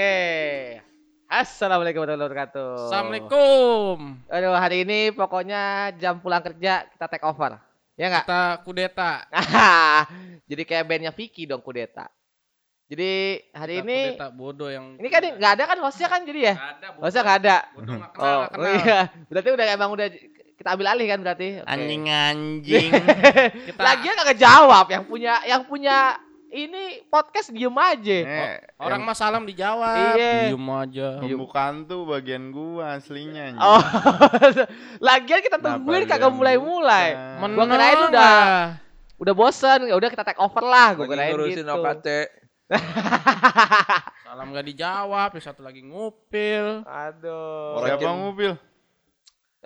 Oke. Assalamualaikum warahmatullahi wabarakatuh. Assalamualaikum. Aduh, hari ini pokoknya jam pulang kerja kita take over. Ya nggak? Kita kudeta. Jadi kayak bandnya Vicky dong kudeta. Jadi hari Kita ini kudeta bodoh yang ini kan nggak ada kan hostnya kan jadi ya? Ada. Hostnya nggak ada. Bodoh nggak kenal, Oh, oh kenal. iya. Berarti udah emang udah kita ambil alih kan berarti? Oke. anjing. Kita Lagian kagak jawab yang punya yang punya ini podcast diem aja. Eh, orang mah salam dijawab. Iya. Diem aja. pembukaan tuh bagian gua aslinya. anjing. Oh, lagian kita tungguin lu kagak yang mulai-mulai. Gua kirain udah udah bosen, ya udah kita take over lah, gua kirain ngurusin gitu. OKT. Salam gak dijawab, yang satu lagi ngupil. Aduh. Orang Siapa mobil?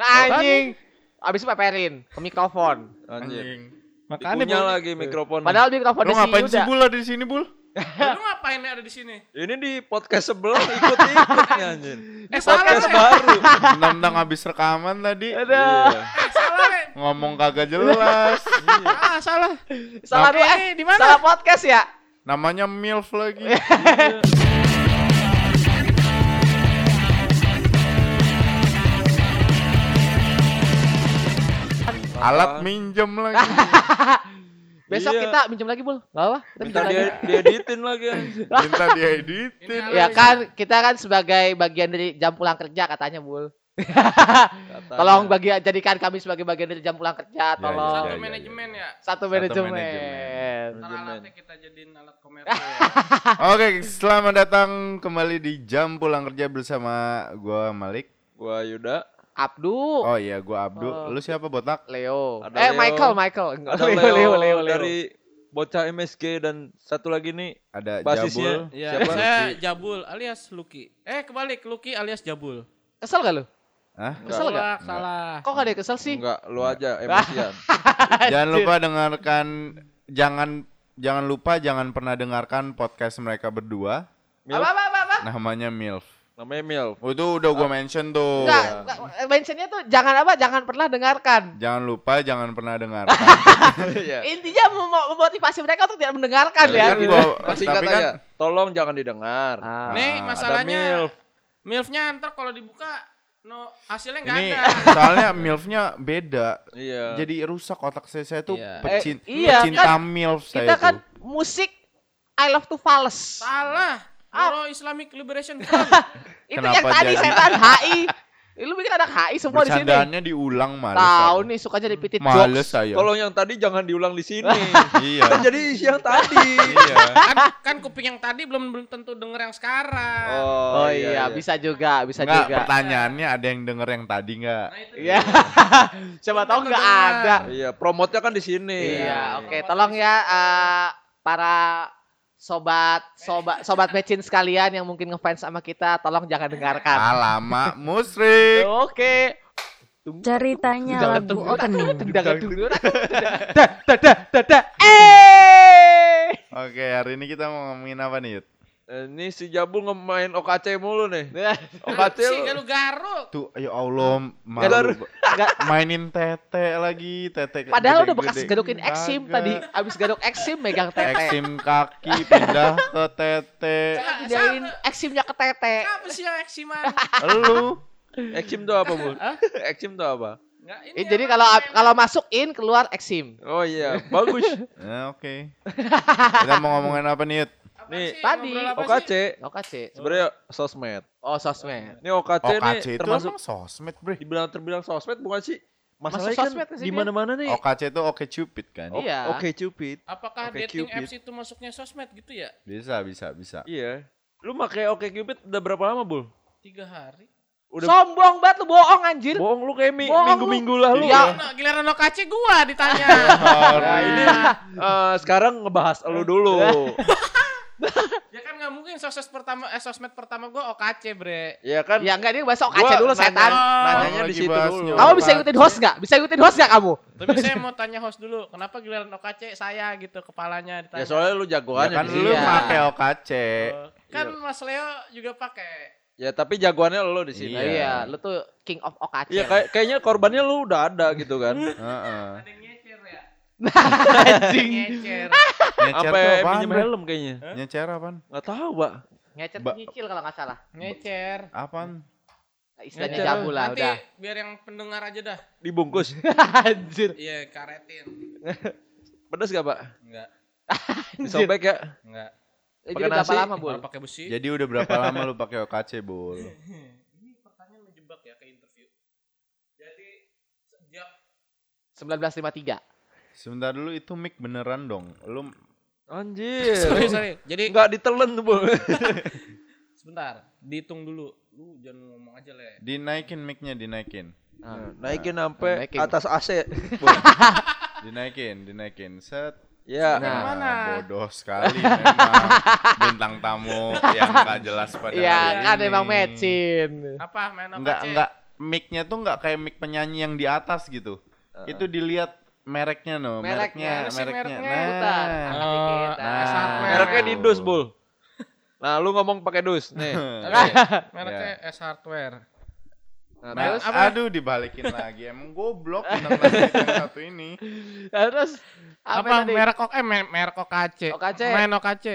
Anjing. Abis itu peperin ke mikrofon. Anjing. Makanya Punya lagi mikrofon. Padahal mikrofon Lu ngapain sih. Bul ada di sini, Bul? lu ngapain ada di sini? Ini di podcast sebelah ikut-ikutnya anjing. Eh salah, Podcast baru. Tentang habis rekaman tadi Aduh. Iya. Eh, salah, ngomong kagak jelas. Ah, salah. Salah di mana? Salah podcast ya? Namanya MILF lagi. Alat minjem lagi. Besok Iya. kita minjem lagi, Bul. Enggak apa? Kita Minta minjem lagi. dia dieditin lagi. Minta dieditin. Ini Ya kan, kita kan sebagai bagian dari jam pulang kerja katanya, Bul. Katanya. Tolong bagi jadikan kami sebagai bagian dari jam pulang kerja, Ya, tolong. Satu ya, ya. manajemen ya. Satu manajemen. manajemen. Ntar Manajemen. alatnya kita jadiin alat komersil. Oke, selamat datang kembali di jam pulang kerja bersama gua Malik. Gua Yuda. Abdu, Oh iya, gua Abdu. Oh. Lu siapa botak? Leo. Ada eh, Leo. Michael, Michael. Enggak, Ada Leo, Leo, Leo, Leo, Leo. dari bocah MSG dan satu lagi nih Ada basisnya. Jabul. Iya, Siapa? saya Jabul alias Lucky. Eh, kebalik Lucky alias Jabul. Kesel gak lu? Hah? Kesel gak? Salah, salah. Kok gak ada yang kesel sih? Enggak, lu aja emosian. Jangan lupa dengarkan jangan jangan lupa jangan pernah dengarkan podcast mereka berdua Milf. Apa, apa, apa, apa? namanya MILF. Namanya Milf. Oh, itu udah gua mention tuh. Enggak, enggak, mentionnya tuh jangan apa, jangan pernah dengarkan. Jangan lupa jangan pernah dengarkan. Iya. Intinya mem- memotivasi mereka untuk tidak mendengarkan ya. Kan gitu. gua- Masih tapi kan tolong jangan didengar. Ah. Nih, Ada masalahnya Milf. Milf-nya ntar kalau dibuka no hasilnya nggak ada. soalnya MILF-nya beda. Iya. Jadi rusak otak saya. Saya tuh Iya. pecin, Eh, iya, pecinta kan MILF saya Kita kan tuh. musik I love to Fales. Salah. Ah. Euro Islamic Liberation Front. Itu Kenapa yang tadi jadi- setan HI. Lu bikin anak HI semua di sini. Bercandaannya diulang males. Tahu nih sukanya dipitit Males jokes. saya. Tolong yang tadi jangan diulang di sini. Iya. Kan jadi isi yang tadi. Iya. kan, kan kuping yang tadi belum belum tentu denger yang sekarang. Oh iya, bisa juga, bisa Enggak, juga. pertanyaannya ada yang denger yang tadi enggak? Nah, Iya. Siapa tahu nggak ada. Iya, promotnya kan di sini. Iya, oke. Tolong ya eh, para sobat sobat sobat mecin sekalian yang mungkin ngefans sama kita, tolong jangan dengarkan. Alamak, musrik. Oke. Ceritanya lagu opening. Jangan dulu. Dah, dah, dah, dah, dah. Eh. Oke, hari ini kita mau ngomongin apa nih, Yud? Eh, Ini si Jabul ngemain OKC mulu nih. OKC si lu. garu-garu. Tuh, ya Allah, malu. Mainin tete lagi, tete Padahal udah gede-gede. bekas gadukin eksim Kagak. tadi. Abis gaduk eksim megang tete. Eksim kaki pindah ke tete. Pindahin eksimnya ke tete. Apa sih yang eksiman? Lu Eksim tuh apa, Bu? Hah? Eksim tuh apa? Nggak, ini Eh, jadi kalau kalau masuk in keluar eksim. Oh iya, bagus. Ya, oke. Kita mau ngomongin apa nih, Yud? Nih, tadi, OKC? OKC. sebenarnya sosmed. Oh, sosmed. Ini OKC, nih OKC itu termasuk sosmed, Bre. dibilang terbilang sosmed bukan sih? Masuk Masalahnya sosmed kan di mana-mana nih. OKC itu oke cupid kan? O- Iya. Oke Cupid. Apakah Oke, dating Cupid. apps itu masuknya sosmed gitu ya? Bisa, bisa, bisa. Iya. Lu pakai Oke Cupid udah berapa lama, Bul? Tiga hari. Udah Sombong banget lu bohong anjir. bohong lu kayak mi- lu. minggu-minggu lalu. Ya. Nah, giliran OKC gua ditanya. Nah, ini eh, sekarang ngebahas lu dulu. Ya nggak mungkin sosmed pertama eh sosmed pertama gua OKC, Bre. ya kan? Ya enggak dia bahasa OKC Gua dulu nanya- setan. Nanyanya Orang di situ bahas dulu. Kamu bisa ikutin host nggak? Bisa ikutin host nggak kamu? Tapi saya mau tanya host dulu, kenapa giliran OKC saya gitu kepalanya ditanya? Ya soalnya lu Ya jagoannya kan di lu. Iya. pakai OKC. Oh, kan Mas Leo juga pakai. Ya tapi jagoannya lu di sini. Iya, lu tuh king of OKC. Iya kayak kayaknya korbannya lu udah ada gitu kan. Heeh. Ada yang nyecer ya? Anjing. Nyecer. Nyecer Sampai minjem Bre? helm kayaknya. Nyecer apaan? Enggak tahu, Pak. Ngecer Ba- nyicil kalau nggak salah. Ngecer. Apaan? Istilahnya Ngecer. jamu lah Nanti udah. biar yang pendengar aja dah. Dibungkus. Anjir. Iya, karetin. Pedes gak, Pak? Enggak, Disobek ya? enggak. Eh, Jadi berapa nasi? lama, Bul? Pakai besi. Jadi udah berapa lama lu pakai OKC, Bul? Ini pertanyaan menjebak ya ke interview. Jadi sejak 1953. Sebentar dulu itu mic beneran dong. Lu Anjir. sorry, sorry. Jadi Enggak ditelen tuh, Bu. sebentar, dihitung dulu. Lu jangan ngomong aja le. dinaikin mic-nya, dinaikin. Nah, Naikin sampai Naikin. atas AC. Dinaikin, dinaikin. Set. Ya. Nah. Mana? bodoh sekali memang bintang tamu yang nggak jelas pada Iya, hari kan ini. emang matchin. Apa main apa Nggak Cek? nggak mic-nya tuh nggak kayak mic penyanyi yang di atas gitu. Itu dilihat mereknya no, Mereknya, mereknya, mereknya. mereknya. Nah. Oh, dikit. nah, Nah. Hardware. Mereknya di dus, Bul. Nah, lu ngomong pakai dus. Nih. Oke, mereknya S Hardware. Nah, Nah, terus aduh dibalikin lagi. Emang goblok yang satu ini. Nah, terus apa, Apa, tadi? merek ok eh mer- merek OKC. OKC. Main OKC.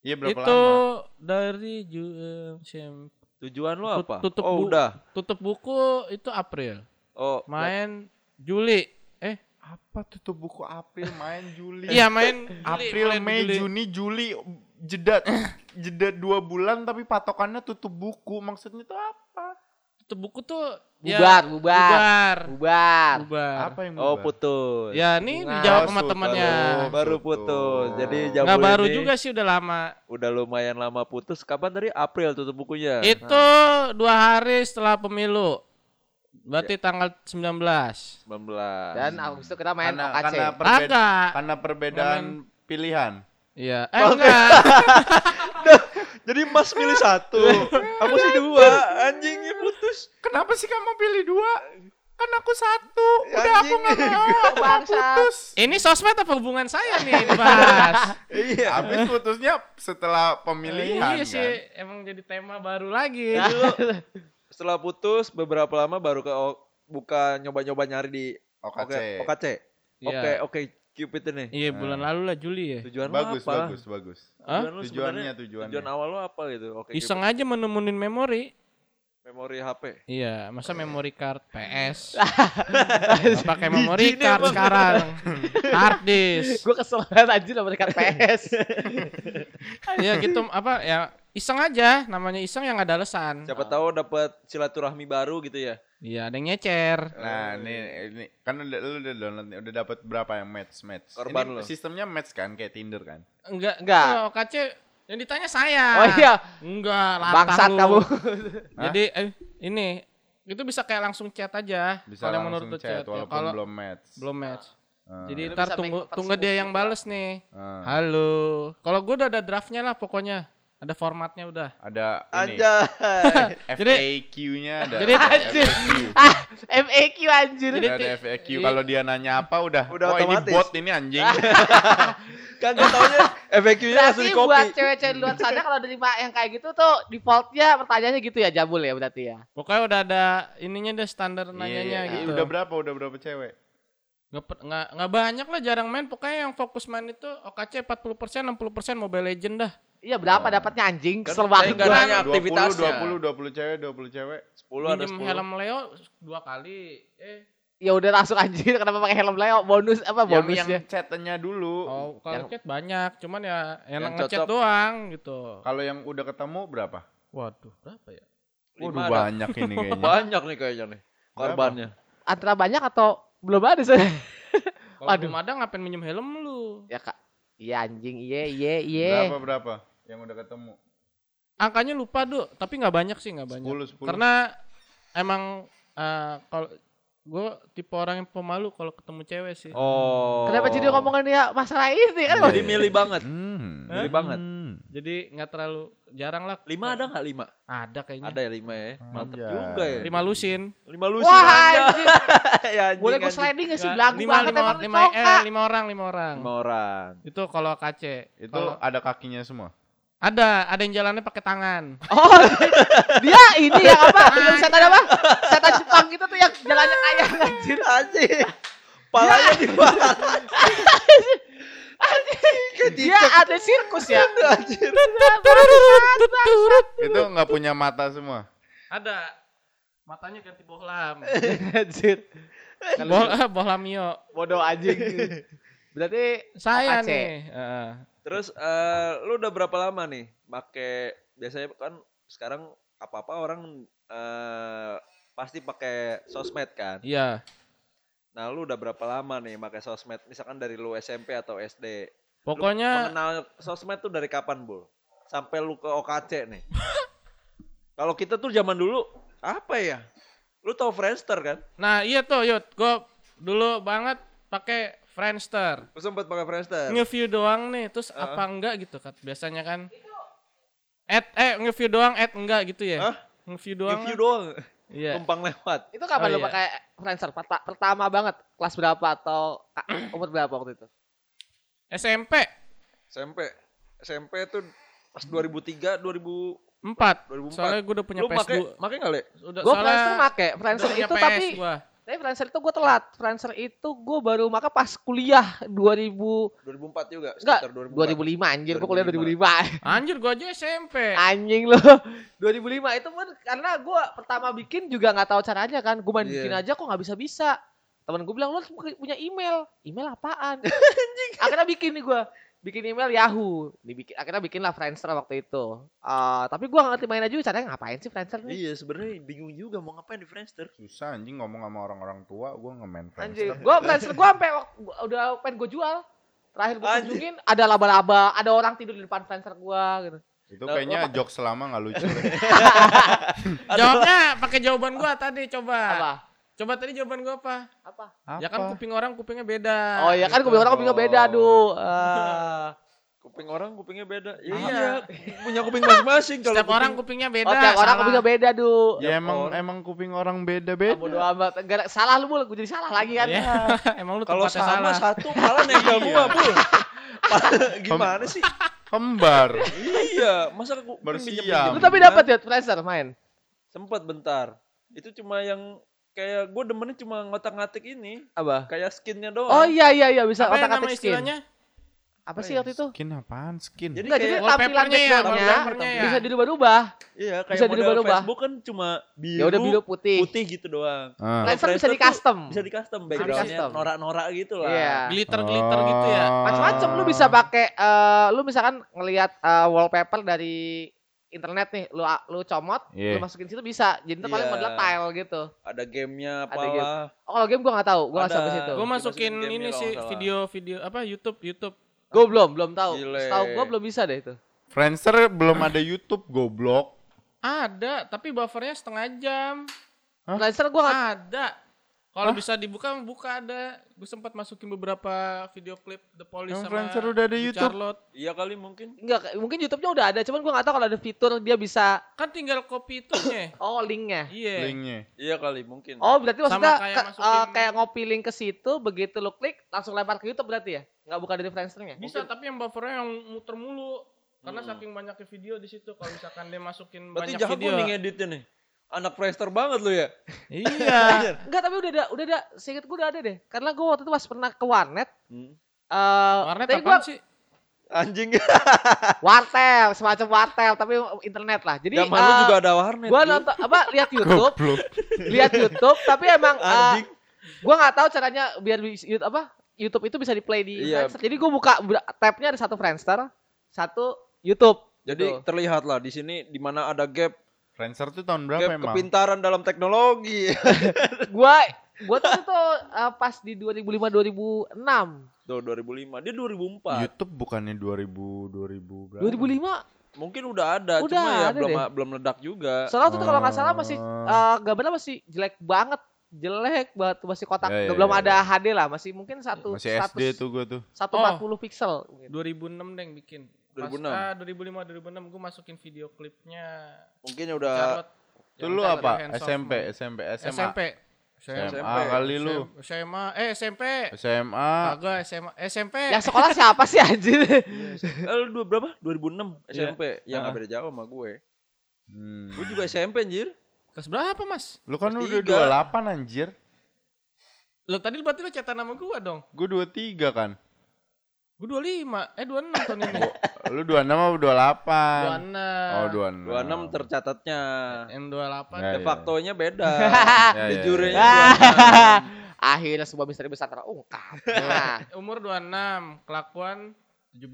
Iya berapa Itu lama? dari Ju Sem- Tujuan lu apa? tutup oh, udah. tutup buku itu April. Oh, Main Juli. Eh, Apa tutup buku April main Juli? iya main Juli, April, mulai Mei, Juli. Juni, Juli jeda jeda dua bulan tapi patokannya tutup buku maksudnya itu apa? Tutup buku tuh Bubar, ya, bubar. bubar. Bubar. Bubar. Apa yang oh berubah? putus. Ya, ini Bunga. dijawab Oh, sama temannya. Oh, baru putus. Jadi Jabul Nggak baru ini juga sih udah lama. Udah lumayan lama putus. Kapan dari April tutup bukunya? Itu dua hari setelah pemilu. Berarti tanggal 19. 19. Dan itu kita main karena, OKC. karena, perbeda- Agak. karena perbedaan pilihan. Iya. Eh enggak. Jadi Mas pilih satu. Kamu sih dua. Anjingnya putus. Kenapa sih kamu pilih dua? Kan aku satu. Udah aku nggak mau. Aku mau putus. Ini sosmed apa hubungan saya nih dibahas? Iya. Habis putusnya setelah pemilihan iya kan. sih, emang jadi tema baru lagi. Setelah putus beberapa lama baru ke o- buka nyoba-nyoba nyari di OKC. Oke, OKC. Iya. Oke, oke, Cupid ini. Iya, bulan lalu lah Juli ya. Tujuan Bagus, apa? bagus, bagus. Hah? Tujuan Tujuannya, tujuannya. Tujuan awal lu apa gitu? Oke, Iseng aja menemunin memori. Cupid. memori HP. Iya, masa memory card PS. Pakai nih, card sekarang. Hard disk. Gue kesel banget anjir sama dekat PS. ya gitu apa ya iseng aja namanya iseng yang ada alasan. Siapa tahu dapat silaturahmi baru gitu ya. Iya, ada yang nyecer. Nah, ini ini kan udah lu udah download nih, udah dapat berapa yang match match. Korban ini lu. sistemnya match kan kayak Tinder kan. Enggak, Enggak. itu OKC yang ditanya saya. Oh iya, Enggak, bangsat lu. kamu. Jadi eh ini itu bisa kayak langsung chat aja. Bisa kalau menurut lu chat, Ya, walaupun kalau belum match. belum match. Ah, Jadi ntar tunggu tunggu dia yang bales nih. ah. Halo. Kalau gue udah ada draftnya lah pokoknya. Ada formatnya udah. ada ini. FAQ-nya ada. Jadi- ada Anjir. FAQ. Ah, FAQ anjir. Jadi Ada FAQ. Kalau dia nanya apa udah. Udah oh ini otomatis. bot ini anjing. kan gak taunya FAQ-nya langsung Berarti di copy. buat cewek-cewek luar sana kalau terima yang kayak gitu tuh defaultnya pertanyaannya gitu ya Jabul ya berarti ya. Pokoknya udah ada ininya deh standar Iya, nanyanya iya. gitu. Udah berapa? Udah berapa cewek? Nggak, nggak banyak lah jarang main. Pokoknya yang fokus main itu OKC 40%, 60% Mobile Legend dah. Iya berapa Oh. dapatnya anjing? Kan Kesel banget gua. nanya aktivitasnya. 20, 20, 20 cewek, 20 cewek. 10 ada Minjem 10. helm Leo dua kali. Eh, Ya udah langsung anjir kenapa pakai helm Leo? Bonus apa Yang, bonusnya? yang chatnya dulu. oh kalau Yang- chat banyak. Cuman ya yang, Yang ngechat doang gitu. Kalau yang udah ketemu berapa? Waduh, berapa ya? Waduh Lima ada. banyak ini kayaknya. Banyak nih kayaknya nih. Korbannya. Antara banyak atau belum ada sih? Kalau Waduh. belum ada ngapain minjem helm lu? ya kak. Iya anjing, iya iya iya. Berapa berapa yang udah ketemu? Angkanya lupa, Duh. Tapi nggak banyak sih, nggak banyak. 10 10. Karena emang eh, kalau gue tipe orang yang pemalu kalau ketemu cewek sih. Oh. Kenapa jadi ngomongin ya masalah ini kan? Jadi milih banget. Hmm. Milih banget. Hmm. Jadi nggak terlalu jarang lah. Lima ada nggak lima? Ada kayaknya. Ada ya lima ya. Mantep Anjay. juga ya. Lima lusin. Lima lusin Wah anjing. ya, anjing, Boleh gue sliding gak sih? Nggak, Belagu lima, banget lima, emang lima, eh, lima orang, lima orang. Lima orang. Itu kalau KC. Itu Kalau- ada kakinya semua. Ada, ada yang jalannya pakai tangan. Oh, dia ini yang apa? Yang setan apa? Setan Jepang gitu tuh yang jalannya kayak anjir. Anjing. Palanya di bawah. Dia ada sirkus ya. Itu nggak punya mata semua. Ada. Matanya ganti bohlam. Anjir. Bol bohlamio. Bodoh anjing. Berarti Saya nih. Heeh. Terus eh, lu udah berapa lama nih make biasanya kan sekarang apa-apa orang eh, pasti pakai sosmed kan. Iya. Nah, lu udah berapa lama nih pakai sosmed? Misalkan dari lu SMP atau SD. Lu Pokoknya mengenal sosmed tuh dari kapan, Bul? Sampai lu ke OKC nih. Kalau kita tuh zaman dulu apa ya? Lu tau Friendster kan? nah iya tuh Yud, gua dulu banget pakai Friendster. Lu sempet pakai Friendster. Nge-view doang nih, terus Heeh. apa enggak gitu kan. Biasanya kan add eh nge-view doang add enggak gitu ya. Hah? Nge-view doang. Kan? doang. Iya. Numpang lewat. itu kapan Oh, lu iya. pakai Friendster? Perta- pertama banget kelas berapa atau umur berapa waktu itu? SMP SMP. SMP tuh pas 2003, 2000 4. 2004. Soalnya gue udah punya lu PS2. pakai pakai enggak, Le? Udah Gue Friendster make. Friendster itu PS tapi gua. Tapi Friendster itu gue telat. Friendster itu gue baru make pas kuliah 2000 2004 juga, enggak sekitar 2004. 2005 anjir gue kuliah 2005. Anjir gua aja SMP. Anjing lo. 2005 itu pun karena gue pertama bikin juga nggak tahu caranya kan. Gue main Iya. bikin aja kok nggak bisa bisa. Temen gue bilang lo punya email. Email apaan? Anjing. Akhirnya bikin nih gue. Bikin email Yahoo. Dibikin, akhirnya bikin lah Friendster waktu itu. Ah, tapi gue nggak ngerti main aja caranya ngapain sih Friendster nih? Iya, sebenarnya bingung juga mau ngapain di Friendster. Susah anjing ngomong sama orang-orang tua, gua nge-main Anjir, Friendster. gue Friendster gue sampai udah pengen gue jual. Terakhir gue kunjungin ada laba-laba, ada orang tidur di depan Friendster gue gitu. Itu Nah, kayaknya jokes selama nggak lucu. Jawabnya pakai jawaban gua tadi coba. Apa? Coba tadi jawaban gua apa? Apa? Ya kan Apa? kuping orang kupingnya beda. Oh iya kan kuping orang kupingnya beda, aduh. Ah. Kuping orang kupingnya beda. Ya, Iya. iya, punya kuping masing-masing kalau Setiap kuping- orang kupingnya beda. Oh, tiap orang salah. kupingnya beda, Du. ya emang orang. emang kuping orang Ah, beda-beda. bodo amat. Enggak salah lu, Bul. Gue jadi salah lagi kan. Iya. Emang lu Kalau sama salah. satu malah nempel gua, Bul. Gimana sih? Kembar. iya, masa aku Bersiap. Lu tapi dapat ya Friendster main. Sempat bentar. Itu cuma yang kayak gue demennya cuma ngotak-ngatik ini, Apa? kayak skinnya doang. Oh iya iya iya bisa Apa yang otak nama atik skin. istilahnya? Apa sih waktu itu? Skin apaan? Skin. Jadi Enggak, jadi kayak tampilan wallpapernya ya, backgroundnya wallpapernya ya. bisa dirubah-rubah. iya kayak bisa model dirubah-rubah. Facebook kan cuma biru, Ya udah biru putih. putih gitu doang. Ah. Friendster bisa di custom. Bisa di custom backgroundnya norak-norak gitu lah. Iya. Glitter-glitter gitu ya. Oh. Macam-macam lu bisa pakai eh, lu misalkan ngelihat eh, wallpaper dari internet nih, lu lu comot, Iya. lu masukin situ bisa. Jadi itu paling Iya. model tile gitu. Ada gamenya Ada game. Oh, kalau game gua nggak tahu, gua nggak sampai situ. Dimasukin masukin gamenya ini sih video-video apa YouTube YouTube. Gua belum, belum tahu. Setahu gua belum bisa deh itu. Friendster belum ada YouTube goblok. Ada, tapi buffernya setengah jam. Hah? Friendster gua Ada. Kalau bisa dibuka, buka ada. Gue sempat masukin beberapa video klip The Police Yang sama udah ada YouTube? Charlotte. Iya kali mungkin. Enggak, mungkin YouTube-nya udah ada, cuman gua nggak tahu kalau ada fitur dia bisa Kan tinggal copy itunya. oh linknya. Iya. Linknya. Iya kali mungkin. Oh, berarti Sama maksudnya kayak ke- masukin- eh, kayak ngopi link ke situ, begitu lu klik langsung lempar ke YouTube berarti ya? Nggak buka dari Friendster-nya? Bisa, tapi yang buffernya yang muter mulu. Karena Hmm. saking banyaknya video di situ. Kalau misalkan dia masukin Berarti banyak video. nih ngeditnya nih. Anak Friendster banget lu ya. Iya. Enggak, tapi udah ada, udah ada, seinget gua udah ada deh. Karena gua waktu itu pas pernah ke warnet, Hmm. eh Warnet tapi gua sih? Anjing. wartel, semacam wartel tapi internet lah. Jadi Zaman lu eh, juga ada warnet. gua nonton apa lihat YouTube, lihat YouTube, tapi emang Anjing. gua nggak tahu caranya biar YouTube apa YouTube itu bisa di play di Iya. Friendster. Jadi gua buka tabnya ada satu Friendster, satu YouTube. Jadi Gitu. terlihat lah di sini di mana ada gap Friendster tuh tahun berapa Ke, emang? Kepintaran dalam teknologi. gua gua tuh tuh uh, pas di 2005 2006. Tuh 2005. Dia 2004. YouTube bukannya 2000 2000 berapa? 2005 mungkin udah ada udah, cuma ya ada belum deh. belum ledak juga soalnya tuh itu kalau nggak salah masih uh, gambarnya masih jelek banget jelek banget masih kotak ya, ya, belum ya, ada ya. HD lah masih mungkin satu masih 100, SD tuh gua tuh 140 oh, pixel 2006 deng bikin 2006. Pas, ah, 2005 2006 gue masukin video klipnya. Mungkin ya udah Dulu apa? SMP, SMP, SMA. SMP. SMA, SMA kali lu. SMA, eh SMP. SMA. SMP SMA, SMP. Ya sekolah siapa sih anjir? Lu dua berapa? 2006 SMP. Yeah. Yang uh. beda jauh sama gue. Hmm. Gue juga SMP anjir. Kelas berapa, Mas? Lu kan udah 28 anjir. Lo tadi berarti lo SMP nama gua dong. Gua 23 kan. Gue 25, eh 26 tahun ini. Lu 26 apa 28? 26. Oh, 26. 26 tercatatnya. Yang 28. Ya, De ya. facto-nya beda. Ya, De ya, jure-nya ya. 26. Akhirnya sebuah misteri besar terungkap. Nah, Umur 26, kelakuan 17.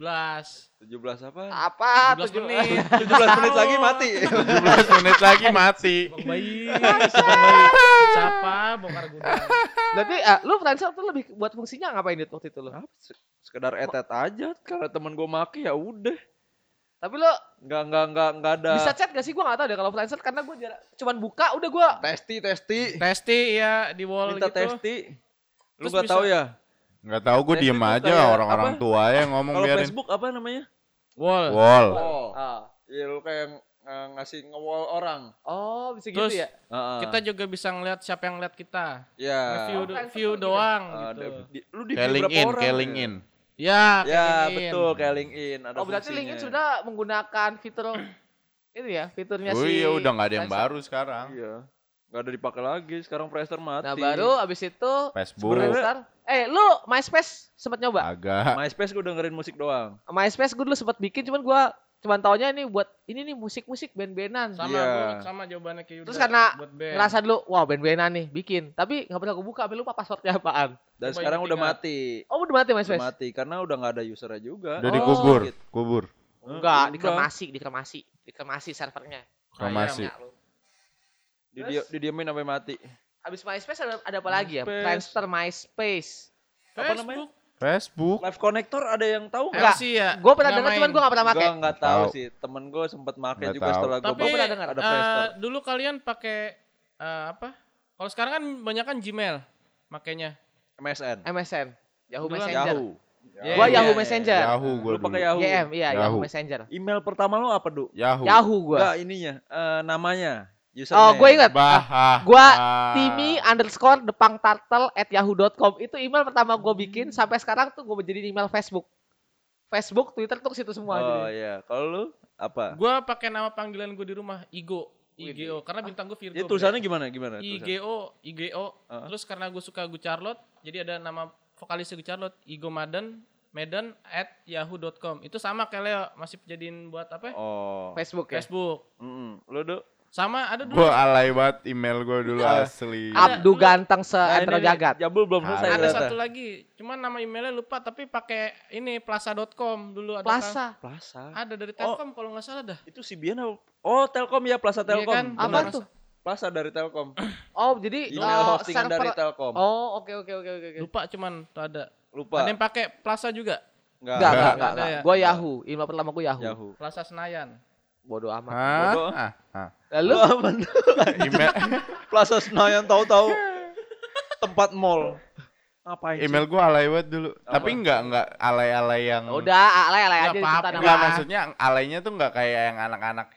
17 apa? apa 17 tujuh- menit. 17 menit lagi mati. 17 menit lagi mati. Bang bayi, Bang bayi. Siapa bongkar gudang? Berarti ah, lu Friendster tuh lebih buat fungsinya ngapain itu waktu itu lu? Sekedar etet aja. Kalau temen gue make ya udah. Tapi lu Nggak nggak nggak nggak ada. bisa chat gak sih? Gua gak tahu deh kalau Friendster karena gua jarang, cuman buka udah gua testi testi. Testi ya di wall Minta gitu. testi. Lu Terus nggak bisa- tahu ya? Nggak tahu gue diem aja kayak orang-orang tua ya ngomong Kalau biarin. Facebook apa namanya? Wall. Wall. Oh. Ah. Iya lu kayak eh, ngasih nge-wall orang. Oh, bisa Terus gitu ya? Heeh. kita juga bisa ngeliat siapa yang ngeliat kita. ya. View, Oh, Friendster view tuh gitu. doang Eh, gitu. di- di- lu di view berapa LinkedIn, orang kayak ya? LinkedIn. Ya, Ya, betul kayak LinkedIn ada Oh, berarti fungsinya. LinkedIn sudah menggunakan fitur itu ya, fiturnya Oh si iya udah nggak ada yang Friendster. baru sekarang. Iya. Gak ada dipakai lagi, sekarang Friendster mati. Nah, baru abis itu Facebook Friendster. Eh, lu MySpace sempat nyoba? agak. MySpace gue dengerin musik doang. MySpace gue dulu sempat bikin cuman gua cuman taunya ini buat ini nih musik-musik band-bandan. Sama Iya. gua- sama jawabannya kayak Terus karena buat band. Ngerasa dulu, wah band-bandan nih bikin. Tapi nggak pernah gue buka, sampai lupa passwordnya apaan. Dan Coba sekarang udah mati. Oh udah mati Udah MySpace? mati karena udah nggak ada usernya juga. Udah Oh. dikubur, Gitu. kubur. Enggak, Udah. dikremasi, dikremasi. Dikremasi servernya. Kremasi. Ya, lu. Di dia, didiemin sampai mati. Abis MySpace ada, ada apa lagi ya? MySpace. Friendster, MySpace. Apa namanya? Facebook. Live Connector ada yang tahu Enggak. LC ya. Gue pernah Nggak main. cuman gue gak pernah pakai. Gue nggak tahu sih. Temen gue sempet make Nggak juga tahu. setelah gue Tapi Gua pernah dengar. ada eh, Friendster. dulu kalian pakai eh, apa? Kalau sekarang kan banyak kan Gmail makanya. MSN. MSN, Yahoo Dulu Messenger. Yahoo. Iya, Gua iya, Yahoo iya. Messenger. Yahoo gue Lu pakai. Yahoo. YM, iya Yahoo. Yahoo. Messenger. Email pertama lo apa, Du? Yahoo. Yahoo gue. Enggak ininya, eh, namanya. Oh, Username. gue ingat. Bah. Gua ah. Timi underscore depang turtle at yahoo.com itu email pertama gue bikin sampai sekarang tuh gue menjadi email Facebook. Facebook, Twitter tuh ke situ semua. Oh jadi. iya, kalau lu apa? Gua pakai nama panggilan gue di rumah Igo. IGO karena bintang gue Virgo. Itu tulisannya gimana? Gimana? IGO, IGO. Heeh. Terus karena gue suka Gu Charlotte, jadi ada nama vokalisnya Gu Charlotte, Igo Maden, Medan at yahoo.com. Itu sama kayak Leo, masih jadiin buat apa? ya? Oh. Facebook ya. Facebook. Mm-mm. Lu, Du? Sama ada dulu Gue alay banget email gue dulu Iya. asli. Abdu ganteng se Nah, ini jagat. Jabul belum selesai. Ada satu lagi, cuman nama emailnya lupa tapi pakai ini plaza.com dulu ada Plaza. Plaza. kan? Ada dari Telkom kalau nggak salah dah. Itu si Bian apa? Oh, Telkom ya, Plaza Iya Telkom. kan? Benar. Apa tuh? Plaza dari Telkom. Oh, jadi Email eh, hostingan server. dari Telkom. Oh, oke oke oke oke oke. Lupa cuman tuh ada. Lupa. Ada yang pakai Plaza juga, Enggak. Enggak, enggak, Nggak enggak, enggak. ya? Gua Yahoo. Email pertama gua Yahoo. Yahoo. Plaza Senayan. Bodoh amat. Hah? Bodoh. Ah, ah. Lalu Lu apa? Email, Plaza Senayan tahu-tahu tempat mall. Ngapain sih? email gue alay banget dulu. Tapi enggak enggak alay-alay yang udah alay-alay aja kita Enggak maksudnya alaynya tuh enggak kayak yang anak-anak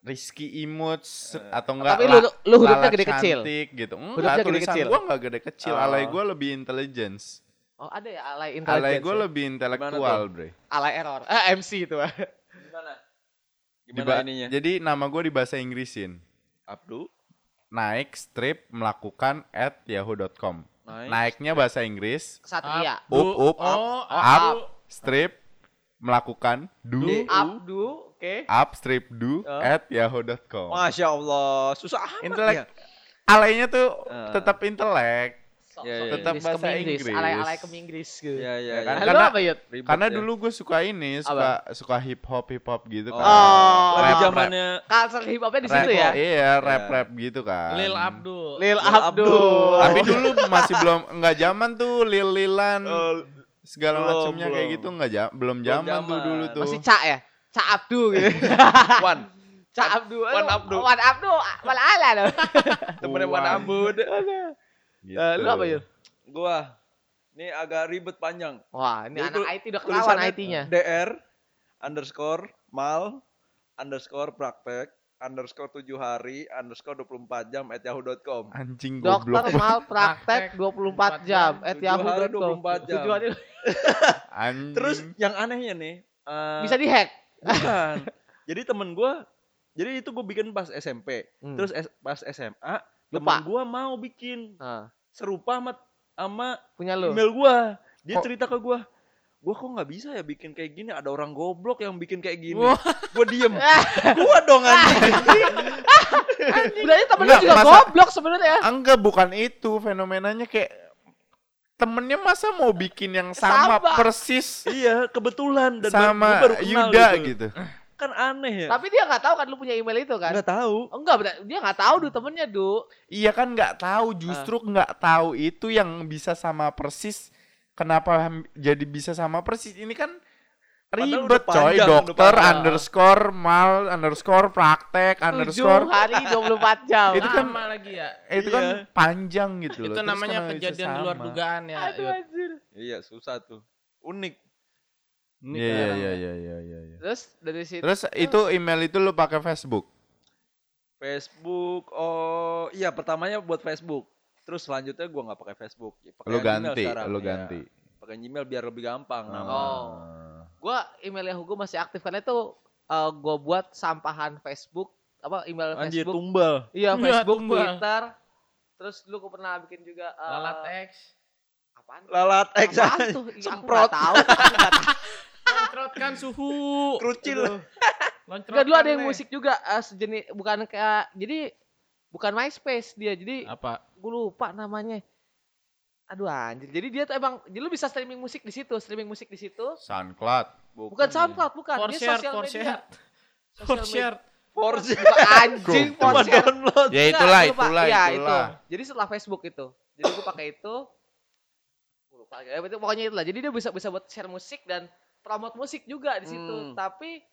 Rizky Imuts atau enggak Tapi lu lu hurufnya gede kecil. cantik gitu. Enggak, Hurufnya gede kecil. gua enggak gede kecil. Oh. Alay gua lebih intelligence. Oh, ada ya alay Alay intelligence. gua ya? lebih intelektual, Bre. alay error. Eh MC itu. Gimana? Gimana Diba- ininya? Jadi nama gua dibahasa Inggrisin. Abdu. Naik strip melakukan at yahoo.com. Naik. Naiknya bahasa Inggris. Kesatria. Up, up, Oh, up, strip melakukan do, Abdu, oke. up strip do Ah. at yahoo.com. Masya Allah, susah amat Intelek. ya. Alaynya tuh Ah. tetap intelek. Sok- Iya, sok iya, Tetap Inggris, bahasa ke Inggris. Inggris. Alay-alay ke Inggris gitu. Iya, iya, Ya iya. Karena- apa Yud? Ribet Karena ya. dulu gue suka ini, suka suka hip hop hip hop gitu Oh. kan. Oh. lagi Rap, zamannya Culture hip hopnya di Rap, situ ya. Iya, rap rap gitu kan. Lil Abdul. Lil Lil Abdul. Abdul. Tapi dulu masih belum nggak zaman tuh lil lilan Eh, segala belum, macamnya kayak gitu nggak jam belum zaman tuh dulu tuh. Masih Cak ya? Cak Abdu gitu. Wan, Cak Abdu. Wan Aduh, Abdu. Wan Abdu. Wal ala loh. temennya Wan Wan. Gitu. Eh, Lu apa Yud? Gua, ini agak ribet panjang. Wah, ini Jadi anak IT udah ketahuan IT-nya. DR underscore mal underscore praktek underscore 7 hari underscore 24 jam at yahoo.com Anjing Dokter goblok. mal praktek 24 jam at Tujuh hari, yahoo.com. 24 jam. Tujuh hari. Anjing. Terus yang anehnya nih, eh, Bisa dihack. bukan. jadi temen gua, jadi itu gue bikin pas SMP. Hmm. Terus S- pas SMA, temen Lupa. gua mau bikin Ah, serupa sama sama punya lu. email gua. Dia Kok- cerita ke gua, gua kok nggak bisa ya bikin kayak gini ada orang goblok yang bikin kayak gini Wah. gua diem gua dong anjing Berarti temennya juga masa- goblok sebenarnya. Enggak, bukan itu fenomenanya kayak temennya masa mau bikin yang sama, Sama. persis iya kebetulan dan sama gua baru kenal Yuda gitu. gitu. kan aneh ya Tapi dia nggak tahu kan lu punya email itu kan? nggak tahu Oh, enggak, dia nggak tahu du temennya du. Iya kan nggak tahu, justru nggak tahu itu yang bisa sama persis. Kenapa jadi bisa sama persis? Ini kan ribet coy. panjang, Dokter underscore mal underscore praktek underscore. Tujuh hari 24 jam. Itu kan- Lama lagi ya. itu kan Iya. panjang gitu loh. Itu Terus namanya bisa kejadian di luar dugaan ya. Aduh anjir. iya susah tuh unik Iya iya iya iya iya iya. iya. Terus dari situ Terus itu email itu lu pakai Facebook. Facebook oh iya pertamanya buat Facebook terus selanjutnya gua nggak pakai Facebook Ya, pakai Lu ganti, sekarang, lu iya. ganti. pakai Gmail biar lebih gampang nama Oh. gua email Yahoo gua masih aktif karena itu eh, gua buat sampahan Facebook apa email anjir Facebook. tumbal Iya, Iya, Facebook, tumbal. Twitter. Terus dulu gua pernah bikin juga eh, Lalat X. apaan? lalat X Apaan tuh? Iya, semprot aku nggak tahu. Lontrotkan suhu. kerucil Enggak dulu ada yang musik juga eh, sejenis bukan kayak jadi bukan MySpace dia. Jadi Apa? gue lupa namanya. Aduh anjir. Jadi dia tuh emang jadi lu bisa streaming musik di situ, streaming musik di situ. SoundCloud. Bukan SoundCloud, bukan. For dia share, sosial for media. share. For share. Force Bukan anjing, for share. download Ya Enggak, itulah, itulah, Iya, itulah. itu. Jadi setelah Facebook itu. Jadi gue pakai itu. Gua lupa. Ya, itu pokoknya itulah. Jadi dia bisa bisa buat share musik dan promote musik juga di situ. Hmm. Tapi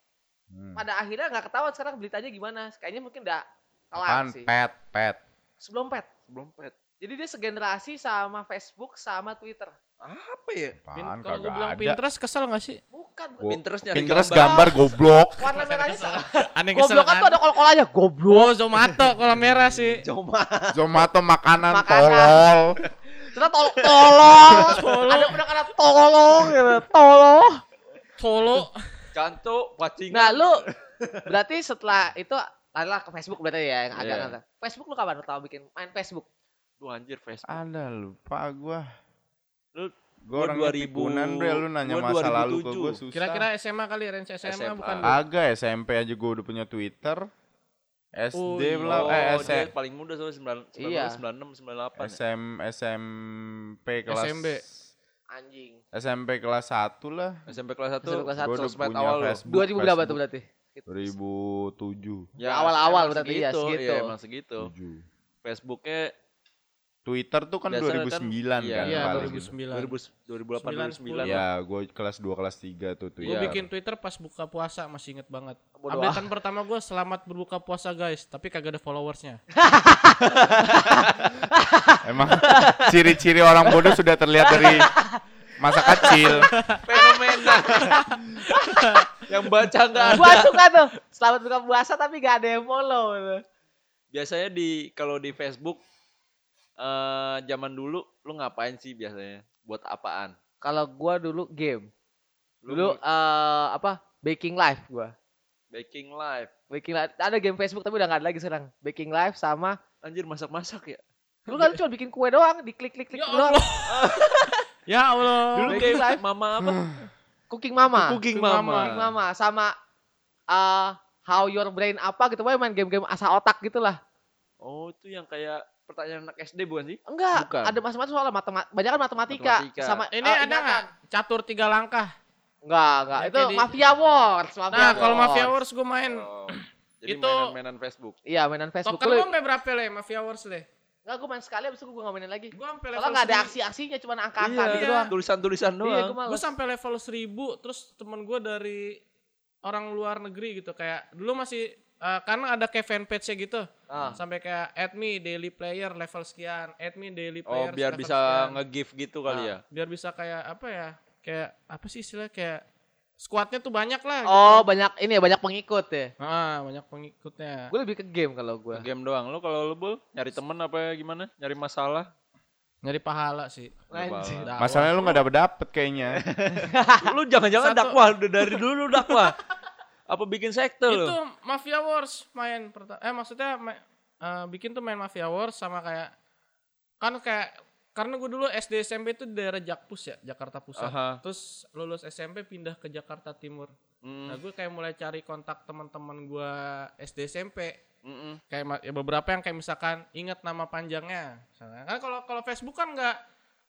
Hmm. pada akhirnya nggak ketahuan sekarang beritanya gimana. Kayaknya mungkin udah kelar Apaan? sih. Pet, pet. Sebelum pet. belum pet Jadi dia segenerasi sama Facebook sama Twitter. apa ya Apaan Kalau gue bilang ada. Pinterest kesel gak sih? Bukan. Gua- Pinterest nyari Pinterest gambar. gambar goblok. Warna merahnya sama. Aneh kesel Goblok kan tuh ada kol-kolannya. Goblok. Oh, Zomato kalau merah sih. Cuma Zomato makanan, Makanan. tolol. Terus tol tolong. Ada penekanan tolong gitu. Tolong. Solo. canto pacingan Nah, lu berarti setelah itu adalah ke Facebook berarti ya yang agak Iya. agak. Facebook lu kapan pertama bikin main Facebook? Duh anjir Facebook Ada lupa gua. Lu- Gua gua orangnya 2000 tipunan bre lu nanya gua masa lalu ke 2007. gua susah. Kira-kira SMA kali, range SMA, SMA. bukan? agak SMP aja gua udah punya Twitter. SD Oh, iya. belum oh, eh dia SM, paling muda soalnya 9 Iya. 96 98 ya. SM SMP kelas SMB. Anjing. SMP kelas 1 lah. SMP kelas 1 SMP kelas satu. Gua udah sosmed punya awal. Facebook. 2000 berapa tuh berarti? 2007. Ya, awal-awal emang berarti, ya, segitu. Iya, emang segitu. 7. Facebooknya Twitter tuh kan Biasanya 2009 kan, kan, Iya, paling. 2009. 2000 2008 2009 Iya. Ya, gue kelas 2 kelas 3 tuh Gue Twitter. bikin Twitter pas buka puasa masih inget banget. Bodo Updatean pertama gue selamat berbuka puasa guys, tapi kagak ada followersnya. Emang ciri-ciri orang bodoh sudah terlihat dari masa kecil. fenomena yang baca nggak ada. Gua suka tuh. Selamat buka puasa tapi gak ada yang follow gitu. Biasanya di kalau di Facebook eh zaman dulu lu ngapain sih biasanya? Buat apaan? Kalau gua dulu game. Dulu eh apa? Baking live gua. baking live. Baking live. Ada game Facebook tapi udah gak ada lagi sekarang. Baking live sama Anjir masak-masak ya. Lu kan cuma bikin kue doang, diklik-klik-klik Ya doang. Allah. ya Allah. Dulu Baking live. mama apa? Cooking Mama. Cooking Cooking mama. Cooking Mama sama eh How Your Brain apa gitu, pokoknya main game-game asa otak gitu lah. Oh, itu yang kayak pertanyaan anak SD bukan sih? Enggak, Bukan. ada macam-macam soal matematika, banyak kan matematika, Matematika. sama Ini eh, ada nggak catur tiga langkah? Enggak, enggak. Ya, Itu kayak di- Mafia Wars, Mafia Nah, kalau. Mafia Wars gue main. Oh. Jadi Itu- mainan-mainan Facebook. Iya, mainan Facebook. Token Lu, gue sampai berapa le Mafia Wars le? enggak, gue main sekali, abis itu gue gak mainin lagi. Gue sampai Soalnya level nggak ada seribu. aksi-aksinya, cuma angka-angka Iya, gitu iya. doang. tulisan-tulisan Iya, gue doang. Gue males. sampai level 1000 terus temen gue dari orang luar negeri gitu kayak dulu masih eh, karena ada kayak fanpage-nya gitu. Ah. Sampai kayak add me daily player level sekian, add me daily Oh, player biar level bisa sekian. nge-give gitu kali Nah, ya. Biar bisa kayak apa ya? Kayak apa sih istilahnya kayak squadnya tuh banyak lah. Oh, gitu. banyak ini ya, banyak pengikut ya. Ah, banyak pengikutnya. Gue lebih ke game kalau gue. Game doang. Lu kalau lu Bul, nyari temen apa gimana? Nyari masalah? Nyari pahala sih. Masalahnya lu gak dapet dapet kayaknya. lu jangan-jangan dakwah udah dari dulu lu dakwah. Apa bikin sekte lu? Itu Mafia Wars main pertama. Eh maksudnya ma- eh, bikin tuh main Mafia Wars sama kayak kan kayak karena gue dulu SD SMP itu daerah Jakpus ya, Jakarta Pusat. Aha. Terus lulus SMP pindah ke Jakarta Timur. Mm, Nah, gue kayak mulai cari kontak teman-teman gue SD SMP. mm-mm. Kayak ma- ya beberapa yang kayak misalkan ingat nama panjangnya. Misalnya, kan kalau kalau Facebook kan nggak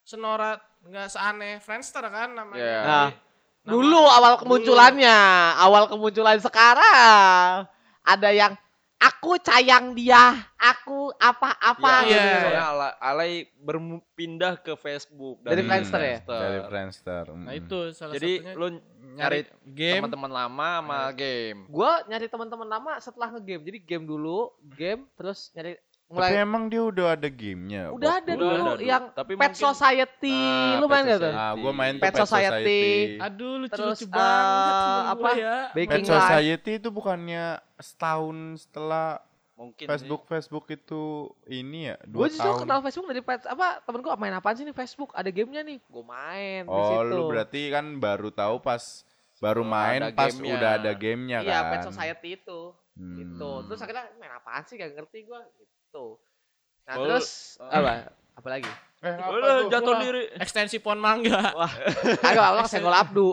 senorat, nggak seaneh Friendster kan namanya. Iya. Nah, Jadi, nama- Dulu awal kemunculannya, awal kemunculan sekarang ada yang aku sayang dia, aku apa-apa Ya, Iya. gitu. soalnya Ala- Alay berpindah ke Facebook Dari Hmm, Friendster ya? Dari Friendster. Nah, mm. itu salah Jadi satunya lu nyari game. teman-teman lama sama game. Gua nyari teman-teman lama setelah ngegame. Jadi game dulu, game terus nyari Tapi mulai emang dia udah ada gamenya. udah ada Udah dulu ada dulu. yang Tapi Pet mungkin- Society. Ah, Lu Pet main gak tuh? Society. Ah, gue main Pet Society. Aduh lucu Terus, lucu banget temen apa? gue ya. Pet Baking Life. Society itu bukannya setahun setelah Mungkin Facebook Facebook itu ini ya Gue dua justru tahun. kenal Facebook dari pet apa temen gue main apaan sih nih Facebook ada gamenya nih gue main di Oh, situ. lu berarti kan baru tahu pas baru Oh, main ada pas gamenya. udah ada gamenya Iya kan. Pet Society itu Hmm. gitu. Terus akhirnya main apaan sih gak ngerti gue gitu. Nah Oh, terus uh. apa? Apa lagi? Eh, apa Udah tuh? jatuh Wah. diri. Ekstensi pohon mangga. Kagak apa senggol Abdu.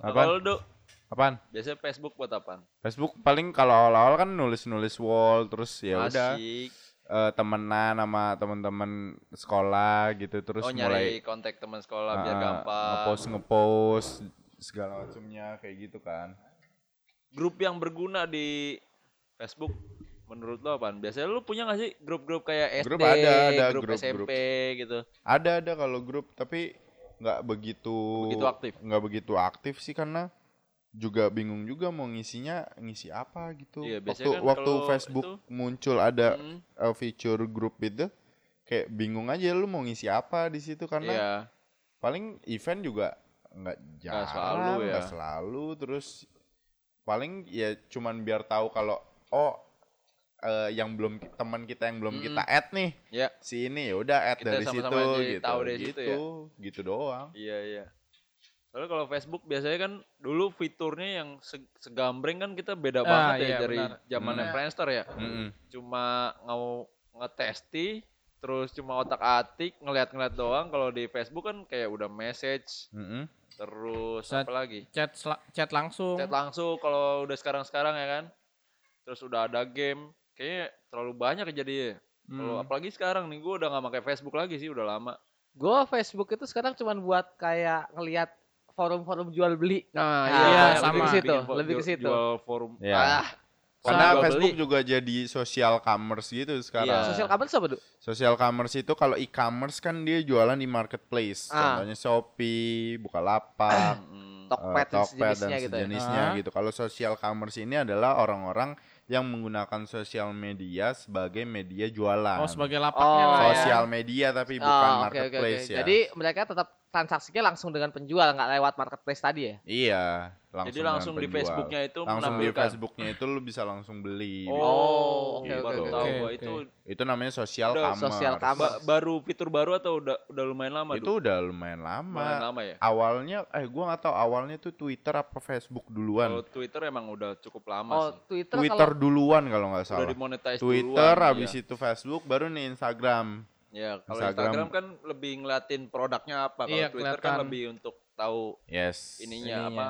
Apaan? Kalau lu Apaan? biasanya Facebook buat apaan? Facebook paling kalau awal-awal kan nulis-nulis wall terus ya udah eh, temenan sama teman-teman sekolah gitu terus oh mulai nyari kontak teman sekolah biar ah, gampang. ngepost ngepost segala macamnya kayak gitu kan. Grup yang berguna di Facebook menurut lo apaan? Biasanya lu punya gak sih grup-grup kayak SD, Grup ada, ada grup, grup-grup. SMP gitu? Ada ada kalau grup tapi nggak begitu Begitu aktif? nggak begitu aktif sih karena juga bingung juga mau ngisinya ngisi apa gitu. Iya, waktu kan waktu kalau Facebook itu- muncul ada Hmm, uh, fitur grup itu kayak bingung aja lu mau ngisi apa di situ karena Iya. paling event juga nggak jarang selalu ya. nggak selalu terus paling ya cuman biar tahu kalau oh eh, yang belum teman kita yang belum Mm-mm. kita add nih Ya. si ini ya udah add Kita dari sama-sama situ jadi gitu tahu dari gitu situ ya. gitu doang Iya iya. Soalnya kalau Facebook biasanya kan dulu fiturnya yang se- segambreng kan kita beda Ah, banget ya iya, dari benar. zamannya Hmm. Friendster ya. Mm-mm. Cuma mau ngetesti terus cuma otak-atik ngeliat-ngeliat doang kalau di Facebook kan kayak udah message Mm-mm. terus Chat. apa lagi Chat chat langsung. chat langsung kalau udah sekarang-sekarang ya kan terus udah ada game kayaknya terlalu banyak jadi kalau Hmm. apalagi sekarang nih gue udah nggak pakai Facebook lagi sih udah lama Gue Facebook itu sekarang cuma buat kayak ngelihat forum-forum jual beli. nah iya, iya, lebih sama. ke situ, lebih ke situ. jual forum Iya. ah karena jual Facebook beli. juga jadi social commerce gitu sekarang Iya. Sosial commerce apa, Du? Social commerce itu kalau e-commerce kan dia jualan di marketplace. Ah. Contohnya Shopee, Bukalapak, Mm, Tokped dan Tokped dan sejenisnya gitu ya. sejenisnya Ah. gitu. Kalau social commerce ini adalah orang-orang yang menggunakan sosial media sebagai media jualan. Oh sebagai lapaknya Oh, lah ya. sosial media tapi bukan Oh, oke, oke. marketplace ya. Jadi mereka tetap transaksinya langsung dengan penjual, nggak lewat marketplace tadi ya? iya, langsung jadi langsung di. Facebooknya itu langsung di menampilkan Facebooknya itu lu bisa langsung beli. oh, Oh, oke, oke, baru oke. tahu Oke, itu Itu namanya Udah, commerce. social commerce. ba- baru fitur baru atau udah udah lumayan lama Itu Du? udah lumayan lama. lumayan lama ya Awalnya eh gua nggak tahu awalnya tuh Twitter apa Facebook duluan. kalau Twitter emang udah cukup lama Oh, sih Twitter, Twitter kalau duluan kalau nggak udah salah. dimonetize Twitter duluan, habis iya. itu Facebook baru nih Instagram. Ya, kalau Instagram. Instagram, kan lebih ngeliatin produknya apa. Kalau Iya, Twitter kan kelihatan. lebih untuk tahu Yes. ininya, Ininya. apa,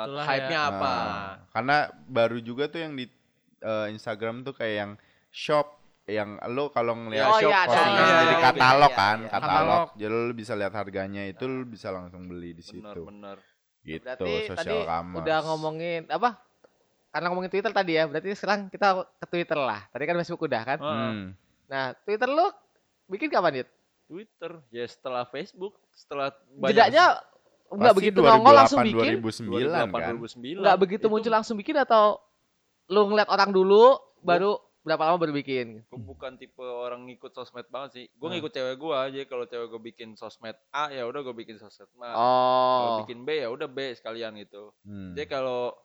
Itulah hype-nya ya. apa. Nah, karena baru juga tuh yang di eh, Instagram tuh kayak yang shop yang lo kalau ngeliat Oh, shop iya, ada, postingan iya, jadi iya, katalog iya, kan, iya. katalog. Katalog. Jadi lo bisa lihat harganya itu lo bisa langsung beli di Bener, situ. bener. Gitu berarti tadi social commerce. udah ngomongin apa? Karena ngomongin Twitter tadi ya, berarti sekarang kita ke Twitter lah. Tadi kan Facebook udah kan? Hmm. Nah, Twitter lu bikin kapan, Dit? Twitter, ya setelah Facebook, setelah banyak Jedanya nggak begitu nongol langsung 2008, bikin? 2009 kan. 2009. Nggak begitu Itu muncul langsung bikin atau lu ngeliat orang dulu baru berapa lama baru bikin? Gue bukan tipe orang ngikut sosmed banget sih. Gue Hmm. ngikut cewek gue aja. Kalau cewek gue bikin sosmed A, ya udah gue bikin sosmed A. Kalau Oh. bikin B ya udah B sekalian gitu. Hmm. Jadi kalau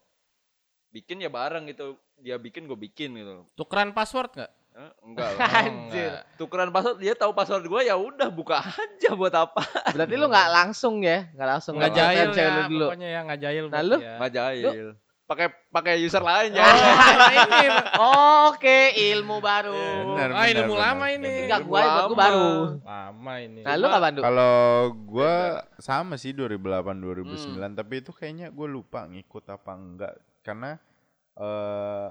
bikin ya bareng gitu. Dia bikin gue bikin gitu. Tukeran password nggak? Eh, enggak lah. Oh, Anjir. enggak. Tukeran password dia tahu password gue ya udah buka aja buat apa. Berarti lu nggak langsung ya? Nggak langsung Nggak jahil ya, lu dulu. pokoknya ya nggak jahil. Nah, lu? ya. Nggak jahil. pakai pakai user lain Oh, ya. ini. Oke, ilmu baru. Benar, Ah, ini benar, ilmu benar, lama ini. Enggak gua, buat gua baru. Lama ini. Nah, lu kapan, Du? Kalau gua sama sih 2008 2009 Hmm. tapi itu kayaknya gue lupa ngikut apa enggak karena eh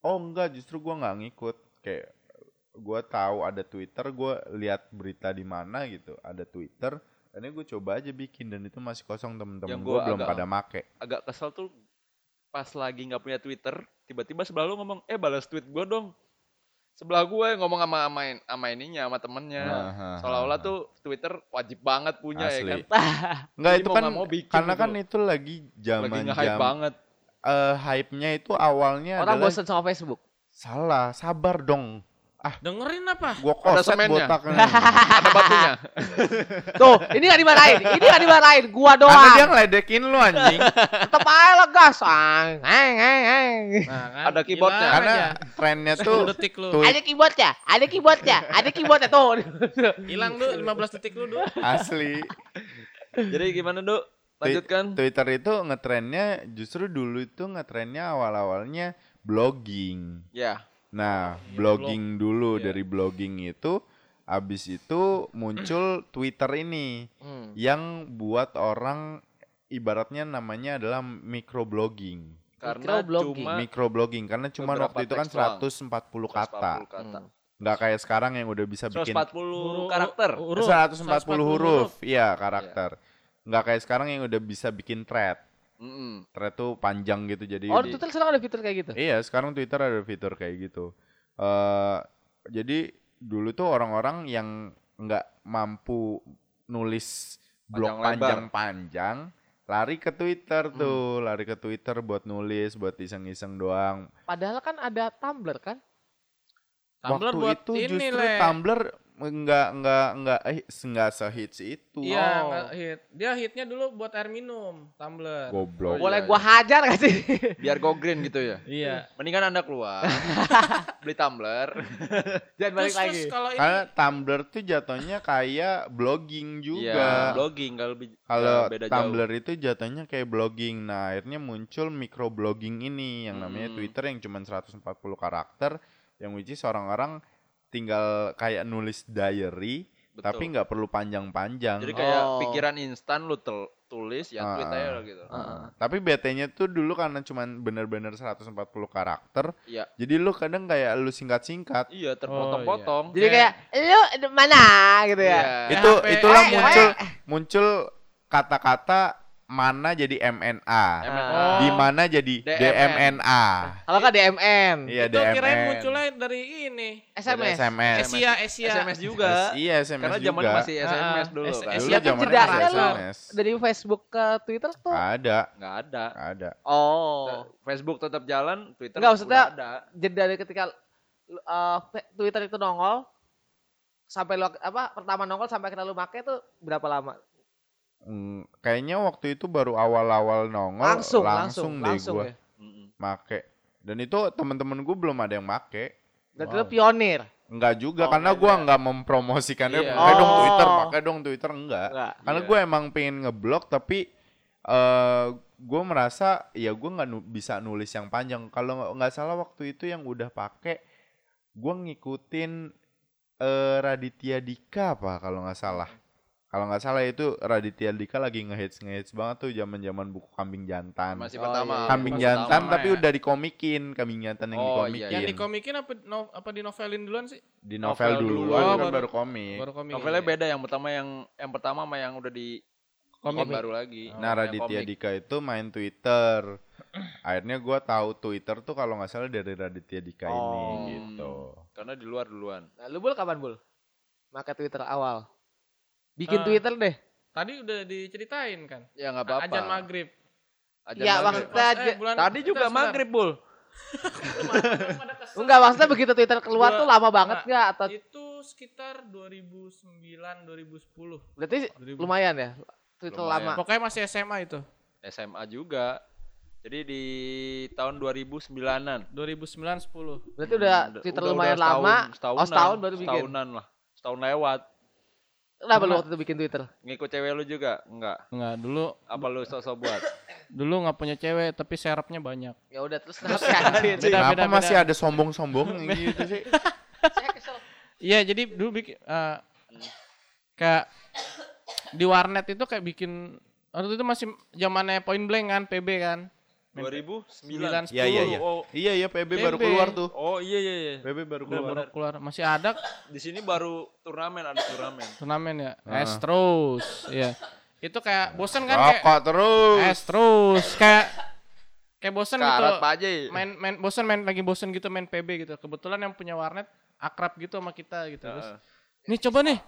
oh enggak justru gua nggak ngikut kayak gua tahu ada Twitter gua lihat berita di mana gitu ada Twitter dan gue coba aja bikin dan itu masih kosong temen-temen Yang gue gua belum agak- pada make Agak kesel tuh pas lagi nggak punya Twitter, tiba-tiba sebelah lu ngomong, "Eh, balas tweet gua dong." Sebelah gue ngomong sama sama, in- sama ininya, sama temennya. Seolah-olah tuh Twitter wajib banget punya ya Asli. kan. Enggak itu mau kan nggak mau bikin karena gitu kan itu lagi Lagi zaman nge-hype jam banget. eh hype-nya itu awalnya Orang adalah bosen sama Facebook. Salah sabar dong Dengerin apa? gua Ada koset semennya. botaknya Ada batunya. Tuh, ini gak dimarahin. Ini gak dimarahin. Gua karena dia doang. ngeledekin lu anjing Tetep aja lah gas. Ang, ang, ang, ang. Nah, kan, Ada keyboardnya. karena aja. trennya 10 tuh detik lu. tweet Ada keyboardnya, ada keyboardnya, ada keyboardnya tuh. Hilang lu 15 detik lu, Du. asli Jadi gimana, Duk? Lanjutkan. Twitter itu ngetrennya justru dulu itu ngetrennya awal-awalnya blogging. Ya. Nah, Iya, blogging dulu Iya. dari blogging itu habis itu muncul Twitter ini Hmm. yang buat orang ibaratnya namanya adalah microblogging. Karena Microblogging. cuma Microblogging karena cuma waktu itu kan teks doang. 140 kata. 140 kata. Hmm. Nggak kayak sekarang yang udah bisa bikin 140 karakter. Huruf. 140 huruf. Iya, karakter. Nggak kayak sekarang yang udah bisa bikin thread. Mm-mm. Thread tuh panjang gitu jadi Oh, di- Twitter sekarang ada fitur kayak gitu. Iya, sekarang Twitter ada fitur kayak gitu. eh jadi dulu tuh orang-orang yang nggak mampu nulis blog panjang-panjang lari ke Twitter tuh, lari ke Twitter buat nulis, buat iseng-iseng doang. Padahal kan ada Tumblr kan? Tumblr Waktu buat itu ini, justru Le. Tumblr nggak nggak nggak eh nggak sehits itu. Iya, Oh. hit. Dia hitnya dulu buat air minum, Tumblr. Goblok. Boleh iya, gua hajar gak sih? Biar go green gitu ya. Iya. Mendingan Anda keluar. beli tumbler. Jangan balik Terus, lagi. terus kalau ini Karena Tumblr tuh jatuhnya kayak blogging Iya, juga. blogging kalau lebih Kalau beda Tumblr itu jatuhnya kayak blogging. Nah, akhirnya muncul microblogging ini yang namanya Hmm. Twitter yang cuma 140 karakter yang which is orang-orang tinggal kayak nulis diary Betul. tapi nggak perlu panjang-panjang. Jadi kayak Oh. pikiran instan lu tel- tulis ya Ah, tweet ah. aja lah gitu. Heeh. Tapi BT-nya tuh dulu karena cuman bener-bener 140 karakter. Iya. Jadi lu kadang kayak lu singkat-singkat. Iya, terpotong-potong. Jadi kayak lu mana gitu ya? Iya. Itu itulah Eh, muncul muncul kata-kata mana jadi MNA. MNO. Di mana jadi DMN. DMNA. Kalau nggak DMN, Iya itu kirain DMN. munculnya dari ini. SMS. SMS. Asia, Asia. SMS juga. Iya SMS Karena juga. zamannya masih SMS Ah, dulu S- kan. Dulu Asia kan lu. Dari Facebook ke Twitter tuh. Ada, Nggak ada. ada. Oh. Facebook tetap jalan, Twitter Nggak, maksudnya- ada. Jeda dari ketika uh, fe- Twitter itu nongol sampai lu apa pertama nongol sampai kita lu make tuh berapa lama? Hmm, kayaknya waktu itu baru awal-awal nongol langsung, langsung, langsung, deh langsung gua ya. Make. Dan itu temen-temen gue belum ada yang make. Berarti Wow. lu pionir. Enggak juga Oh, karena beda. gua nggak mempromosikannya Iya. pakai dong Oh. Twitter, pakai dong Twitter enggak. Enggak. Karena Iya. gue emang pengen ngeblok tapi eh gue merasa ya gue nggak nu- bisa nulis yang panjang. Kalau nggak- salah waktu itu yang udah pakai gue ngikutin eh Raditya Dika apa kalau nggak salah. Kalau nggak salah itu Raditya Dika lagi ngehits ngehits banget tuh zaman zaman buku kambing jantan. Masih Oh, pertama. iya. kambing Masih jantan pertama tapi ya. udah dikomikin kambing jantan yang Oh, iya, dikomikin. Yang dikomikin apa no, apa di novelin duluan sih? di novel novel, dulu. duluan Oh, kan baru- baru komik. Baru komik. Novelnya beda yang pertama yang yang pertama sama yang udah di Komik. komik baru lagi. Nah, Yang Raditya. Dika itu main Twitter. Akhirnya gua tahu Twitter tuh kalau nggak salah dari Raditya Dika Oh. ini gitu. Karena di luar duluan. Nah, lu bul kapan bul? Make Twitter awal. Bikin Eh, Twitter deh. Tadi udah diceritain kan. Ya nggak apa-apa. Ajan maghrib. Ajan Ya, maghrib. maksudnya aja- bulan- Tadi juga maghrib, Bul. Enggak, maksudnya begitu Twitter keluar tuh lama banget enggak. enggak atau Itu sekitar 2009 2010. berarti 2000. lumayan ya? Twitter Lumayan. lama. Pokoknya masih SMA itu. SMA juga. Jadi di tahun 2009-an. 2009 10. Berarti udah Hmm, Twitter udah- lumayan udah setahun- lama. setahunan, oh, setahun baru bikin. Setahunan lah. Setahun lewat. Kenapa lu waktu itu bikin Twitter? Ngikut cewek lu juga? Enggak. Enggak, dulu Apa lu sosok buat? dulu nggak punya cewek tapi serapnya banyak. Ya udah terus kenapa anjir? Beda, Kenapa masih ada sombong-sombong gitu sih? Saya kesel. Iya, jadi dulu bikin eh, kayak di warnet itu kayak bikin waktu itu masih zamannya point blank kan, PB kan. 2009. 9 10. Iya iya iya. Oh, Iya iya PB baru PB. keluar tuh. oh iya iya iya. PB baru keluar. baru keluar. Masih ada Di sini baru turnamen ada turnamen. turnamen ya. Ah. Es terus. Iya. Itu kayak bosen kan kayak Rokok terus. es terus kayak kayak bosen gitu. Karat Pak Haji. Main main bosen main lagi bosen gitu main PB gitu. Kebetulan yang punya warnet akrab gitu sama kita gitu. Terus, Heeh. nih coba nih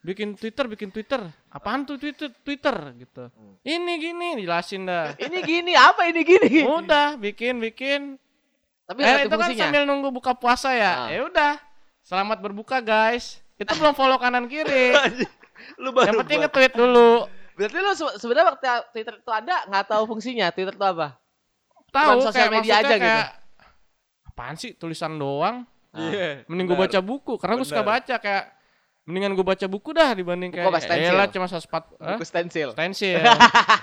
bikin Twitter, bikin Twitter. Apaan tuh Twitter? Twitter gitu. Ini gini dijelasin dah. Ini gini apa ini gini? Udah bikin bikin. Tapi Eh itu kan sambil nunggu buka puasa Ah. ya. Ya udah. Selamat berbuka guys. Itu belum follow kanan kiri. Lu baru Yang penting nge-tweet dulu. Berarti lu se- sebenarnya waktu Twitter itu ada nggak tahu fungsinya Twitter itu apa? Tahu sosial media aja gitu. kayak, Apaan sih tulisan doang? Iya. Mending gue baca buku karena gue suka baca kayak mendingan gue baca buku dah dibanding Buku kayak apa, stensil? lah cuma 140 Hah? Buku stensil. stensil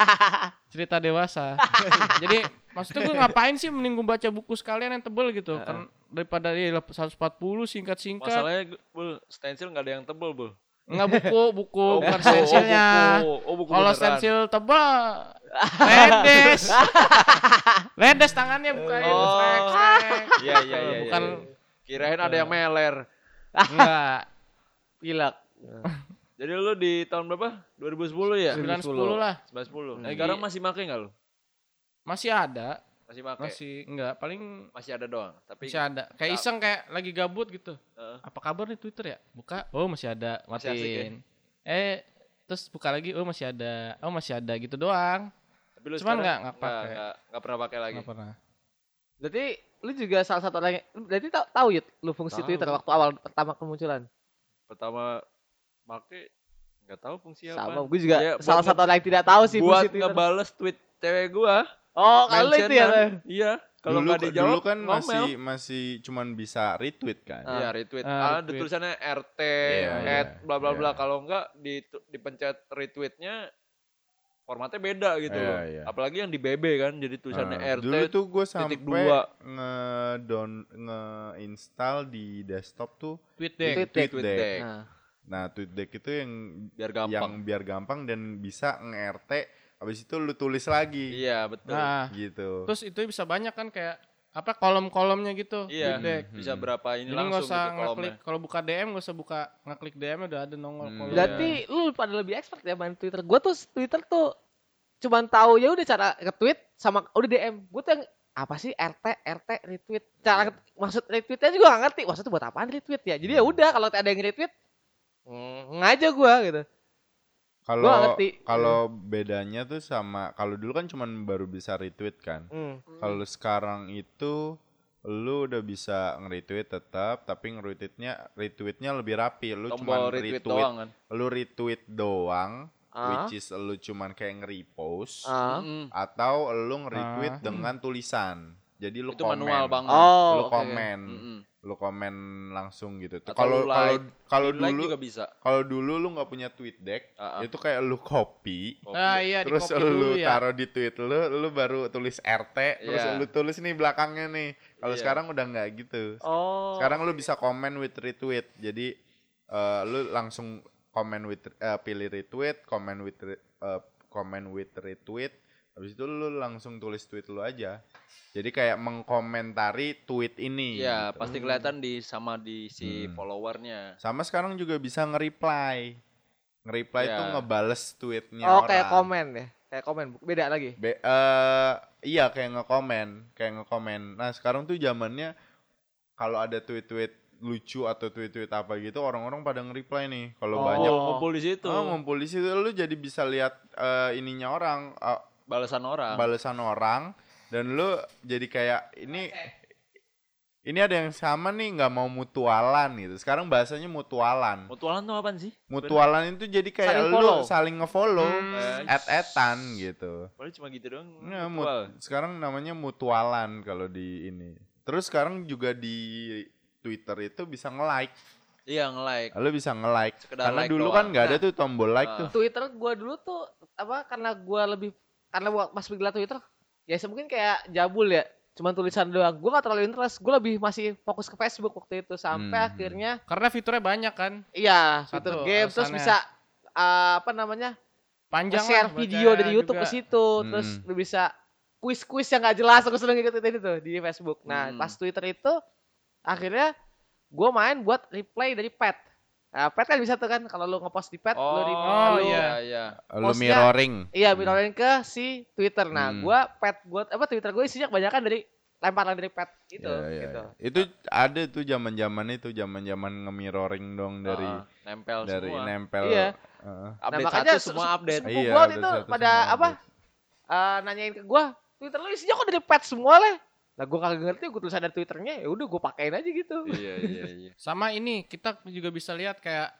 cerita dewasa jadi maksudnya gue ngapain sih mending gue baca buku sekalian yang tebel gitu kan daripada dia 140 singkat singkat Masalahnya bul, stensil nggak ada yang tebel bul. nggak buku buku Oh, bukan buku. stensilnya Oh, buku. Oh, buku kalau stensil tebel ledes ledes tangannya bukan Oh. Iya iya iya. bukan iya. Kirain ada yang meler. enggak Pilek. Jadi lu di tahun berapa? 2010 ya? 9 10 lah 910. Lagi- Sekarang masih make nggak lu? masih ada Masih make? masih enggak paling Masih ada doang. Tapi masih ada kayak iseng kayak lagi gabut gitu Heeh. apa kabar nih Twitter ya buka oh masih ada Masih asik ya? matiin eh terus buka lagi oh masih ada oh masih ada gitu doang tapi lu Cuman nggak- nggak pakai. nggak nggak pernah pakai lagi. nggak pernah Berarti lu juga salah satu orang yang berarti tahu tahu Yud, lu fungsi Tahu. Twitter waktu awal pertama kemunculan. Pertama make nggak tahu fungsi apa. Sama gue juga Iya, salah satu orang yang tidak tahu sih buat fungsi ngebales tweet cewek gua. Oh, kalau itu ya. mention-an. Iya, kalau dulu, nggak dijawab dulu kan ngomel. masih masih cuman bisa retweet kan. Iya, retweet. Ah, Ah, ada retweet. tulisannya RT, Iya, at bla bla bla. iya. Kalau enggak di dipencet retweetnya formatnya beda gitu Iya, loh. iya. Apalagi yang di BB kan jadi tulisannya Ah, RT. dulu tuh gue sampai dua. nge down nge install di desktop tuh tweet deh Tweet tweet deck. deck. deck. Nah, Nah, tweet deck itu yang Biar yang gampang. biar gampang dan bisa nge-RT habis itu lu tulis lagi Iya, betul. nah gitu. terus itu bisa banyak kan kayak apa kolom-kolomnya gitu iya, tweet deck bisa Hmm. berapa ini jadi langsung usah gitu ngeklik kalau buka DM nggak usah buka ngeklik DM udah ada nongol Hmm. kolom berarti lu pada lebih expert ya main Twitter. Gue tuh Twitter tuh cuman tahu ya udah cara nge-tweet sama udah DM. Gue tuh yang apa sih RT RT retweet. Cara maksud retweetnya juga gak ngerti. Maksudnya buat apaan retweet ya? Jadi ya udah kalau ada yang retweet mm, ngaja gua gitu. Kalau kalau bedanya tuh sama kalau dulu kan cuman baru bisa retweet kan. Hmm. Kalau sekarang itu lu udah bisa nge-retweet tetap tapi nge-retweetnya retweetnya lebih rapi. Lu Tombol cuman retweet retweet, doang kan. lu retweet doang Ah. which is lu cuman kayak nge-repost. Mm-mm. atau lu nge-retweet Ah. dengan tulisan. Jadi lu Itu komen. manual banget. Oh, lu oke. komen. Mm-mm. Lu komen langsung gitu. Kalau kalau like. kalau like dulu juga bisa. kalau dulu lu nggak punya tweet deck, Ah, ah. itu kayak lu copy Copy. nah iya terus copy lu dulu ya taruh di tweet lu, lu baru tulis RT, terus Iya. lu tulis nih belakangnya nih. Kalau Iya. sekarang udah nggak gitu. Oh. Sekarang lu bisa komen with retweet. Jadi eh, lu langsung komen with eh, pilih retweet, komen with eh, komen with retweet. Habis itu lu langsung tulis tweet lu aja. Jadi kayak mengkomentari tweet ini. Iya, gitu. pasti kelihatan di sama di si Hmm. followernya. Sama sekarang juga bisa nge-reply. Nge-reply itu Iya. ngebales tweetnya Oh, orang. kayak komen ya. Kayak komen beda lagi. Be- eh, iya kayak ngekomen, kayak ngekomen. Nah sekarang tuh zamannya kalau ada tweet-tweet lucu atau tweet-tweet apa gitu orang-orang pada nge-reply nih. Kalau Oh. banyak Ngumpul di situ. oh, ngumpul di situ lu jadi bisa lihat eh, ininya orang, eh, Balasan orang. balasan orang dan lu jadi kayak ini ini ada yang sama nih nggak mau mutualan gitu. Sekarang bahasanya mutualan. Mutualan tuh apaan sih? Mutualan itu jadi kayak Saling lu follow. saling nge-follow, Hmm. at-atan gitu. Paling cuma gitu doang. Ya, mutual. mut- sekarang namanya mutualan kalau di ini. Terus sekarang juga di Twitter itu bisa nge-like. Iya nge-like. Lu bisa nge-like. Karena like dulu doang. kan nggak ada Nah. tuh tombol like Ah. tuh. Twitter gua dulu tuh apa karena gua lebih karena pas bikin Twitter ya mungkin kayak jabul ya cuman tulisan doang gua gak terlalu interest gua lebih masih fokus ke Facebook waktu itu sampai Hmm. akhirnya Karena fiturnya banyak kan. iya Satu fitur game terus alasannya. bisa uh, apa namanya Panjang share lah video dari YouTube juga. ke situ terus Hmm. lu bisa kuis-kuis yang gak jelas aku seneng ngikutin itu di Facebook nah Hmm. pas Twitter itu akhirnya gua main buat replay dari pet nah, pet kan bisa tuh kan kalau lu ngepost di pet lu Oh, di Oh, lu- iya. iya. Lu Postnya- mirroring. Iya, mirrorin ke si Twitter. Nah, Hmm. gua pet gua apa Twitter gue isinya kebanyakan dari lemparan dari pet itu Iya, iya, gitu. iya. Itu ada tuh zaman-zaman itu, zaman-zaman nge-mirroring dong dari Ah, nempel dari semua. nempel. Iya. Heeh. Update makanya satu se- semua se- update. Iya, gua itu pada apa? eh, nanyain ke gua, Twitter lu isinya kok dari pet semua lah. Nah, gua kagak ngerti, gua tulisan dari Twitternya, ya udah gua pakein aja gitu. Iya, iya, iya. Sama ini kita juga bisa lihat kayak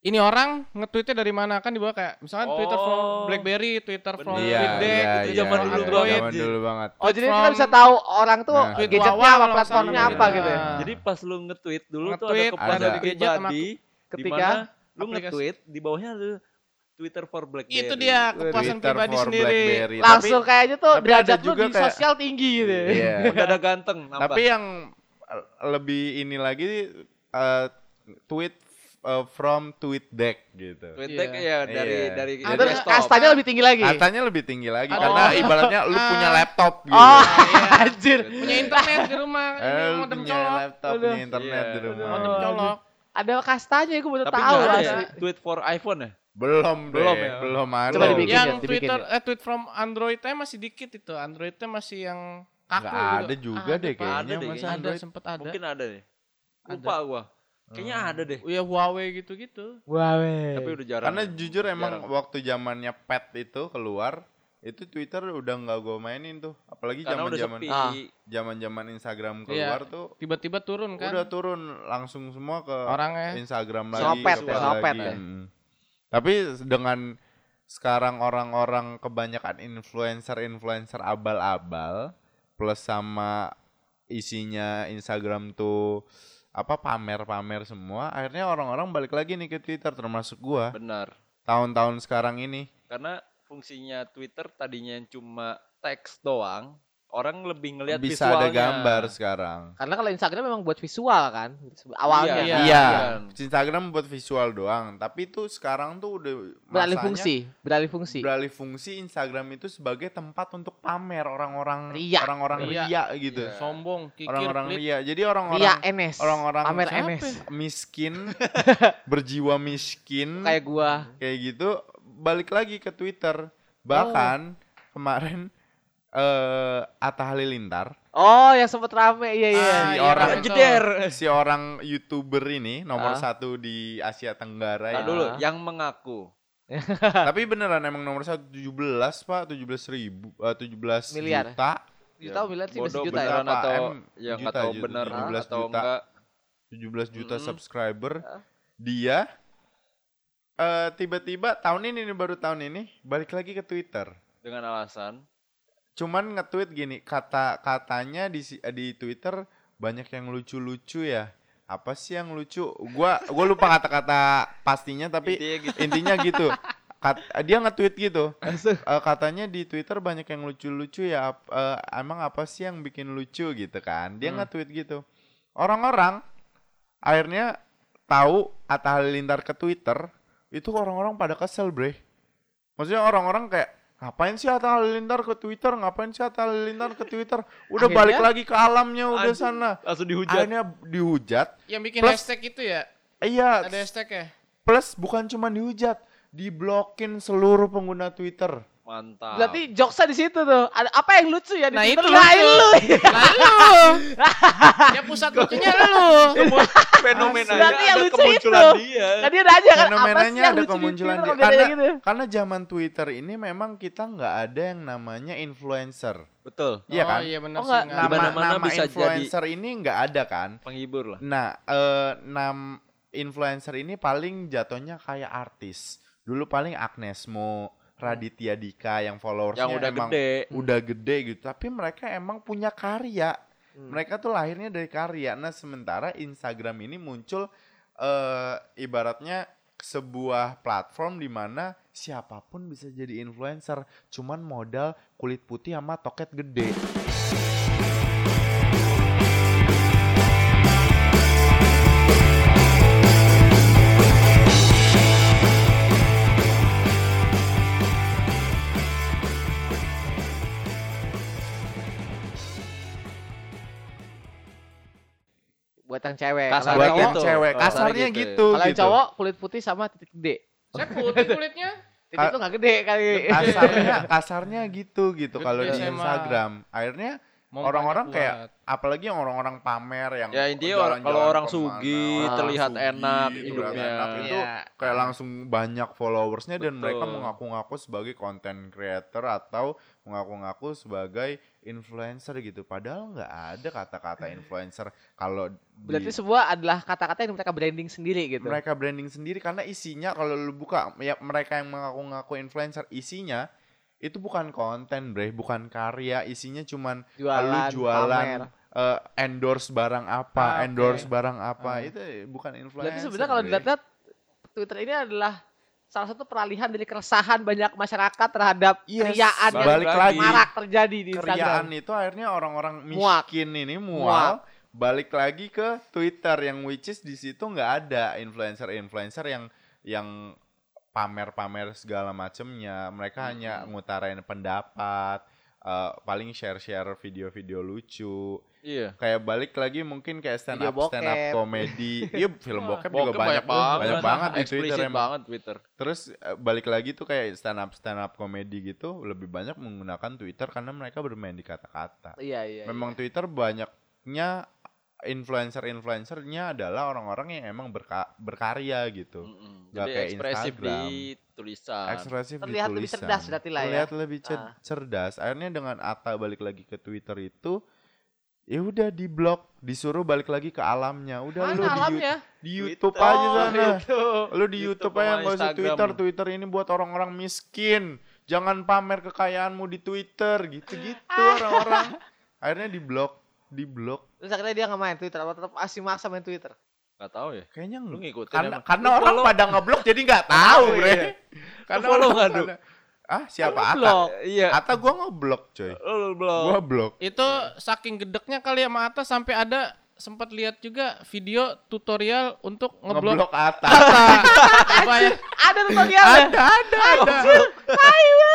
ini orang nge-tweetnya dari mana kan di bawah kayak misalkan Twitter from Oh. BlackBerry, Twitter from. Iya, TweetDeck, iya, itu iya, zaman iya, dulu iya, banget. Zaman dulu banget. Oh, jadi kita bisa tahu orang tuh Nah. Gadgetnya apa, platformnya apa salah. gitu. ya. Nah. Jadi pas lu nge-tweet dulu tuh ada Nge-tweet, kepuasan ada gadget sama pribadi Ketika di mana lu nge-tweet di bawahnya ada Twitter for BlackBerry. Itu dia kepuasan Twitter pribadi for sendiri. BlackBerry. langsung kayaknya tuh tapi ada derajat lu juga di kayak- sosial tinggi gitu. Tapi, iya. Mendadak ganteng nambah. Tapi yang eh, lebih ini lagi eh, tweet eh, from TweetDeck gitu. TweetDeck Iya. ya dari Iya. dari Ah, Jadi- terus desktop. kastanya lebih tinggi lagi. Katanya lebih tinggi lagi Oh. karena ibaratnya lu punya laptop gitu. Oh, Iya. anjir. Punya internet di rumah, Eh, ini modem punya colok. laptop, Aduh. punya internet Iya. di rumah. Modem colok. Ada kastanya gue baru Tapi tahu nggak ada ya tweet for iPhone ya? Belum deh, Belum ya? belum ada. Coba dibikin Yang ya, dibikin Twitter ya. eh tweet from Android-nya masih dikit itu. Android-nya masih yang kaku gitu. ada juga Ada, deh kayaknya Ada deh, masa kayaknya. Ada Android. sempet ada. Mungkin ada deh. Lupa gua. Kayaknya ada deh. Ya Huawei gitu-gitu. Weh. Tapi udah jarang. Karena ya. jujur emang Jarang. waktu zamannya pet itu keluar, itu Twitter udah nggak gue mainin tuh. Apalagi zaman-zaman. Ah. zaman-zaman Instagram Iya. keluar tuh Tiba-tiba turun kan. udah turun langsung semua ke Orangnya. Instagram lagi. Sama pet ke ya, sama lagi. pet ya. Tapi dengan sekarang orang-orang kebanyakan influencer-influencer abal-abal plus sama isinya Instagram tuh apa pamer-pamer semua, akhirnya orang-orang balik lagi nih ke Twitter termasuk gua. Benar. Tahun-tahun sekarang ini. Karena fungsinya Twitter tadinya yang cuma teks doang, orang lebih ngelihat bisa visualnya. ada gambar sekarang. Karena kalau Instagram memang buat visual kan awalnya. Iya. Iya, kan. Instagram buat visual doang, tapi tuh sekarang tuh udah Beralih fungsi, beralih fungsi. beralih fungsi Instagram itu sebagai tempat untuk pamer orang-orang Ria. orang-orang Ria. ria gitu. Iya. Sombong, kikir, Orang-orang pelit. ria. Jadi Ria orang-orang Enes. orang-orang Pamer Enes. ya? miskin berjiwa miskin Kayak gua. kayak gitu balik lagi ke Twitter. Bahkan kemarin eh Atta Halilintar Oh, yang sempet rame. Iya, iya. Ah, si iya, orang betul. Jeder. si orang youtuber ini nomor Ah. satu di Asia Tenggara Nah, ya. dulu Ah. yang mengaku. Tapi beneran emang nomor satu 17 pak 17 ribu eh, 17 Miliar. juta Juta miliar sih bodoh juta ya. beneran Berapa atau M? yang Juta, juta, bener 17 atau juta. enggak 17 juta Mm-mm. subscriber Ah. dia eh tiba-tiba tahun ini nih baru tahun ini balik lagi ke Twitter dengan alasan cuman nge-tweet gini kata katanya di si- di Twitter banyak yang lucu-lucu ya. Apa sih yang lucu? Gua gua lupa kata-kata pastinya tapi intinya gitu. intinya gitu. Kat- dia nge-tweet gitu. Eh, katanya di Twitter banyak yang lucu-lucu ya eh, emang apa sih yang bikin lucu gitu kan? Dia Hmm. nge-tweet gitu. Orang-orang akhirnya tahu Atta Halilintar ke Twitter itu orang-orang pada kesel bre. Maksudnya orang-orang kayak ngapain sih Atta Halilintar ke Twitter ngapain sih Atta Halilintar ke Twitter udah Akhirnya- balik lagi ke alamnya udah Anjing. sana langsung dihujat. akhirnya dihujat Yang bikin Plus- hashtag itu ya? iya Ada hashtag ya? plus bukan cuma dihujat diblokin seluruh pengguna Twitter Mantap. Berarti jokesnya di situ tuh. Ada apa yang lucu ya di Nah, Twitter? itu Nah, lucu. lu. Lalu. ya pusat lucunya lu. fenomenanya Berarti yang ada lucu kemunculan itu. dia. Kan dia nanya kan apa sih fenomenanya yang ada kemunculan dia. kalau dia nanya Karena, gitu. karena zaman Twitter ini memang kita nggak ada yang namanya influencer. Betul. Iya oh, kan? iya benar Oh, sih. Nama, Di mana-mana nama bisa influencer ini nggak ada kan? Penghibur lah. Nah, eh, nam influencer ini paling jatuhnya kayak artis. Dulu paling Agnesmo, Raditya Dika yang followersnya Yang udah emang gede. udah gede gitu. Tapi mereka emang punya karya. Hmm. Mereka tuh lahirnya dari karya. Nah, sementara Instagram ini muncul eh ibaratnya sebuah platform di mana siapa pun bisa jadi influencer, cuman modal kulit putih sama toket gede. Buat yang cewek. Kasarnya Kalau Buat yang gitu. cewek, Kasarnya gitu ya. gitu. Kalau yang gitu. cowok kulit putih sama titik gede. Saya putih kulitnya. Titik tuh nggak gede kali. kasarnya kasarnya gitu gitu kalau di. Instagram. Akhirnya Orang-orang kayak apalagi yang orang-orang pamer yang Ya intinya kalau orang ke mana, sugih, orang terlihat sugih, enak terlihat hidupnya. enak, itu Iya. kayak langsung banyak followersnya dan mereka mengaku-ngaku sebagai content creator atau mengaku-ngaku sebagai influencer gitu. Padahal nggak ada kata-kata influencer kalau Berarti sebuah adalah kata-kata yang mereka branding sendiri gitu. mereka branding sendiri karena isinya kalau lu buka ya mereka yang mengaku-ngaku influencer isinya itu bukan konten bre bukan karya isinya cuman lu Jualan, jualan pamer. eh, endorse barang apa Ah, endorse barang apa Ah. itu bukan influencer Berarti sebenarnya kalau dilihat Twitter ini adalah salah satu peralihan dari keresahan banyak masyarakat terhadap Yes, keriaan yang balik lagi marak terjadi di keriaan Instagram. itu akhirnya orang-orang Muak. miskin ini Muak. mual balik lagi ke Twitter yang which is di situ nggak ada influencer-influencer yang yang pamer-pamer segala macemnya mereka hanya ngutarain pendapat eh, paling share-share video-video lucu Iya. kayak balik lagi mungkin kayak stand up stand up komedi iya film bokep, Bokep juga banyak banyak banget di Twitter Eksplisit emang banget Twitter. Terus eh, balik lagi tuh kayak stand up stand up komedi gitu lebih banyak menggunakan Twitter karena mereka bermain di kata-kata. Iya iya. Memang Twitter banyaknya influencer-influencernya adalah orang-orang yang emang berka- berkarya gitu. Mm-mm. Nggak Jadi kayak ekspresif Instagram. di tulisan. Ekspresif di Terlihat lebih tulisan. cerdas berarti lah ya. Terlihat lebih cer- Ah. cerdas. Akhirnya dengan Ata balik lagi ke Twitter itu ya udah di blok, disuruh balik lagi ke alamnya. Udah Mana lu alamnya? di YouTube Twitter. aja Oh, sana. Itu. Lu di YouTube YouTube aja nggak usah. Twitter. Twitter ini buat orang-orang miskin. Jangan pamer kekayaanmu di Twitter gitu-gitu orang-orang. Akhirnya di blok, di blok. Terus akhirnya dia nggak main Twitter, apa tetap masih maksa main Twitter? Gak tahu ya. Kayaknya Lu ngikutin Karena, karena orang follow- pada ngeblok jadi nggak tahu, Tahu, bre. iya. Karena follow pada- Ah, siapa Ata? blok. Iya. Ata gua ngeblok, coy. Lu belum. Gua blok. Itu saking gedeknya kali sama Atta sampai ada sempat lihat juga video tutorial untuk ngeblok Ngeblok Ata. Atta. Apa ya? Ada tutorialnya. ada, ada, ada.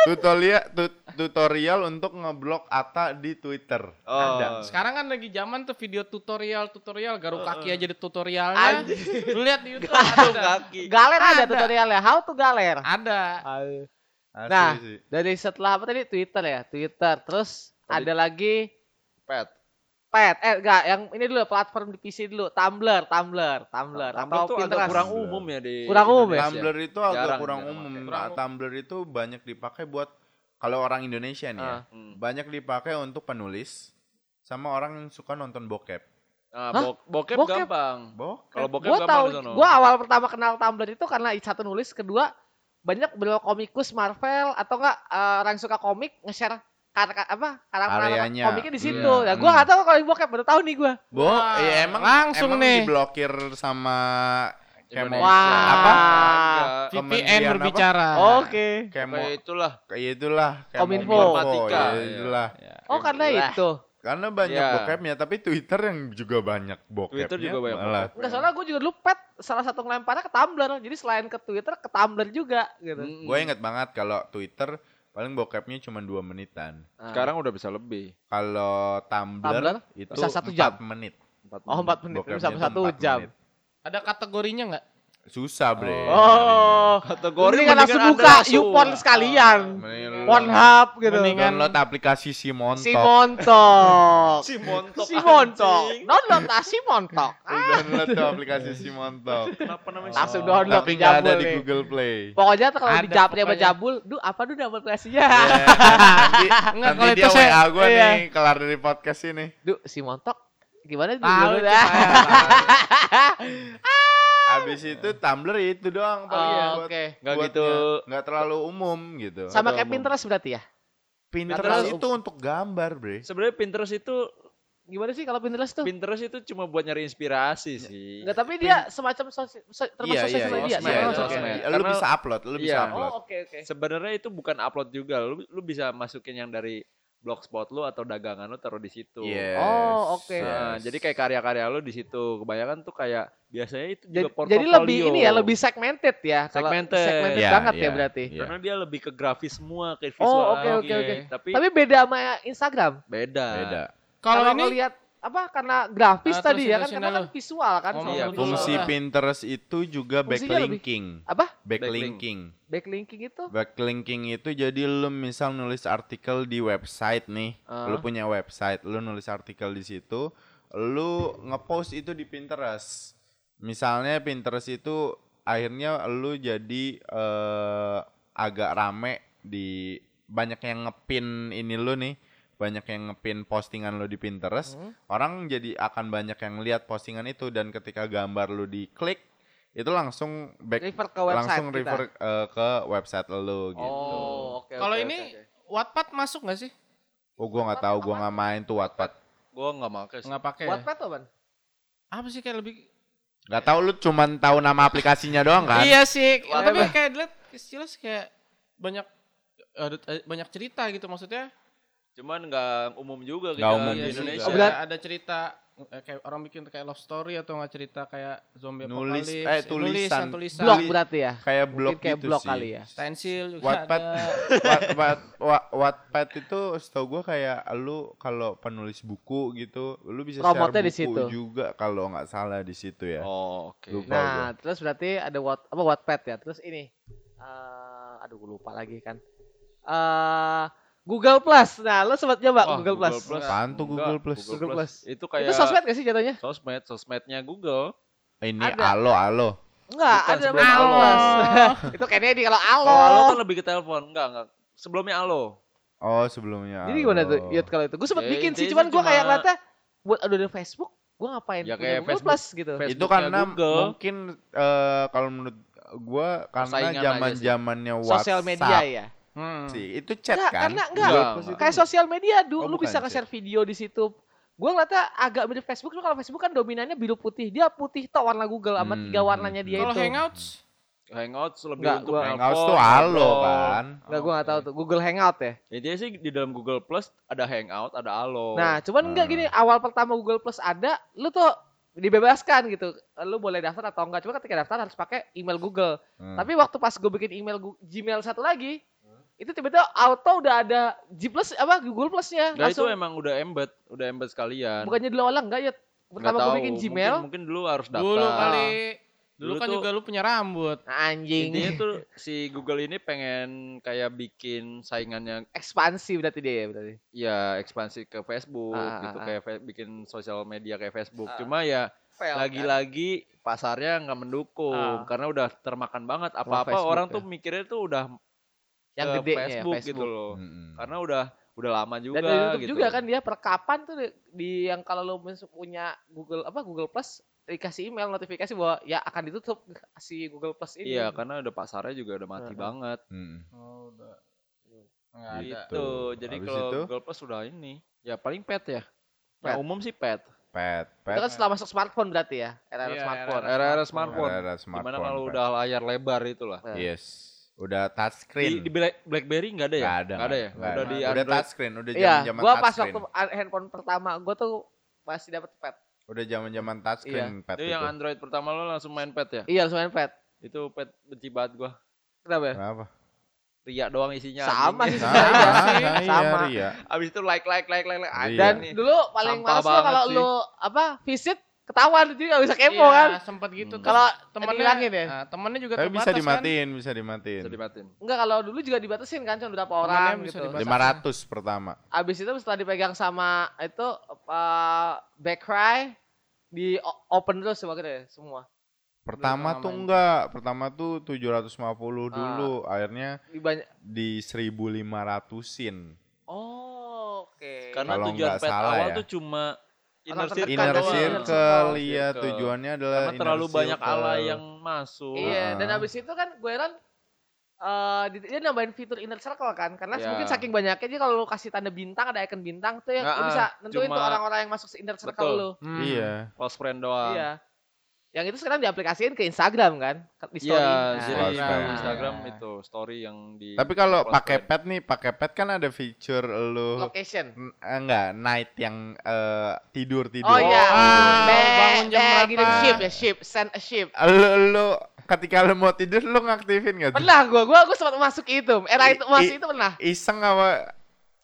tutorial tut- tutorial untuk ngeblok Ata di Twitter. Oh. Ada. Sekarang kan lagi zaman tuh video tutorial tutorial garuk kaki aja di tutorialnya. Lu lihat di YouTube Garuk ada. kaki. Galer ada, Ada. tutorialnya. How to galer. Ada. Asli Nah, sih. dari setelah apa tadi Twitter ya, Twitter. Terus Tadi- ada lagi Pet. Pet, eh enggak, yang ini dulu platform di PC dulu, Tumblr, Tumblr, Tumblr, Tumblr atau tuh agak kurang umum ya di Kurang umum ya? Tumblr itu agak Jarang, kurang jarang umum. Nah, Kurang- Tumblr itu banyak dipakai buat kalau orang Indonesia nih ya. Ah. Hmm. Banyak dipakai untuk penulis sama orang yang suka nonton bokep. Nah, Hah? bo- bokep, Bokep? gampang. Bokep. Kalau bokep Gua gampang tahu, gua awal pertama kenal Tumblr itu karena satu nulis, kedua banyak beliau komikus Marvel atau enggak eh, orang suka komik nge-share karakter apa karakter komiknya di situ. Iya. Ya gua Hmm. nggak tahu kalau yang bokep baru tahu nih gua. Bo, Wah, ya emang langsung emang nih. diblokir sama Indonesia. Wah. apa? VPN berbicara. Oke. Kemo, Kayak itulah. kayak itulah Kominfo. Ya itulah. Ya. Oh karena itu. Karena banyak Iya. bokepnya, tapi Twitter yang juga banyak bokepnya. Twitter juga banyak malah. Enggak soalnya gue juga dulu pet salah satu ngelemparnya ke Tumblr. Jadi selain ke Twitter ke Tumblr juga gitu. Mm-mm. Gue inget banget kalau Twitter paling bokepnya cuma dua menitan. Nah. Sekarang udah bisa lebih. Kalau Tumblr, Tumblr itu bisa satu empat jam. menit. Oh 4 menit, Bokepnya bisa itu satu empat jam. menit. Ada kategorinya nggak? Susah, Bre. Oh. Kategori Mendingan langsung buka YouPorn sekalian. Lu Pornhub gitu. Mendingan- Download aplikasi si Montok. Si Montok. Si montok. Si Montok. Download lah si Montok. Ah, Download tuh aplikasi si Montok. Kenapa namanya? Langsung si download. Tapi nggak ada Jabul di. Google Play. Pokoknya kalau Ada di japri sama jabul, duh apa duh nama aplikasinya? Ya, nanti Enggak, nanti kalau dia itu saya- WA gue iya. nih kelar dari podcast ini. Duh si Montok gimana Tahu dah? Habis itu Tumblr itu doang paling Oh, buat oke. Nggak buatnya. gitu. nggak terlalu umum gitu. Sama Atau kayak umum. Pinterest berarti ya? Pinterest Pinterest- itu untuk gambar, Bre. Sebenarnya Pinterest itu Gimana sih kalau Pinterest tuh? Pinterest itu cuma buat nyari inspirasi sih. Enggak, tapi dia semacam sosi, so- termasuk Iya, sosial iya, media. sosmed, iya, iya. oke. sosmed. Lu bisa upload, lu bisa Iya. upload. Oh, oke oke. Sebenarnya itu bukan upload juga. Lu lu bisa masukin yang dari blogspot lu atau dagangan lu taruh di situ. Yes, Oh, oke. Nah, yes. jadi kayak karya-karya lu di situ. Kebanyakan tuh kayak biasanya itu Jadi, juga jadi lebih ini ya, lebih segmented ya. Kalau Segmented. segmented Iya, banget ya iya, berarti. iya. Karena dia lebih ke grafis semua, ke Oh, visual. oke oke Oke. oke. Tapi, Tapi beda sama Instagram. beda. Beda. Kalau ini ngelihat apa karena grafis Ah, tadi ya kan karena kan visual kan. Soalnya. dulu. Fungsi Iya. Pinterest itu juga Fungsinya lebih- backlinking. Apa? Backlinking. Backlinking itu? Backlinking itu jadi lu misal nulis artikel di website nih, Ah. lu punya website, lu nulis artikel di situ, lu ngepost itu di Pinterest. Misalnya Pinterest itu akhirnya lu jadi eh, agak rame di banyak yang ngepin ini lu nih, banyak yang ngepin postingan lu di Pinterest, Hmm. orang jadi akan banyak yang lihat postingan itu dan ketika gambar lu diklik itu langsung back Refer ke website langsung kita. refer eh, ke website lo gitu. Oh, oke. kalau oke, ini oke. Wattpad masuk nggak sih? Oh, gua nggak tahu, gua nggak main tuh Wattpad. Gua nggak make sih. Nggak pakai. ya? Wattpad apa, Ban? Apa sih kayak lebih Nggak tahu lu cuman tahu nama aplikasinya doang kan? Iya sih, Wattpad. tapi kayak dilihat jelas kayak banyak ada eh, banyak cerita gitu maksudnya. Cuman nggak umum juga kita umum di Indonesia. Oh, ada, berat- ada cerita eh, kayak orang bikin kayak love story atau nggak cerita kayak zombie Nulis, apocalypse, eh, tulisan. tulisan, Blog Beli- berarti ya? Kayak Mungkin blog kayak gitu blog sih. kali ya. stensil juga Wattpad, ada. Wat, wat, wa- Wattpad itu setahu gua kayak lu kalau penulis buku gitu, lu bisa Promotnya share di buku situ. juga kalau nggak salah di situ ya. Oh, oke. Lupa. Nah, terus berarti ada what apa Wattpad ya. Terus ini eh aduh gue lupa lagi kan. Eh Google Plus. Nah, lo sempat nyoba Wah, Google, Plus. Plus. Apaan tuh Google Plus? Google Plus. Itu kayak Itu sosmed gak sih jatuhnya? sosmed, sosmednya Google. Ini Ada. alo alo. Enggak, Bukan, ada namanya Google Alo. Plus. itu kayaknya di kalau Alo. Kalau Alo kan lebih ke telepon. Enggak, enggak. Sebelumnya Alo. Oh sebelumnya. Jadi gimana tuh? Alo. Yud kalau itu. Gue sempat Ya, bikin sih, cuman gue kayak ngeliatnya buat aduh ada Facebook, gue ngapain? Ya, kayak Google Facebook. Plus gitu. Facebook. itu karena Google. mungkin eh, kalau menurut gua karena zaman zamannya WhatsApp Sosial media ya. Hmm. sih itu chat Enggak, kan karena enggak. Itu Kayak sosial media dulu Oh, lu bisa nge-share video di situ. Gue ngeliatnya agak mirip Facebook, cuma kalau Facebook kan dominannya biru putih. Dia putih tok warna Google sama Hmm, tiga warnanya dia Kalau itu. Hangouts Hangouts lebih Enggak, untuk gua- Hangouts tuh halo kan Enggak, gue gak tahu tuh. Google Hangout ya. Intinya sih di dalam Google Plus ada Hangout, ada Alo. Nah, cuman enggak Hmm. gini, awal pertama Google Plus ada, lu tuh dibebaskan gitu. Lu boleh daftar atau enggak. Cuma ketika daftar harus pakai email Google. Hmm. Tapi waktu pas gue bikin email Gmail satu lagi, itu tiba-tiba auto udah ada G Plus apa Google Plusnya Nah, itu langsung. emang udah embed, udah embed sekalian. Bukannya dulu enggak ya? Nggak Pertama gue tahu, bikin mungkin- Gmail, Mungkin, dulu harus daftar. dulu kali. Dulu, Dulu kan tuh- juga lu punya rambut. Anjing. Intinya tuh si Google ini pengen kayak bikin saingannya ekspansi berarti dia ya berarti. ya ekspansi ke Facebook Ah, ah, gitu ah. kayak fe- bikin sosial media kayak Facebook. Ah. Cuma ya kan? lagi-lagi pasarnya nggak Ah. mendukung karena udah termakan banget. Apa-apa orang ya. tuh mikirnya tuh udah yang ke gedenya Facebook, ya, gitu loh. Mm-mm. Karena udah udah lama juga Dan dari YouTube gitu. juga kan dia perkapan tuh di, di yang kalau lo punya Google apa Google Plus dikasih email notifikasi bahwa ya akan ditutup si Google Plus ini. Iya, karena udah pasarnya juga udah mati banget. Mm. Oh, udah. Nggak ada. Gitu. Jadi Habis kalau itu? Google Plus udah ini, ya paling pet ya. Pet. Yang umum sih pet. pet Itu pet kan setelah masuk smartphone berarti ya, era Iya, smartphone. era-era Era-era Smartphone. smartphone. Era-era smartphone, Gimana kalau udah layar lebar itulah. Nah. yes udah Di, touchscreen di Black- BlackBerry nggak ada ya? Nggak ada Nggak ada ya? nggak udah ada. di udah Android. touchscreen udah Iya, zaman gua pas touchscreen waktu handphone pertama gua tuh masih dapat pet. udah zaman zaman touchscreen pet Itu itu yang Android pertama lo langsung main pet ya? Iya, langsung main pet. Itu pet benci banget gua. Kenapa ya? kenapa Ria doang isinya. Sama sih sama sebenarnya. sama Sama. iya Abis itu like like like like like. Iya. Anjing Dan dulu paling males lo kalau lu apa visit ketahuan jadi nggak bisa kepo Iya, kan. sempet gitu. Hmm. Terus Kalau temennya dihilangin ya? nah, temennya juga tapi bisa terbatas kan. dimatiin bisa dimatiin Bisa dimatiin. Enggak kalau dulu juga dibatasin kan cuma berapa orang bisa gitu. dibatasi. 500 pertama Abis itu setelah dipegang sama itu uh, backcry di o- open terus semua gitu ya semua. pertama tuh enggak pertama tuh 750 Ah. dulu akhirnya Di banyak. di 1500-in Oh, oke. Karena Kalau tujuan pet awal ya. tuh cuma inner circle inner circle Circle. iya Circle. tujuannya adalah Karena inner terlalu banyak ala yang masuk. Iya, dan Ah. abis itu kan gue heran eh di- dia nambahin fitur inner circle kan karena Ya. mungkin saking banyaknya jadi kalau lu kasih tanda bintang ada icon bintang tuh yang lu Nah, bisa nentuin tuh cuma- orang-orang yang masuk inner circle Betul. lu. Hmm. Iya. Close friend doang. Iya. Yang itu sekarang diaplikasiin ke Instagram kan? Di story. Iya, Nah, jadi Close yang friend. Instagram Nah. itu story yang di Tapi kalau pakai pet nih, pakai pet kan ada feature lu location. Eh, enggak night yang eh, tidur tidur. Oh iya. Ah, Be- bangun jam gini berapa? ship ya, ship, send a ship. Lu, lu ketika lu mau tidur lu ngaktifin gak tuh? Pernah gua, gua gua sempat masuk itu. Era itu masuk i- itu pernah. Iseng apa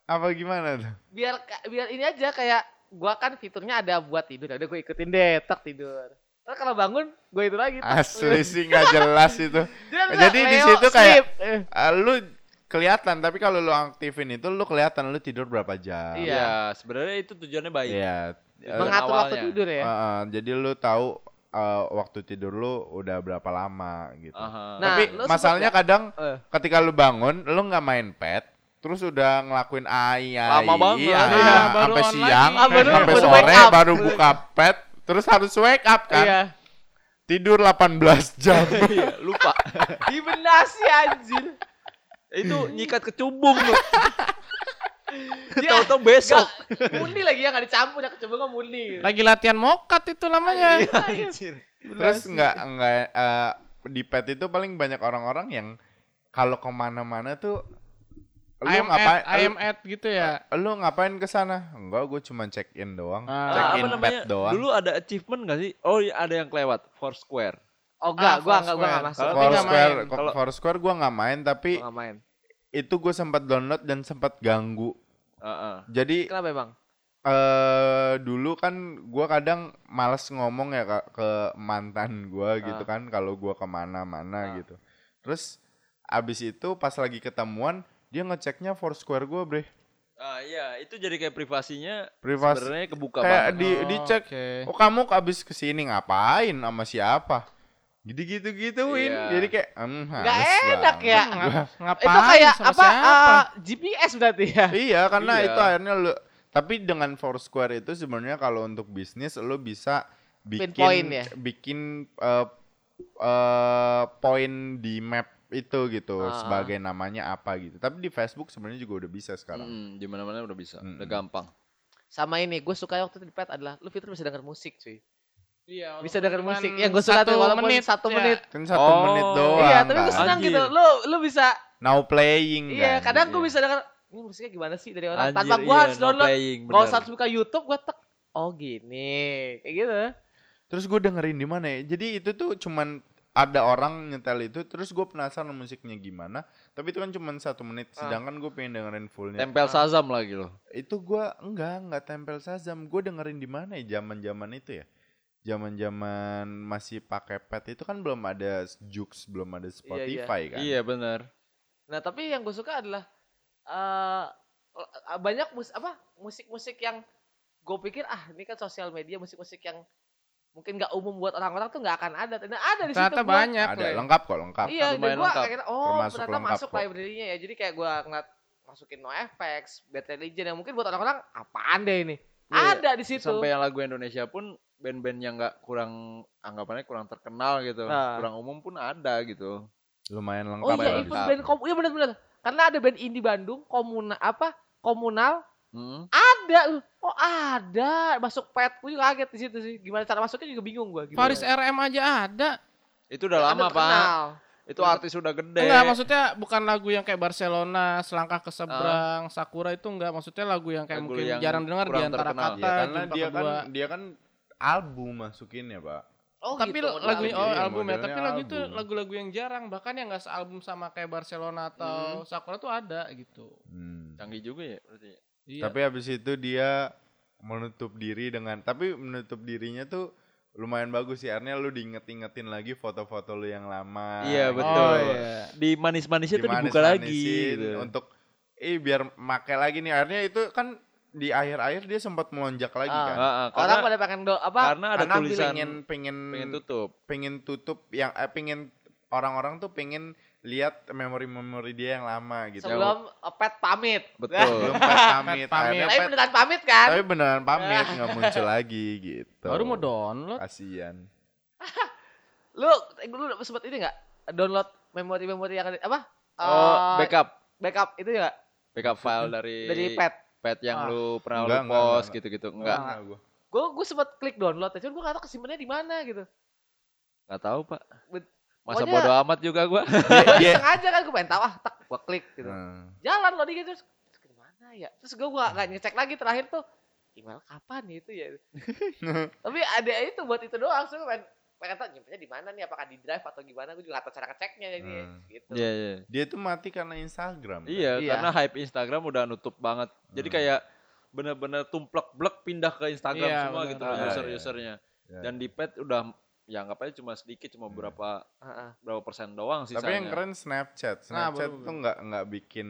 apa gimana tuh? Biar biar ini aja kayak gua kan fiturnya ada buat tidur. Udah gua ikutin deh, tak tidur. Terus kalau bangun, gua itu lagi. Asli sih nggak jelas itu. Jadi, di situ kayak eh, lu kelihatan tapi kalau lu aktifin itu lu kelihatan lu tidur berapa jam. Iya. Iya, sebenarnya itu tujuannya baik. Iya. Tujuan Eh, mengatur waktu tidur ya. eh, eh, jadi lu tahu eh, waktu tidur lu udah berapa lama gitu. Aha. Nah, tapi masalahnya nggak? kadang Eh. ketika lu bangun lu nggak main pet terus udah ngelakuin AI AI Lama banget. Iya, baru sampai siang. Ah, sampai sore baru buka pet terus harus wake up kan Iya. tidur 18 jam Iya, lupa. Hibernasi anjir. itu nyikat ke cumbung lu. Dia Tahu-tahu besok. Gak, murni lagi ya, gak dicampur, udah kecebur murni. Lagi latihan mokat itu namanya. Anjir. terus nggak nggak eh, di pet itu paling banyak orang-orang yang kalau ke mana-mana tuh lu I am ngapain at, I am at gitu ya. lu ngapain ke sana enggak gue cuma check in doang Ah. check in apa pet doang Dulu ada achievement gak sih? Oh, iya, ada yang kelewat. Foursquare. Oh enggak, Ah, gua enggak, gua enggak masuk. Kalau- nggak Foursquare, Kalau- Foursquare gue nggak main tapi Gua main. itu gue sempat download dan sempat ganggu. Heeh. Jadi Kenapa bang? eh dulu kan gue kadang males ngomong ya ke, ke mantan gue gitu Ah. kan kalau gue ke mana-mana Ah. gitu. Terus abis itu pas lagi ketemuan dia ngeceknya Foursquare gue bre. Ah iya, itu jadi kayak privasinya Privasi sebenarnya kebuka kayak banget. di Oh, dicek. oke. Oh kamu abis ke sini ngapain sama siapa? Gitu-gitu gituin. Iya. Jadi kayak hmm, Nggak enak banget. ya. Nga- Ngapain? Itu kayak sama apa? siapa? eh, GPS berarti ya. Iya, karena Iya. itu akhirnya lu tapi dengan Foursquare itu sebenarnya kalau untuk bisnis lu bisa bikin Pinpoint ya? bikin eh eh, poin di map itu gitu Ah. sebagai namanya apa gitu. Tapi di Facebook sebenarnya juga udah bisa sekarang. Mm, di mana-mana udah bisa, Mm-mm. udah gampang. Sama ini, gue suka waktu itu di pet adalah lu fitur bisa denger musik cuy. Iya, Bisa denger musik. Yang gue suka tuh satu walaupun menit, satu ya. menit. Kan satu Oh, menit doang. iya, tapi gue senang Anjir. gitu. Lu lu bisa Now playing Iya, kan. kadang gue Iya. bisa denger ini musiknya gimana sih dari orang Anjir, tanpa gue iya, harus no download. bener. harus buka YouTube, gue tek. Oh gini, kayak gitu. Terus gue dengerin di mana ya? Jadi itu tuh cuman ada orang nyetel itu terus gue penasaran musiknya gimana tapi itu kan cuma satu menit Ah. sedangkan gue pengen dengerin fullnya Tempel sazam lagi loh. itu gua enggak enggak tempel sazam gue dengerin di mana ya zaman zaman itu ya zaman zaman masih pakai pet itu kan belum ada Jux belum ada Spotify kan Iya benar. Nah, tapi yang gue suka adalah eh banyak mus apa musik-musik yang gue pikir ah ini kan sosial media musik-musik yang mungkin nggak umum buat orang-orang tuh nggak akan ada. Nah, ada di situ. Ternyata banyak ada Le. lengkap kok lengkap Iya, dan gue akhirnya oh Termasuk ternyata masuk kok. library-nya ya. Jadi kayak gue ngeliat masukin NoFX, Bad Religion yang mungkin buat orang-orang apaan deh ini. Iya, ada di situ. Sampai yang lagu Indonesia pun band-band yang nggak kurang anggapannya kurang terkenal gitu, Nah. kurang umum pun ada gitu. lumayan Oh lengkap iya, lah di even situ. band kom iya benar-benar. Karena ada band indie Bandung, komuna apa? Komunal Hmm. ada. Oh ada, masuk pet. Gue juga kaget di situ sih. Gimana cara masuknya juga bingung gue. Faris RM aja ada. Itu udah lama pak. Itu Udah- artis udah gede. Enggak, maksudnya bukan lagu yang kayak Barcelona, Selangkah ke Seberang, Sakura itu enggak. Maksudnya lagu yang kayak Lagu mungkin yang jarang dengar di antara terkenal. kata, ya karena jumpa dia kan kedua. dia kan album masukin ya pak Oh, tapi gitu, lagunya oh Iya, album ya, tapi lagu itu lagu-lagu yang jarang, bahkan yang enggak sealbum sama kayak Barcelona atau Sakura tuh ada gitu. Hmm. Canggih juga ya berarti. Iya. tapi habis itu dia menutup diri dengan tapi menutup dirinya tuh lumayan bagus sih artinya lu diinget-ingetin lagi foto-foto lu yang lama Iya, gitu. betul. Oh, iya. Di manis-manisnya tuh dibuka lagi. Gitu. untuk eh biar make lagi nih akhirnya itu kan di akhir-akhir dia sempat melonjak lagi Ah. kan Ah, ah, Orang karena, pada pengen do apa? karena ada karena tulisan pengen pengen pengen tutup. pengen tutup yang eh, pengen orang-orang tuh pengen lihat memori-memori dia yang lama gitu Sebelum pet pamit. Betul. belum pet pamit Pamit. Tapi beneran pamit kan? tapi beneran pamit nggak muncul lagi gitu Baru mau download. kasian Lu, lu sempat ini nggak? Download memori-memori yang ada apa? Oh, eh, backup. backup itu ya Backup file dari dari pet. pet yang Ah. lu pernah Enggak, lu post enggak, gitu-gitu. Enggak. Enggak, gua. Gue gue sempet klik download, cuman gue gak tau kesimpannya di mana gitu. Enggak tahu, Pak. Bet- Masa pokoknya- bodo amat juga gua. Gue Dia- sengaja kan gue pengen tahu ah, tak gue klik gitu. Hmm. Jalan loading gitu terus ke mana ya? Terus gue gak, gak ngecek lagi terakhir tuh email kapan itu ya. Tapi ada itu buat itu doang, gue pengen pengen tahu nyimpennya di mana nih, apakah di drive atau gimana? Gue juga gak tahu cara ngeceknya jadi Hmm. gitu. Iya, iya. Dia tuh mati karena Instagram. kan? Iya, Iya. karena hype Instagram udah nutup banget. Jadi Hmm. kayak bener-bener tumplek blek pindah ke Instagram Iya, semua bener. gitu iya, user-usernya. iya. Dan di pet udah ya anggap aja cuma sedikit, cuma Hmm. berapa Heeh. berapa persen doang sih. Tapi yang keren Snapchat. Nah, Snapchat baru- tuh nggak nggak bikin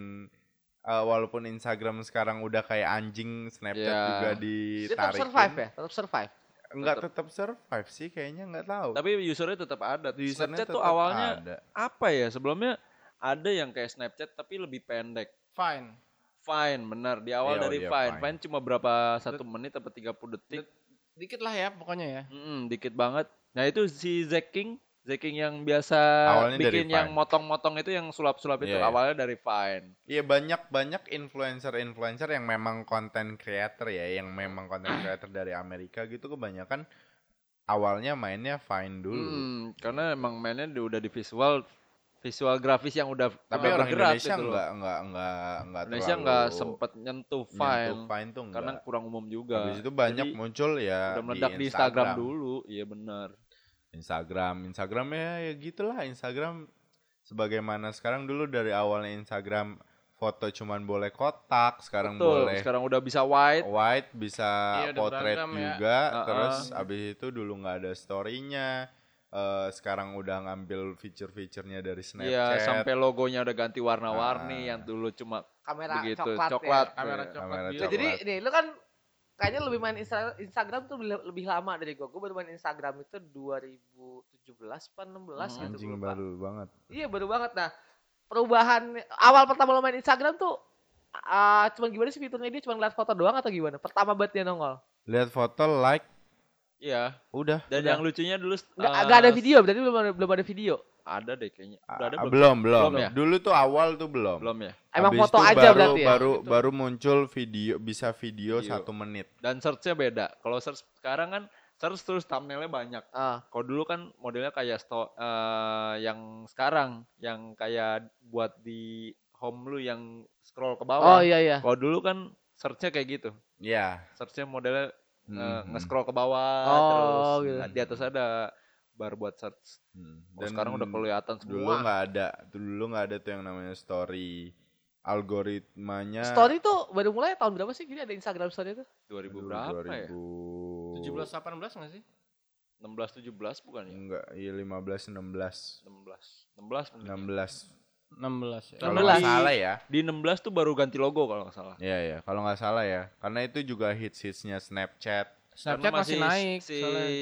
uh, walaupun Instagram sekarang udah kayak anjing, Snapchat Iya. juga Dia tetap ditarik. survive ya, tetap survive. Enggak tetap survive sih kayaknya nggak tahu. Tapi usernya tetap ada. Usernya Snapchat tuh awalnya ada. apa ya? Sebelumnya ada yang kayak Snapchat tapi lebih pendek. Fine. Fine, benar. Di awal Iya, dari Fine. Fine. Fine cuma berapa satu menit atau 30 detik. Dikit lah ya pokoknya ya. Mm, dikit banget. Nah itu si Zeking, Zeking yang biasa Awalnya bikin yang motong-motong itu yang sulap-sulap itu Iya, iya. awalnya dari Vine. Iya banyak banyak influencer-influencer yang memang content creator ya, yang memang content creator dari Amerika gitu kebanyakan awalnya mainnya Vine dulu. Hmm, karena emang mainnya di- udah di visual visual grafis yang udah Tapi udah orang Indonesia gitu loh. enggak enggak enggak enggak Indonesia terlalu nggak sempet nyentuh Vine nyentuh Vine tuh enggak. karena kurang umum juga. Habis itu banyak Jadi, muncul ya udah meledak di Instagram. dulu. Iya benar. Instagram, Instagram ya ya gitulah Instagram sebagaimana sekarang dulu dari awalnya Instagram foto cuman boleh kotak, sekarang Betul. boleh Sekarang udah bisa white. white, bisa Iya, beragam ya. juga, Uh-uh. terus abis itu dulu nggak ada story-nya. eh, sekarang udah ngambil fitur-fiturnya dari Snapchat. Iya, sampai logonya udah ganti warna-warni Ah. yang dulu cuma Kamera begitu coklat, coklat. ya. Kamera Iya. coklat Kamera biru. Ya, jadi Coklat. nih lu kan kayaknya lebih main Insta- Instagram tuh lebih, lebih lama dari gua. Gua baru main Instagram itu 2017 apa 16 Hmm, gitu Anjing baru banget. Iya baru banget nah. Perubahan awal pertama lo main Instagram tuh ah cuman gimana sih fiturnya dia cuma ngeliat foto doang atau gimana? Pertama banget dia nongol. Lihat foto, like, Iya. udah. Dan Udah. yang lucunya dulu Nggak, eh, nggak ada video berarti belum ada, belum ada video. Ada deh kayaknya. Ah, Udah ada belum, belum? belum. Belum ya? Dulu tuh awal tuh belum. Belum ya. Emang Habis foto itu aja baru, berarti ya? Baru Gitu. baru muncul video bisa video, Video. satu menit. Dan search-nya beda. Kalau search sekarang kan search terus thumbnailnya banyak. Ah, Kalau dulu kan modelnya kayak sto eh, yang sekarang yang kayak buat di home lu yang scroll ke oh bawah. iya iya. Kalau dulu kan search-nya kayak gitu. Ya. Search-nya modelnya eh, Mhm. nge-scroll ke bawah Oh, terus gitu. di atas ada bar buat search. Hmm. Oh, sekarang udah kelihatan dulu semua. nggak ada dulu nggak ada tuh yang namanya story algoritmanya Story tuh baru mulai tahun berapa sih? Gini ada Instagram story itu? 2000 Aduh, berapa ya? 2000 17 18 enggak sih? 16 17 bukan ya? enggak iya 15 16 16. 16 mungkin ya. 16 16 ya. kalau 16. nggak salah ya Di 16 tuh baru ganti logo kalau nggak salah. Iya ya kalau nggak salah ya karena itu juga hits hitsnya Snapchat Snapchat Karena masih, naik si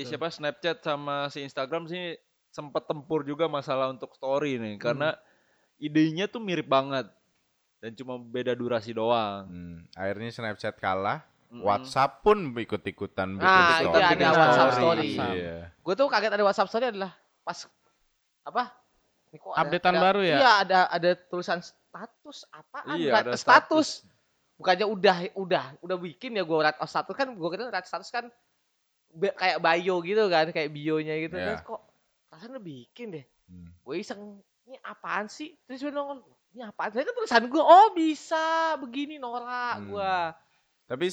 siapa Snapchat sama si Instagram sih sempet tempur juga masalah untuk story nih karena idenya tuh mirip banget dan cuma beda durasi doang. Hmm, akhirnya Snapchat kalah. WhatsApp pun ikut-ikutan bikin Ah, story. itu ada WhatsApp story. story. Iya. Gue tuh kaget ada WhatsApp story adalah pas apa? Ini kok ada- Updatean ada- baru ya? Iya, ada ada tulisan status apaan? Iya, ada status. Bukannya udah udah udah bikin ya gue rat status kan gue kira rat status kan be- kayak bio gitu kan, kayak bionya gitu. Iya. Terus kok rasanya udah bikin deh. Hmm. Gue iseng, ini apaan sih? Terus gue nongol, ini apaan? Ternyata tulisan gue, oh bisa begini norak Hmm. gue. Tapi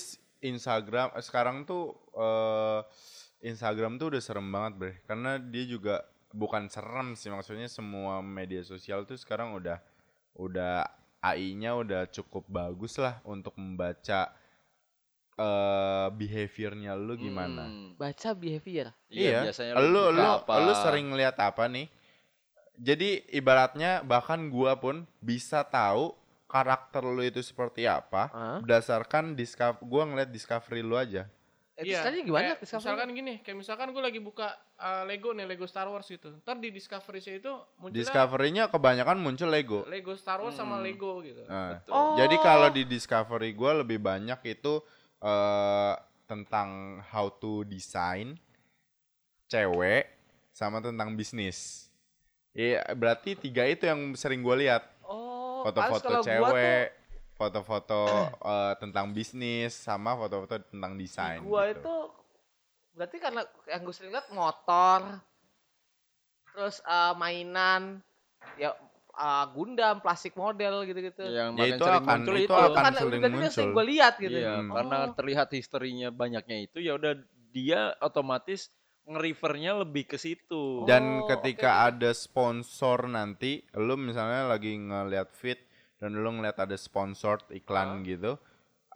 Instagram eh, sekarang tuh eh, Instagram tuh udah serem banget bre karena dia juga bukan serem sih maksudnya semua media sosial tuh sekarang udah udah AI-nya udah cukup bagus lah untuk membaca eh behaviornya lu gimana. Hmm. Baca behavior. Iya, biasanya lu buka lu apa. lu sering lihat apa nih? Jadi ibaratnya bahkan gua pun bisa tahu karakter lu itu seperti apa Hah? berdasarkan discover gua ngeliat discovery lu aja. Eh, Iya, tadi gimana? kayak Discovery? misalkan gini, kayak misalkan gue lagi buka uh, Lego nih, Lego Star Wars gitu. Ntar di Discovery sih itu munculnya Discovery-nya kebanyakan muncul Lego. Lego Star Wars sama Hmm. Lego gitu. Nah, Betul. Oh. Jadi kalau di Discovery gua lebih banyak itu eh tentang how to design cewek sama tentang bisnis. Iya, berarti tiga itu yang sering gue lihat. Oh. Foto-foto kalau gua tuh- cewek, foto-foto eh, tentang bisnis sama foto-foto tentang desain. Gua gitu. itu berarti karena yang gue sering lihat motor, terus eh, mainan, ya eh, Gundam, plastik model gitu-gitu. Yang Ya, itu sering akan- muncul itu itu. Akan kan sering yang sering muncul. gue lihat gitu. Iya, Hmm. karena Oh. terlihat historinya banyaknya itu ya udah dia otomatis nge-refernya lebih ke situ. Dan Oh, ketika ada sponsor nanti, lu misalnya lagi ngeliat feed dan lu ngeliat ada sponsor iklan gitu,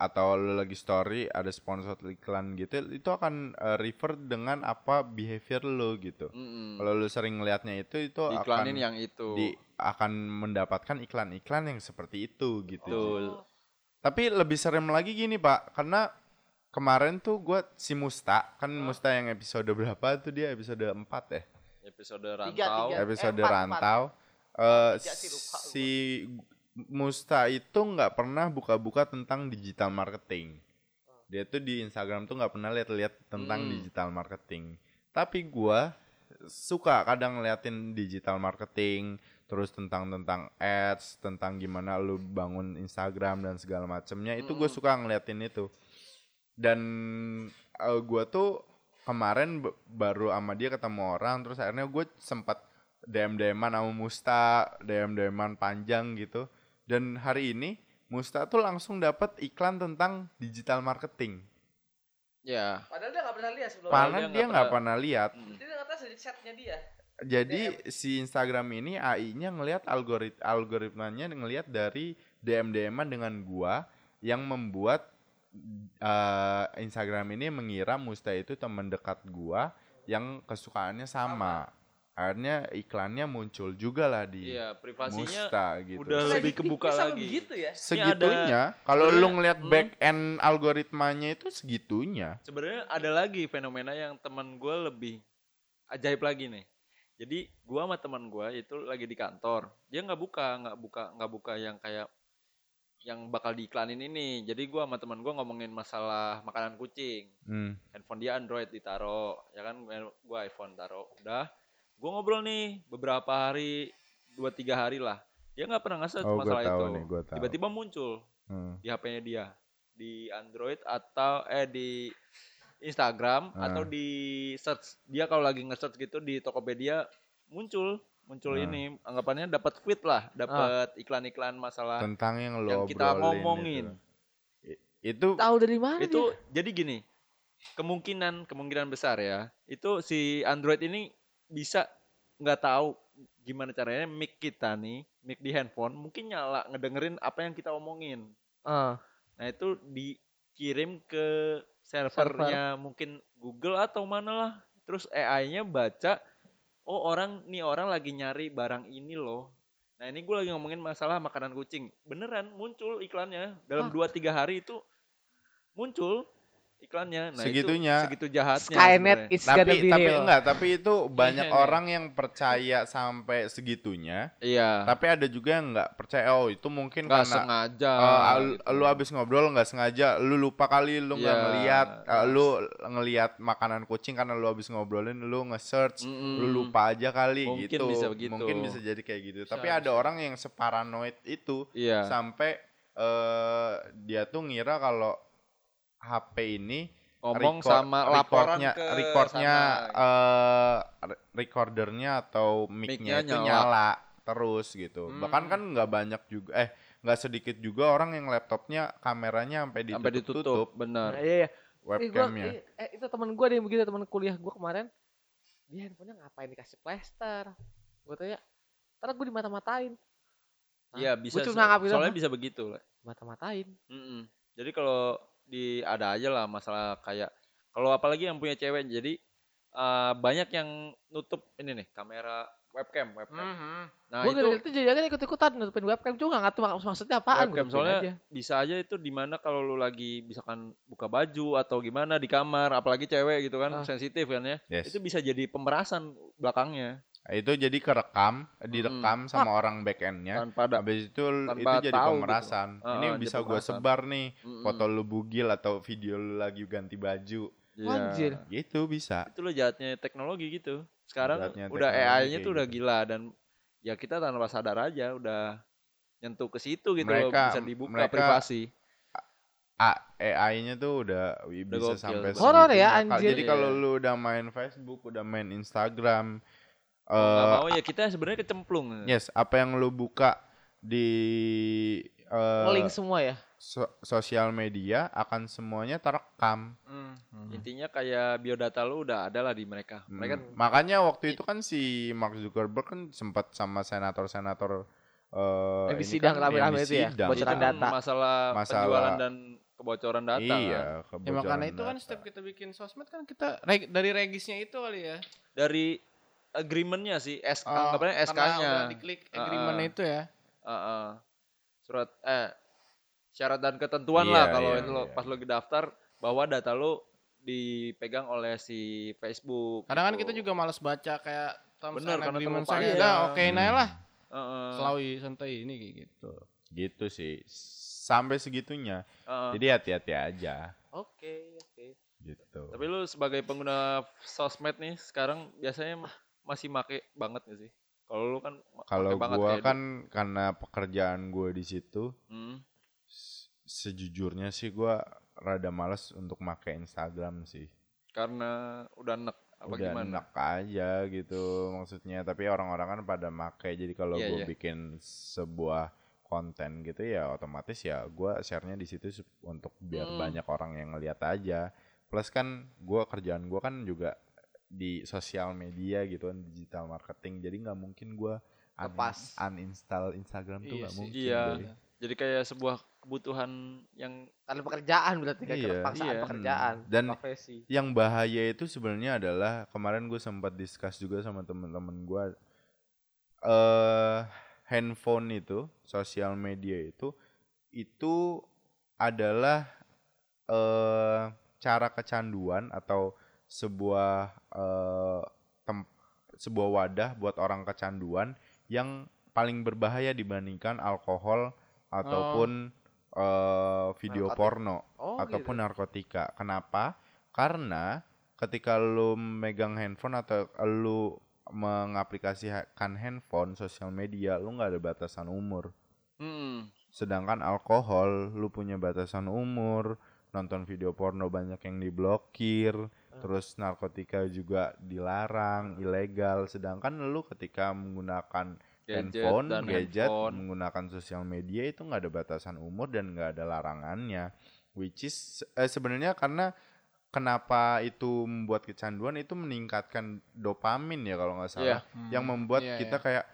atau lu lagi story ada sponsor iklan gitu, itu akan eh, refer dengan apa behavior lu gitu. Mm-mm. Kalau lu sering ngeliatnya itu, itu Diiklanin akan yang itu. di akan mendapatkan iklan-iklan yang seperti itu gitu. Betul. Tapi lebih serem lagi gini pak, karena kemarin tuh gua si Musta, kan Musta yang episode berapa tuh dia episode 4 ya? Episode Tiga, rantau. tiga. episode eh, empat, rantau eh, Tiga sih, lupa gua. si Musta itu nggak pernah buka-buka tentang digital marketing dia tuh di Instagram tuh nggak pernah lihat-lihat tentang Hmm. digital marketing tapi gua suka kadang ngeliatin digital marketing terus tentang tentang ads tentang gimana lu bangun Instagram dan segala macamnya itu gue Mm-mm. suka ngeliatin itu dan eh, gua tuh kemarin baru sama dia ketemu orang terus akhirnya gue sempat DM DMan sama Musta DM DMan panjang gitu dan hari ini Musta tuh langsung dapat iklan tentang digital marketing Ya. Padahal dia nggak pernah lihat sebelumnya. Padahal dia dia nggak pernah- pernah lihat Mm. Dia nggak tahu setnya dia. jadi si Instagram ini AI-nya ngelihat algorit algoritmanya ngelihat dari DM DMan dengan gua yang membuat eh, Instagram ini mengira Musta itu teman dekat gua yang kesukaannya sama. Akhirnya iklannya muncul juga lah di Iya, privasinya Musta gitu. udah lebih kebuka Bisa lagi. begitu ya. segitunya. Kalau lu ngelihat hmm. back end algoritmanya itu segitunya. Sebenarnya ada lagi fenomena yang teman gue lebih ajaib lagi nih. Jadi gua sama teman gua itu lagi di kantor. Dia nggak buka, nggak buka, nggak buka yang kayak yang bakal diiklanin ini. Jadi gua sama teman gua ngomongin masalah makanan kucing. Hmm. Handphone dia Android ditaro, ya kan gua iPhone taro. Udah, gua ngobrol nih beberapa hari, dua tiga hari lah. Dia nggak pernah nge-search Oh, masalah tahu itu. nih, gua tahu. Tiba-tiba muncul Hmm. di HP-nya dia di Android atau eh di Instagram Ah. atau di search dia kalau lagi nge-search gitu di Tokopedia muncul muncul Ah. ini anggapannya dapat feed lah dapat iklan-iklan masalah Tentang yang lo yang kita obrolin ngomongin. Itu. Itu Tahu dari mana itu jadi gini kemungkinan kemungkinan besar ya itu si Android ini bisa nggak tahu gimana caranya mic kita nih mic di handphone mungkin nyala ngedengerin apa yang kita omongin Ah. Nah itu dikirim ke servernya mungkin Google atau mana lah. Terus AI-nya baca, oh orang nih orang lagi nyari barang ini loh. Nah ini gue lagi ngomongin masalah makanan kucing. Beneran muncul iklannya dalam Hah? 2-3 hari itu muncul iklannya. Nah Segitunya. itu segitu jahatnya. Skynet is gonna tapi be tapi real. enggak tapi itu banyak Iya, iya. orang yang percaya sampai segitunya Iya. tapi ada juga yang nggak percaya oh itu mungkin Nggak karena sengaja. eh, gitu. lu abis ngobrol nggak sengaja lu lupa kali lu nggak Iya. ngeliat eh, lu ngeliat makanan kucing karena lu abis ngobrolin lu nge-search lu Mm-mm. lupa aja kali Mungkin gitu bisa begitu. mungkin bisa jadi kayak gitu tapi Bisa, ada bisa. orang yang separanoid itu Iya. sampai eh dia tuh ngira kalau HP ini Ngomong record- sama recordnya ke recordnya sana. eh, recordernya atau Mic-nya mic-nya itu nyala. nyala. terus gitu Hmm. bahkan kan nggak banyak juga eh nggak sedikit juga orang yang laptopnya kameranya sampai ditutup, sampai ditutup, benar. Nah, iya, iya. Gua, webcamnya ih, eh, itu temen gue ada yang begitu temen kuliah gue kemarin dia handphonenya ngapain dikasih plester gue tanya ntar gue dimata-matain Iya bisa. gue cuma so- soalnya "Hah? bisa begitu. lah. mata-matain Mm-mm. Jadi kalau di ada aja lah masalah kayak kalau apalagi yang punya cewek jadi eh, banyak yang nutup ini nih kamera webcam webcam. Mhm. Nah gue itu itu jadi aja ikut-ikutan nutupin webcam juga nggak mak- maksudnya apaan webcam gua soalnya aja. bisa aja itu di mana kalau lu lagi misalkan buka baju atau gimana di kamar apalagi cewek gitu kan Ah. sensitif kan ya. yes Itu bisa jadi pemerasan belakangnya itu jadi kerekam direkam sama orang backendnya tanpa ada habis itu tanpa itu jadi gitu. pemerasan Ah, ini jadi bisa gua pemerasan. sebar nih Mm-mm. foto lu bugil atau video lu lagi ganti baju Iya. Anjir. gitu bisa itu loh jahatnya teknologi gitu sekarang Jahatnya udah AI-nya tuh udah gitu. gila dan ya kita tanpa sadar aja udah nyentuh ke situ gitu loh, Mereka- bisa dibuka mereka- privasi. A- AI-nya tuh udah Udah bisa gokil. sampai Horor ya, anjir. Jadi kalau Iya. lu udah main Facebook, udah main Instagram, Eh mau ya kita sebenarnya kecemplung. yes, apa yang lu buka di eh, Link semua ya. so- sosial media akan semuanya terekam. Hmm. Intinya kayak biodata lu udah ada lah di mereka. Mereka Hmm. Makanya waktu itu kan si Mark Zuckerberg kan sempat sama senator-senator eh ini sidang kan rame-rame itu ya, sidang. bocoran itu data. masalah, Masalah- penjualan dan kebocoran data. kan. Iya, Ya kebocoran makanya itu kan data. setiap kita bikin sosmed kan kita reg- dari regisnya itu kali ya. Dari agreementnya sih, S, Oh, anggapannya SK-nya. diklik agreement ah. itu ya. Heeh. Surat eh syarat dan ketentuan Iya, lah kalau iya, itu lo iya. pas lo daftar bahwa data lo dipegang oleh si Facebook. Kadang kan gitu. kita juga males baca kayak terms Bener, and karena agreement saya udah oke Hmm. nah lah. Heeh. Selawi santai ini kayak gitu. Gitu sih. Sampai segitunya. Heeh. Jadi hati-hati aja Oke, oke. gitu. Tapi lu sebagai pengguna sosmed nih sekarang biasanya ma- masih make banget gak sih? Kalau lu kan Kalau gua kan karena pekerjaan gue di situ, Hmm. sejujurnya sih gua rada males untuk make Instagram sih. karena udah enek apa Udah gimana? enak aja gitu maksudnya. Tapi orang-orang kan pada make. Jadi kalau Iya, gue iya. bikin sebuah konten gitu ya otomatis ya gua share-nya di situ untuk biar Mm. banyak orang yang ngeliat aja. Plus kan gua kerjaan gua kan juga di sosial media gitu kan digital marketing. Jadi nggak mungkin gua un- Lepas. uninstall Instagram tuh Iya nggak sih. mungkin. Iya. Jadi kayak sebuah kebutuhan yang Karena pekerjaan berarti kan Iya. paksaan Iya. pekerjaan, Hmm. Dan- profesi. Yang bahaya itu sebenarnya adalah kemarin gue sempat discuss juga sama temen-temen gue. Eh handphone itu, sosial media itu, itu adalah eh cara kecanduan atau sebuah eh tem- sebuah wadah buat orang kecanduan yang paling berbahaya dibandingkan alkohol ataupun eh video Narkotik. porno Oh, ataupun gitu. narkotika. Kenapa? Karena ketika lu megang handphone atau lu mengaplikasikan handphone sosial media, lu nggak ada batasan umur. hmm, Sedangkan alkohol, lu punya batasan umur, nonton video porno banyak yang diblokir, terus narkotika juga dilarang, ilegal. Sedangkan lu ketika menggunakan gadget handphone, dan gadget, handphone. menggunakan sosial media itu nggak ada batasan umur dan nggak ada larangannya. Which is eh, sebenarnya karena kenapa itu membuat kecanduan itu meningkatkan dopamin ya kalau nggak salah, Iya, yang membuat Iya, kita iya. kayak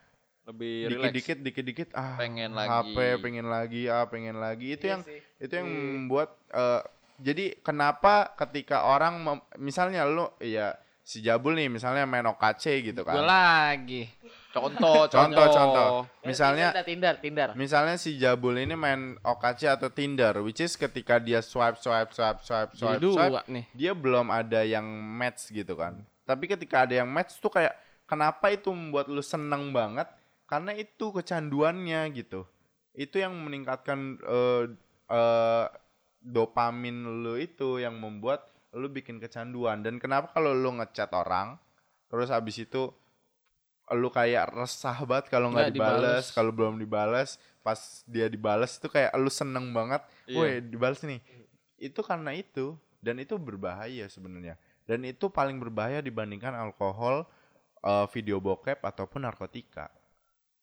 lebih dikit-dikit, dikit-dikit ah Pengen HP, lagi. pengen lagi, ah pengen lagi itu Iya yang sih. itu yang Iya. membuat eh, jadi kenapa ketika orang mem- misalnya lu ya si Jabul nih misalnya main OKC gitu Gue kan. lagi. Contoh, Contoh, contoh. Ya, Misalnya Tinder, Tinder, Tinder. misalnya si Jabul ini main OKC atau Tinder which is ketika dia swipe swipe swipe swipe Jadi swipe, swipe dua nih. dia belum ada yang match gitu kan. Tapi ketika ada yang match tuh kayak kenapa itu membuat lu seneng banget? Karena itu kecanduannya gitu. Itu yang meningkatkan eh, eh, dopamin lu itu yang membuat lu bikin kecanduan. Dan kenapa kalau lu ngechat orang terus habis itu lu kayak resah banget kalau nggak dibales, dibales. kalau belum dibales, pas dia dibales itu kayak lu seneng banget. Iya. Woi, dibales nih. Itu karena itu dan itu berbahaya sebenarnya. Dan itu paling berbahaya dibandingkan alkohol, eh, video bokep ataupun narkotika.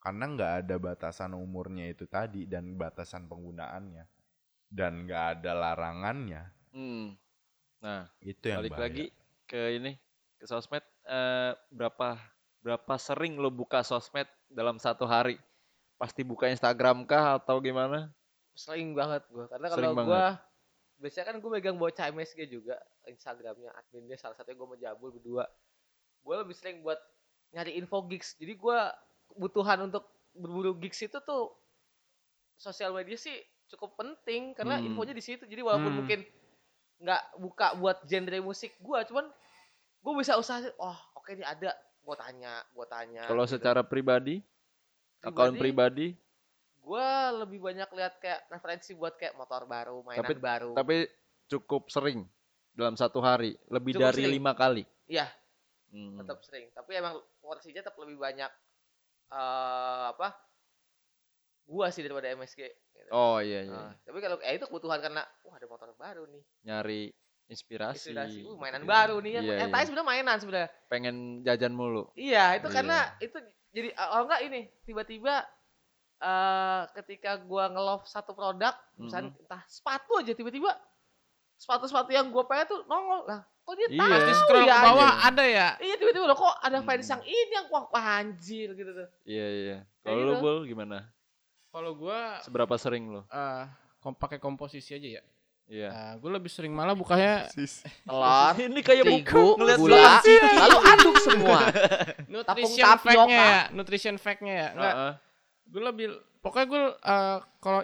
Karena nggak ada batasan umurnya itu tadi dan batasan penggunaannya. Dan nggak ada larangannya. Hmm. Nah, Itu yang balik bahaya. lagi ke ini ke sosmed eh, berapa berapa sering lo buka sosmed dalam satu hari? Pasti buka Instagram kah atau gimana? Sering banget gua. Karena kalau banget. gua biasanya kan gue megang bocah MSG juga Instagramnya adminnya salah satunya gue mau jabul berdua gue lebih sering buat nyari info gigs jadi gua kebutuhan untuk berburu gigs itu tuh sosial media sih cukup penting karena Hmm. infonya di situ jadi walaupun Hmm. mungkin nggak buka buat genre musik gua cuman gue bisa usaha oh oke ini ada gue tanya gue tanya Kalau gitu. secara pribadi, akun pribadi, gue lebih banyak lihat kayak referensi buat kayak motor baru mainan Tapi- baru tapi cukup sering dalam satu hari, lebih Cukup dari sering. lima kali. iya Hmm. tetap sering tapi emang porsinya tetap lebih banyak eh apa gua sih daripada MSG. gitu. Oh iya iya. Nah, tapi kalau eh itu kebutuhan karena wah ada motor baru nih. Nyari inspirasi. Inspirasi. Uh, mainan baru nih kan. Iya, eh, iya. tadi sebenarnya mainan sebenarnya. Pengen jajan mulu. Iya, itu Iya. karena itu jadi oh enggak ini tiba-tiba eh ketika gua nge-love satu produk, misalnya entah sepatu aja tiba-tiba sepatu-sepatu yang gua pengen tuh nongol lah. Kok dia Iya. tahu Pasti scroll ya, ke bawah anjing? ada ya. Iya tiba-tiba loh kok ada fans Hmm. yang ini yang wah anjir gitu tuh. Iya iya. Kalau lu gitu. gimana? Kalau gua Seberapa sering lu? eh kom pakai komposisi aja ya. Iya. Nah, gue lebih sering malah bukanya Telur, Ini kayak terigu, ngeliat gula, lalu aduk semua. nutrition fact-nya ya, nutrition fact-nya ya. Enggak, Heeh. gue lebih pokoknya gue eh, kalau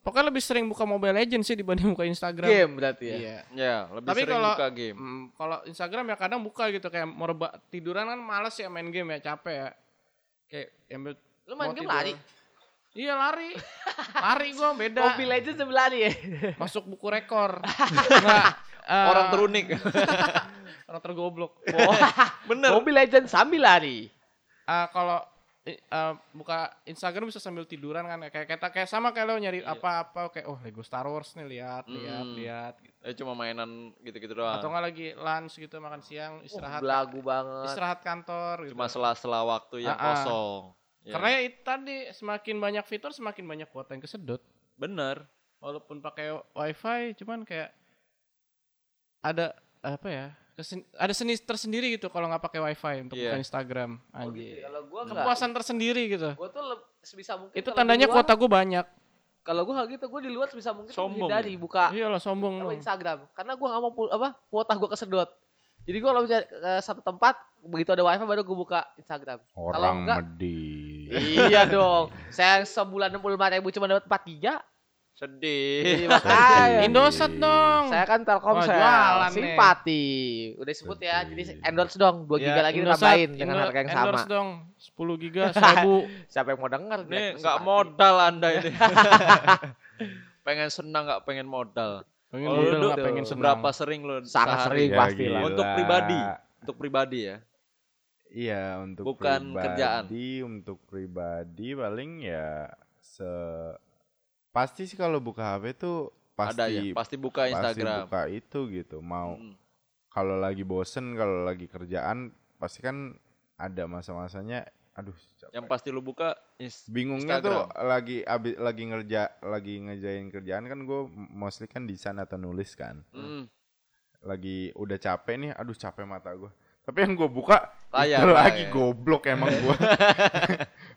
pokoknya lebih sering buka Mobile Legends sih dibanding buka Instagram. Game berarti ya. Iya. Ya, lebih Tapi sering kalau- buka game. Hmm, kalau Instagram ya kadang buka gitu kayak mau tiduran kan males ya main game ya capek ya. Kayak ambil Lu main game tidur. lari. Iya lari. lari gua beda. Mobile Legends sebelah nih ya. Masuk buku rekor. Enggak. eh, Orang terunik. orang tergoblok. Bener. Mobile Legends sambil lari. Eh, kalau eh, buka Instagram bisa sambil tiduran kan ya. kayak kayak kayak sama kayak lo nyari apa-apa kayak oh Lego Star Wars nih lihat lihat Hmm. lihat gitu. Eh cuma mainan gitu-gitu doang. atau enggak lagi lunch gitu makan siang istirahat Belagu banget. istirahat kantor gitu. Cuma sela-sela waktu yang Ah, ah. kosong. Ya. karena ya itu tadi semakin banyak fitur semakin banyak kuota yang kesedot bener. walaupun pakai wifi cuman kayak ada apa ya kesen- ada seni tersendiri gitu kalau nggak pakai wifi untuk Iya. buka Instagram Oh, gitu. anjir Kalau gua enggak. kepuasan tersendiri gitu Gua tuh leb- sebisa mungkin itu tandanya luar- kuota gue banyak Kalau gua nggak gitu, gua di luar sebisa mungkin Sombong menghindari ya? buka iyalah sombong apa dong Instagram karena gua nggak mau apa kuota gua kesedot. Jadi gua kalau misalnya ke satu tempat begitu ada wifi baru gua buka Instagram. Kalau Orang enggak, medit. Iya dong. Saya sebulan 65 ribu cuma dapat 4 giga. Sedih. Iya, makanya. Indosat dong Saya kan Telkomsel, Wah, jualan nih. simpati. Udah disebut ya, jadi endorse dong 2 giga lagi Indosat, tambahin dengan Indo- harga yang sama. endorse dong 10 giga 1000 Siapa yang mau denger? Ini Biar nggak simpati. modal anda ini. pengen senang nggak pengen modal. pengen Kalau modal pengen senang Berapa sering lu Sangat sehari? sering. pasti lah. Untuk pribadi. Untuk pribadi ya. Iya untuk Bukan pribadi, kerjaan. Untuk pribadi paling ya se pasti sih kalau buka HP tuh pasti Ada ya. Pasti buka pasti Instagram. buka itu gitu. Mau Hmm. kalau lagi bosen kalau lagi kerjaan pasti kan ada masa-masanya aduh capek. Yang pasti lu buka is bingungnya tuh Instagram. lagi abi, lagi ngerja lagi ngejain kerjaan kan gue mostly kan desain atau nulis kan Hmm. lagi udah capek nih aduh capek mata gue tapi yang gue buka Layar, itu lagi layar. goblok emang gue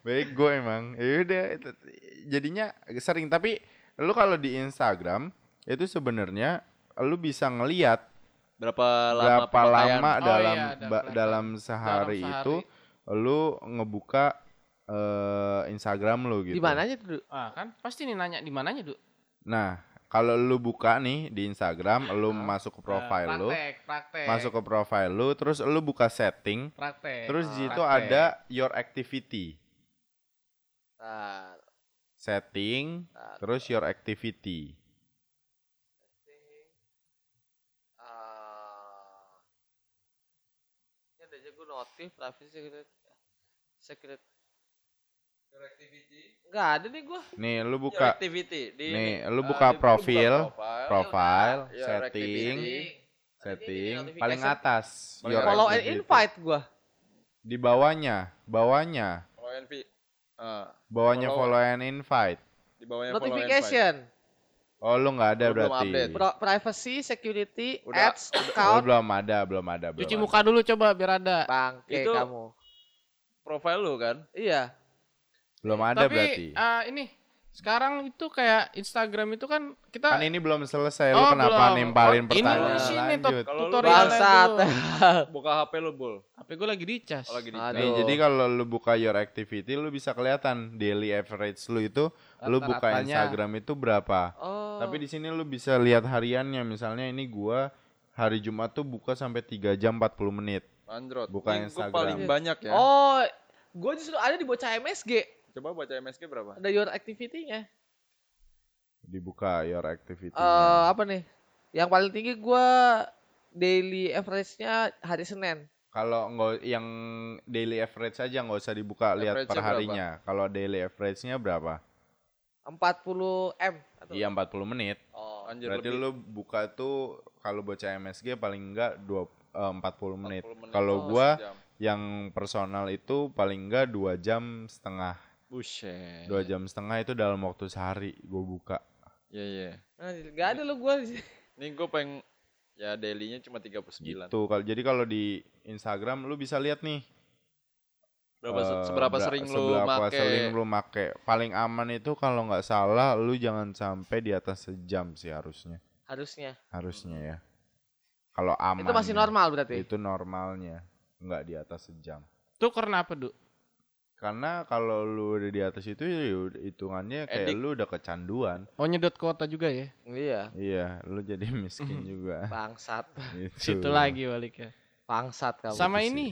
baik gue emang ya udah itu- jadinya sering tapi lu kalau di Instagram itu sebenarnya lu bisa ngeliat berapa lama berapa pemakaian? lama Oh dalam iya, ba- dalam sehari, Dalam itu lu ngebuka eh, Instagram lu gitu. Di mananya tuh? Du? ah kan pasti nih nanya di mananya Du Nah, kalau lu buka nih di Instagram, lu masuk ke profile lu, praktek praktek masuk ke profile lu, terus lu buka setting, praktek terus di situ praktek. ada your activity. Nah, Setting, nah, terus your activity. ah. Aja gue notif, privacy, secret. Secret. Enggak ada nih gua. Nih, lu Your buka activity di nih, ini. lu Ah, buka lu profil, profile. profile, setting, activity. setting, notification. paling atas. Follow and invite gua. Di bawahnya, bawahnya, Follow and ah, bawahnya Follow. follow and invite. di bawahnya invite. Notification. Oh, lu nggak ada Lu belum berarti. update. Pro- privacy, security, Udah- ads, Oh, account. belum ada, belum ada, belum cuci ada. muka dulu coba biar ada Bangke Itu- kamu. Profile lu kan? Iya. Belum ada tapi berarti. ah, ini sekarang itu kayak Instagram itu kan kita Kan ini belum selesai, lu Oh, kenapa belum. nimpalin Oh, ini pertanyaan lu sini, Top. lanjut? Kalau lu dulu. Buka HP lu, Bul. HP gue lagi dicas Oh, lagi di Aduh. Nih, jadi kalau lu buka your activity, lu bisa kelihatan daily average lu itu, lu buka. Instagram itu berapa. Oh. Tapi di sini lu bisa lihat hariannya, misalnya ini gua hari Jumat tuh buka sampai 3 jam 40 menit. Android. Buka Ini Instagram. paling banyak ya. Oh, gue justru ada di bocah MSG. Coba baca MSG berapa? Ada your activity-nya. Dibuka your activity. Eh apa nih? Yang paling tinggi gua daily average-nya hari Senin. Kalau nggak yang daily average aja nggak usah dibuka lihat per harinya. Kalau daily average-nya berapa? 40 M atau Iya 40 menit. Oh. Anjir Berarti lebih lu buka tuh kalau bocah MSG paling enggak dua, eh, 40 menit. 40 menit. Kalau Oh, gua sejam. yang personal itu paling enggak dua jam setengah. Buset. Dua jam setengah itu dalam waktu sehari gue buka. Iya iya. Nah, gak ada lu gua di sini. Nih gue pengen ya daily-nya cuma 39. Gitu. Kalau jadi kalau di Instagram lu bisa lihat nih Berapa eh, seberapa bera- sering lu seberapa make? sering lu make. Paling aman itu kalau nggak salah lu jangan sampai di atas sejam sih harusnya. Harusnya. Harusnya ya. Kalau aman. Itu masih normal berarti. Itu normalnya. Nggak di atas sejam. Itu karena apa, Du? Karena kalau lu udah di atas itu ya hitungannya kayak Edik. lu udah kecanduan. Oh, nyedot kuota juga ya? Iya. Iya, lu jadi miskin juga. Bangsat. gitu. Situ lagi baliknya. Bangsat kamu. Sama sih. ini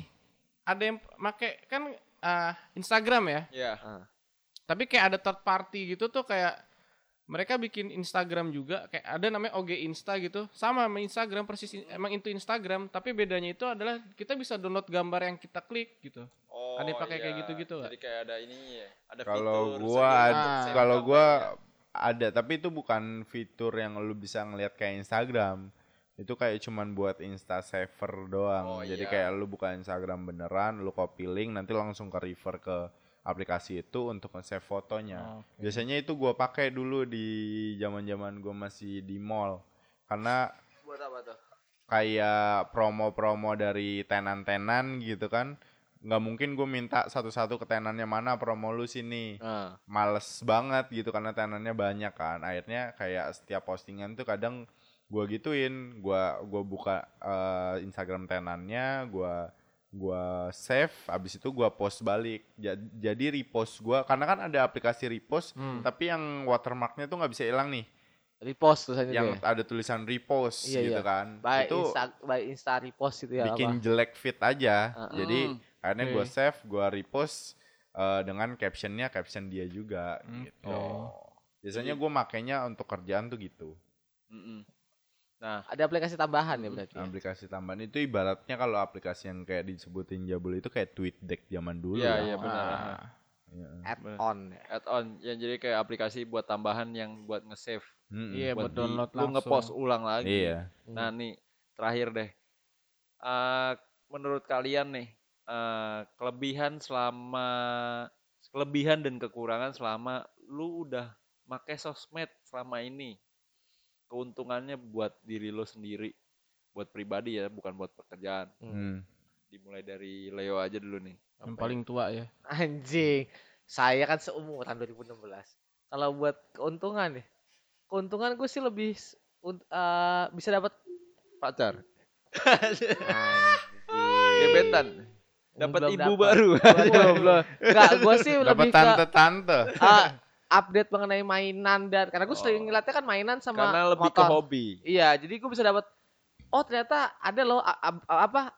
ada yang make kan ah, Instagram ya. Iya. Tapi kayak ada third party gitu tuh kayak mereka bikin Instagram juga kayak ada namanya OG Insta gitu. Sama sama Instagram persis in- emang itu Instagram, tapi bedanya itu adalah kita bisa download gambar yang kita klik gitu. Oh, Ada pakai kayak iya. gitu-gitu nggak? Jadi kayak ada ini ya. Ada Kalau fitur gua ada, Ah. kalau gua gambarnya. ada, tapi itu bukan fitur yang lu bisa ngelihat kayak Instagram. Itu kayak cuman buat Insta saver doang. Oh, Jadi iya. kayak lu buka Instagram beneran, lu copy link nanti langsung ke refer ke aplikasi itu untuk nge-save fotonya. Oke. Biasanya itu gua pakai dulu di zaman-zaman gua masih di mall. Karena Buat apa tuh? kayak promo-promo dari tenan-tenan gitu kan nggak mungkin gue minta satu-satu ke tenannya mana promo lu sini Nah. males banget gitu karena tenannya banyak kan akhirnya kayak setiap postingan tuh kadang gua gituin gua gua buka eh, Instagram tenannya gua gua save abis itu gua post balik Ja- jadi repost gua karena kan ada aplikasi repost Hmm. tapi yang watermarknya tuh nggak bisa hilang nih Repost tulisannya yang ya. ada tulisan repost Iya, gitu iya. kan By itu Insta, by Insta repost itu ya bikin apa? jelek fit aja Heeh. jadi Hmm. akhirnya Oke. gua save gua repost eh, dengan captionnya caption dia juga Hmm, gitu oh. biasanya gua makainya untuk kerjaan tuh gitu Mm-mm. Nah, Ada aplikasi tambahan ya berarti. ya? aplikasi tambahan itu ibaratnya kalau aplikasi yang kayak disebutin Jabul itu kayak tweet deck zaman dulu Iya, ya. iya benar. Ah, iya. Add-on ya. add-on yang jadi kayak aplikasi buat tambahan yang buat nge-save. Mm-mm. Iya, buat di- download lu langsung. nge-post ulang lagi. Iya. Nah, nih terakhir deh. Eh, menurut kalian nih, eh, kelebihan selama kelebihan dan kekurangan selama lu udah make sosmed selama ini. Keuntungannya buat diri lo sendiri, buat pribadi ya, bukan buat pekerjaan. Hmm. Dimulai dari Leo aja dulu nih. Yang Apa paling tua ya. Anjing. Saya kan seumuran 2016. Kalau buat keuntungan nih. Keuntungan gue sih lebih eh, bisa dapat pacar, gebetan, dapat ibu dapet. baru. Belum, belum. Enggak, gue sih Dapat lebih ke tante-tante. Update mengenai mainan dan karena gue sering Oh. ngeliatnya kan mainan sama Karena lebih ke motor. hobi. Iya, jadi gue bisa dapat oh ternyata ada loh apa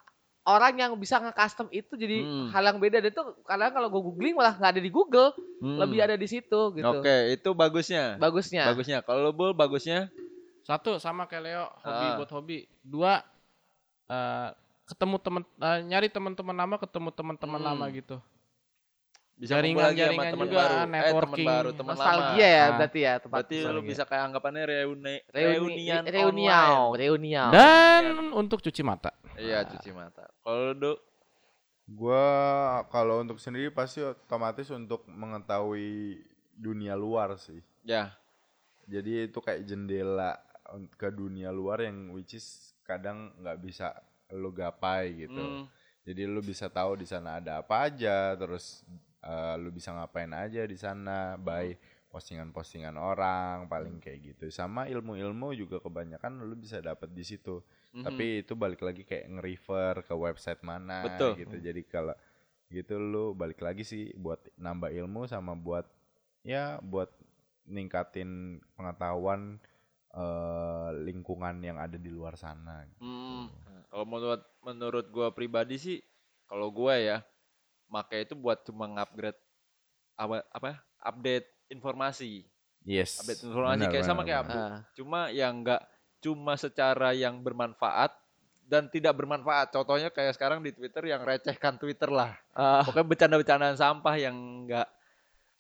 orang yang bisa nge-custom itu jadi Hmm. hal yang beda dan itu kadang kalau gue googling malah nggak ada di Google, Hmm. lebih ada di situ gitu. Oke, itu bagusnya. Bagusnya. Bagusnya. Kalau Bul, bagusnya Satu sama kayak Leo, hobi Ah. buat hobi. Dua eh, ketemu temen eh, nyari teman-teman lama, ketemu teman-teman Hmm. lama gitu. Bisa Jaringan- sama jaringan teman juga, baru. Eh, teman networking. baru, teman lama. Nostalgia ya Ah. berarti ya tempat Berarti lu nostalgia. bisa kayak anggapannya reuni reuni reunian reuniau, online. reuniau. Dan untuk cuci mata. Iya, cuci mata. Kalau lu Gua kalau untuk sendiri pasti otomatis untuk mengetahui dunia luar sih. ya, Jadi itu kayak jendela ke dunia luar yang which is kadang nggak bisa lu gapai gitu. hmm, Jadi lu bisa tahu di sana ada apa aja, terus eh, lu bisa ngapain aja di sana, by postingan-postingan orang paling kayak gitu. Sama ilmu-ilmu juga kebanyakan lu bisa dapat di situ. mhm. Tapi itu balik lagi kayak nge-refer ke website mana Betul. gitu. Jadi kalau gitu lu balik lagi sih buat nambah ilmu sama buat ya buat ningkatin pengetahuan eh, lingkungan yang ada di luar sana. Hmm. Kalau menurut menurut gua pribadi sih, kalau gua ya, make itu buat cuma ngupgrade apa apa update informasi. Yes. Update informasi benar, kayak sama benar, kayak benar. Ah, Cuma yang enggak cuma secara yang bermanfaat dan tidak bermanfaat. Contohnya kayak sekarang di Twitter yang recehkan Twitter lah. ah, Pokoknya bercanda-bercandaan sampah yang enggak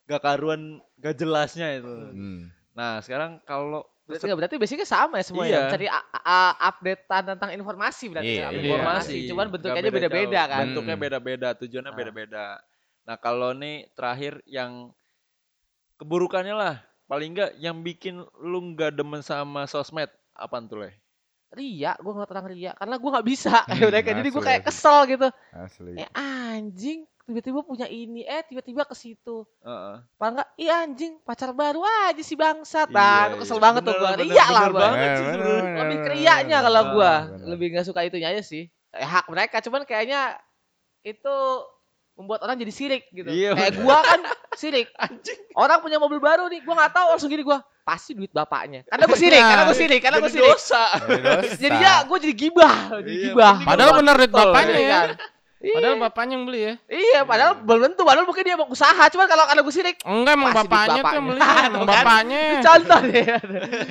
gak karuan gak jelasnya itu. Hmm. Nah, sekarang kalau Berarti nggak berarti basicnya sama ya semua Iya. ya. Mencari a- a- updatean tentang informasi berarti. Iya, ya. iya. Informasi, cuman nggak bentuknya beda beda-beda jauh. kan. Bentuknya Hmm. beda-beda, tujuannya Ah. beda-beda. Nah, kalau nih terakhir yang keburukannya lah, paling enggak yang bikin lu nggak demen sama sosmed apaan tuh, Le? Ria, gue ngeliat orang ria karena gue nggak bisa kayak Hmm, mereka. Jadi gue kayak kesel gitu. Asli. Eh anjing, tiba-tiba punya ini, eh tiba-tiba ke situ. Heeh. Paling nggak, iya anjing, pacar baru aja si bangsat. Iya, Nah, gue kesel iya. banget tuh Bener, gue. bener, Ria lah bener gue. banget sih bener, bener, Lebih bener, kalau gue. Lebih nggak suka itunya aja sih. Eh, hak mereka, cuman kayaknya itu membuat orang jadi sirik gitu. Iya, Kayak bener. gua kan sirik. Orang punya mobil baru nih, gua nggak tahu langsung gini gua. Pasti duit bapaknya. Karena gua sirik, karena gua sirik, karena gua Jadi sirik. dosa. Jadi. Jadinya gua jadi gibah, jadi Iya, gibah. Padahal gua bener duit bapaknya Iya ya. Kan? Padahal Iya. bapaknya yang beli ya. Iya, padahal belum tentu, padahal mungkin dia mau usaha, cuman kalau karena gua sirik, Enggak emang duit bapaknya tuh yang bapaknya. beli. Emang Kan? bapaknya. itu contoh deh.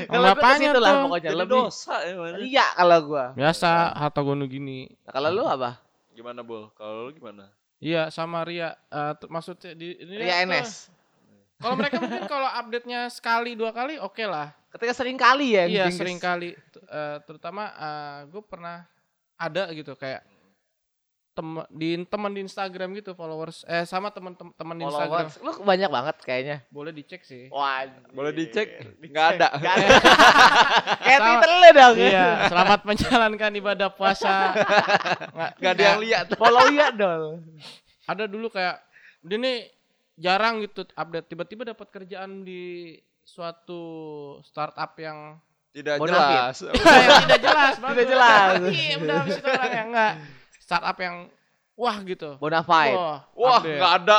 Ke bapaknya situ lah tuh. pokoknya Jadi lebih dosa ya? Iya kalau gua. Biasa harta gono gini. Nah, kalau lu apa? Gimana, Bol? Kalau lu gimana? Iya sama Ria. Eh, t- maksudnya di ini Ria tuh- NS. Kalau mereka mungkin kalau update-nya sekali dua kali oke lah. Ketika sering kali ya. Iya sering kali. Eh, terutama gue pernah ada gitu kayak temen di teman di Instagram gitu followers eh sama teman teman di Instagram Followers. Lu banyak banget kayaknya. boleh dicek sih Wah, Boleh dicek? Nggak ada. Kayak Twitter lu dong. iya selamat menjalankan ibadah puasa nggak Nggak ada yang lihat. Follow ya dong. ada dulu kayak dia nih jarang gitu update tiba-tiba dapat kerjaan di suatu startup yang Tidak jelas. yang tidak jelas Tidak jelas. iya udah habis itu orang yang enggak startup yang wah gitu Bonafide. wah, Wah, update. nggak ada.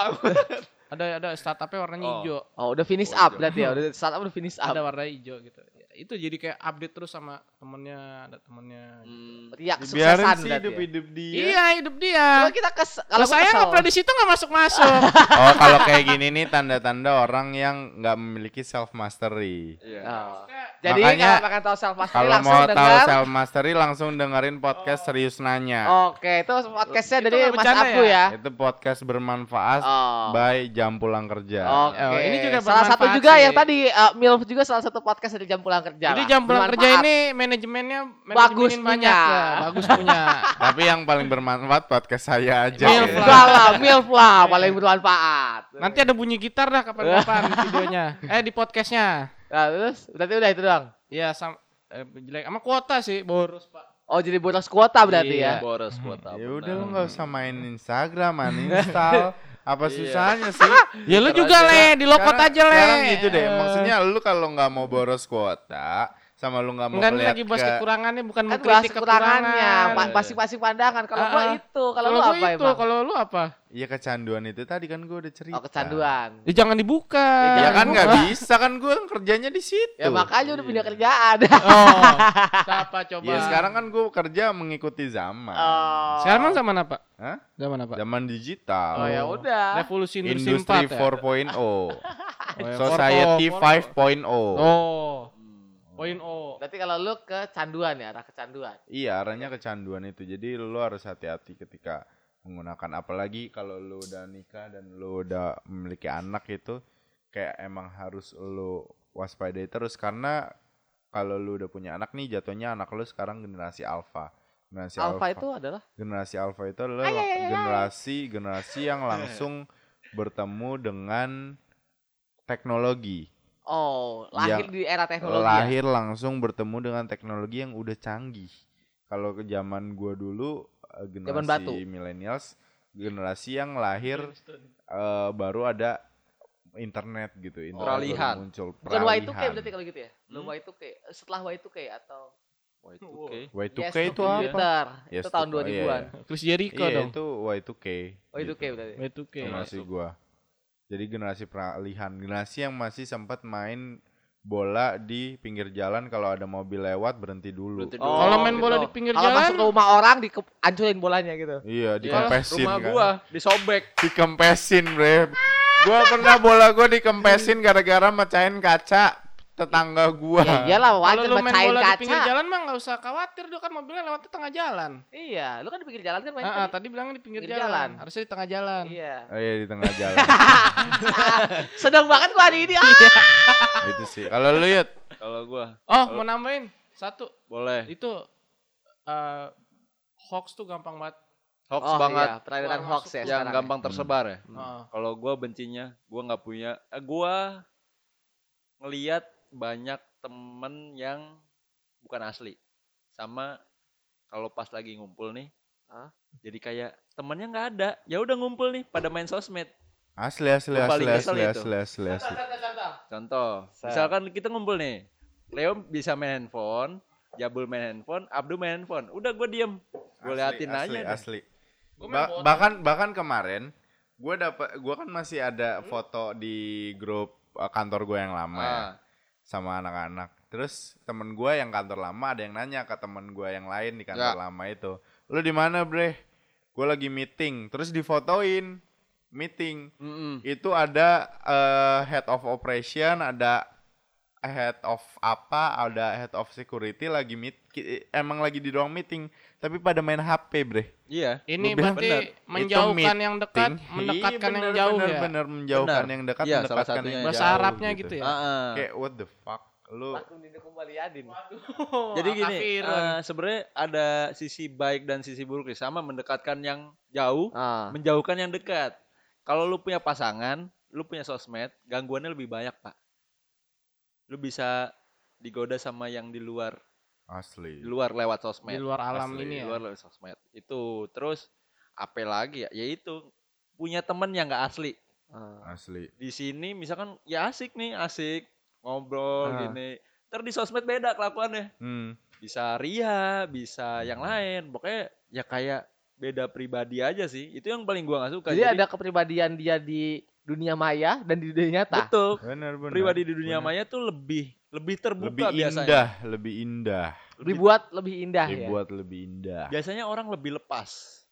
ada ada startupnya warnanya Oh. hijau Oh, udah finish Oh, up berarti ya. Udah startup udah finish up. ada warna hijau gitu itu jadi kayak update terus sama temennya ada temennya Hmm. Riak Biarin kesuksesan sih hidup ya. hidup dia. iya hidup dia Kalau kita kes kalau kalau saya nggak pernah di situ nggak masuk masuk Oh kalau kayak gini nih tanda-tanda orang yang nggak memiliki self mastery. Iya. Oh. Jadi Makanya, kalau pengen tahu self mastery Kalau langsung mau tahu dengar. self mastery langsung dengerin podcast serius nanya. Oke, itu podcastnya dari Mas Abu ya? ya. Itu podcast bermanfaat Oh. by Jam Pulang Kerja. Oke. Oh, ini juga salah satu juga sih. yang tadi uh, Milf juga salah satu podcast dari jam pulang kerja. Jadi lah. jam pulang kerja ini manajemennya Bagus banyak punya. ya, bagus punya Tapi yang paling bermanfaat podcast saya aja. Milf ya. lah. Lah, Milf lah paling bermanfaat. nanti ada bunyi gitar dah kapan-kapan videonya eh di podcastnya Nah, terus berarti udah itu doang. Iya sama eh, jelek sama kuota sih boros pak Oh, jadi boros kuota berarti Iya. ya. Boros kuota. Ya udah lu nggak usah main Instagram, uninstall. Apa Iya. susahnya sih? ya lu juga le di lokot aja le Sekarang gitu deh. Eh. Maksudnya lu kalau nggak mau boros kuota sama lu nggak mau Enggak ini ngeliat lagi bahas ke kekurangannya bukan Kan bahas mengkritik kekurangannya, kekurangan. pa- masing-masing pandangan. Kalau gua Ah, ah. itu, kalau lu gua apa itu, kalau lu apa? Iya kecanduan itu tadi kan gue udah cerita. Oh, kecanduan. Ya jangan dibuka. Ya, Ya jangan kan nggak bisa kan gue kerjanya di situ. Ya makanya udah pindah kerjaan. Oh, siapa coba? Ya sekarang kan gue kerja mengikuti zaman. Oh. Sekarang emang zaman apa? Hah? Zaman apa? Zaman digital. Oh ya udah. Revolusi industri, Industri 4 ya? 4.0. Oh, ya, Society 4.0. 5.0. Oh, poin O. Berarti kalau lu kecanduan ya, arah kecanduan. Iya, arahnya kecanduan itu. Jadi lu harus hati-hati ketika menggunakan apalagi kalau lu udah nikah dan lu udah memiliki anak itu kayak emang harus lu waspadai terus karena kalau lu udah punya anak nih jatuhnya anak lu sekarang generasi alpha. Generasi Alpha itu adalah generasi alpha itu adalah Ay, ay, ay, ay. generasi generasi yang langsung bertemu dengan teknologi. Oh, lahir Yang di era teknologi. ya? lahir langsung bertemu dengan teknologi yang udah canggih. Kalau ke zaman gua dulu eh, generasi millennials, generasi yang lahir eh, baru ada internet gitu, internet baru Peralihan. muncul. Bukan Y2K peralihan. berarti kalau gitu ya? Belum Hmm? Y2K. Setelah Y2K atau Wah, itu oke. Y2K Yes, itu apa? Computer. Yes, itu tahun tuh. Oh, iya, 2000-an. Chris Jericho Iya, dong. itu Y2K. Y2K gitu. berarti. Y2K. Generasi Masuk. gua. Jadi generasi peralihan, generasi yang masih sempat main bola di pinggir jalan kalau ada mobil lewat berhenti dulu. Berhenti Oh, Kalau main bola gitu. di pinggir Kalau jalan, masuk ke rumah orang dihancurin bolanya gitu. Iya, Iya, dikempesin rumah kan. gua disobek. dikempesin bre gua pernah bola gua dikempesin gara-gara mecahin kaca tetangga gua. Ya iyalah Kalau wajar lu main bola di pinggir kaca. jalan mah nggak usah khawatir dia kan mobilnya lewat di tengah jalan. Iya, lu kan di pinggir jalan kan main Ah, ah, tadi. tadi bilangnya di pinggir, Pinggir jalan. jalan. harusnya di tengah jalan. Iya. Oh iya di tengah jalan. Sedang banget gua hari ini. Ah. itu sih. Kalau lu Yud, Kalau gua Oh, mau nambahin satu. boleh. Itu eh hoax tuh gampang banget. Hoax Oh, banget Iya, Keluar hoax ya yang sekarang ya. gampang tersebar ya. Heeh. Kalau gua bencinya, gua nggak punya. Eh, gua ngeliat banyak temen yang bukan asli. Sama kalau pas lagi ngumpul nih, Hah? jadi kayak temennya nggak ada. Ya udah ngumpul nih, pada main sosmed. asli asli asli asli itu. asli asli asli. Contoh, Set. misalkan kita ngumpul nih, Leo bisa main handphone, Jabul main handphone, Abdu main handphone. Udah gue diem, gue Asli, liatin asli, aja. deh. Asli. Main Ba- bahkan bahkan kemarin gue dapat gue kan masih ada foto di grup uh, kantor gue yang lama ya Ah, sama anak-anak. Terus temen gue yang kantor lama ada yang nanya ke temen gue yang lain di kantor Ya. lama itu, lu di mana bre? Gue lagi meeting. Terus difotoin meeting. mm-mm. Itu ada eh, head of operation, ada head of apa, ada head of security lagi meet, emang lagi di ruang meeting, tapi pada main HP bre. Iya. Ini bilang, berarti bener. menjauhkan yang dekat, Meeting. mendekatkan Iya, yang bener, jauh bener, ya. Bener, menjauhkan Bener. yang dekat, Iya, salah mendekatkan yang Bahasa jauh, Arabnya gitu ya. Ah, ah. Kayak what the fuck, lu dikembalianin. Jadi gini, eh, sebenarnya ada sisi baik dan sisi buruk sih. Sama mendekatkan yang jauh, Ah. menjauhkan yang dekat. Kalau lu punya pasangan, lu punya sosmed, gangguannya lebih banyak pak. Lu bisa digoda sama yang di luar, asli. di luar lewat di sosmed. luar alam Asli, ini di ya. luar lewat sosmed. Itu terus apa lagi ya? Yaitu punya temen yang nggak asli. Ah. Asli. Di sini misalkan ya asik nih, asik ngobrol Ah. gini. Ntar di sosmed beda kelakuannya. Hmm. Bisa ria, bisa yang lain. Pokoknya ya kayak beda pribadi aja sih. Itu yang paling gua nggak suka. Jadi ada kepribadian dia di dunia maya dan di dunia nyata. betul. Benar benar. Pribadi di dunia benar. maya tuh lebih lebih terbuka lebih biasanya. indah, lebih indah. Dibuat lebih indah ya. Dibuat lebih indah. Biasanya orang lebih lepas,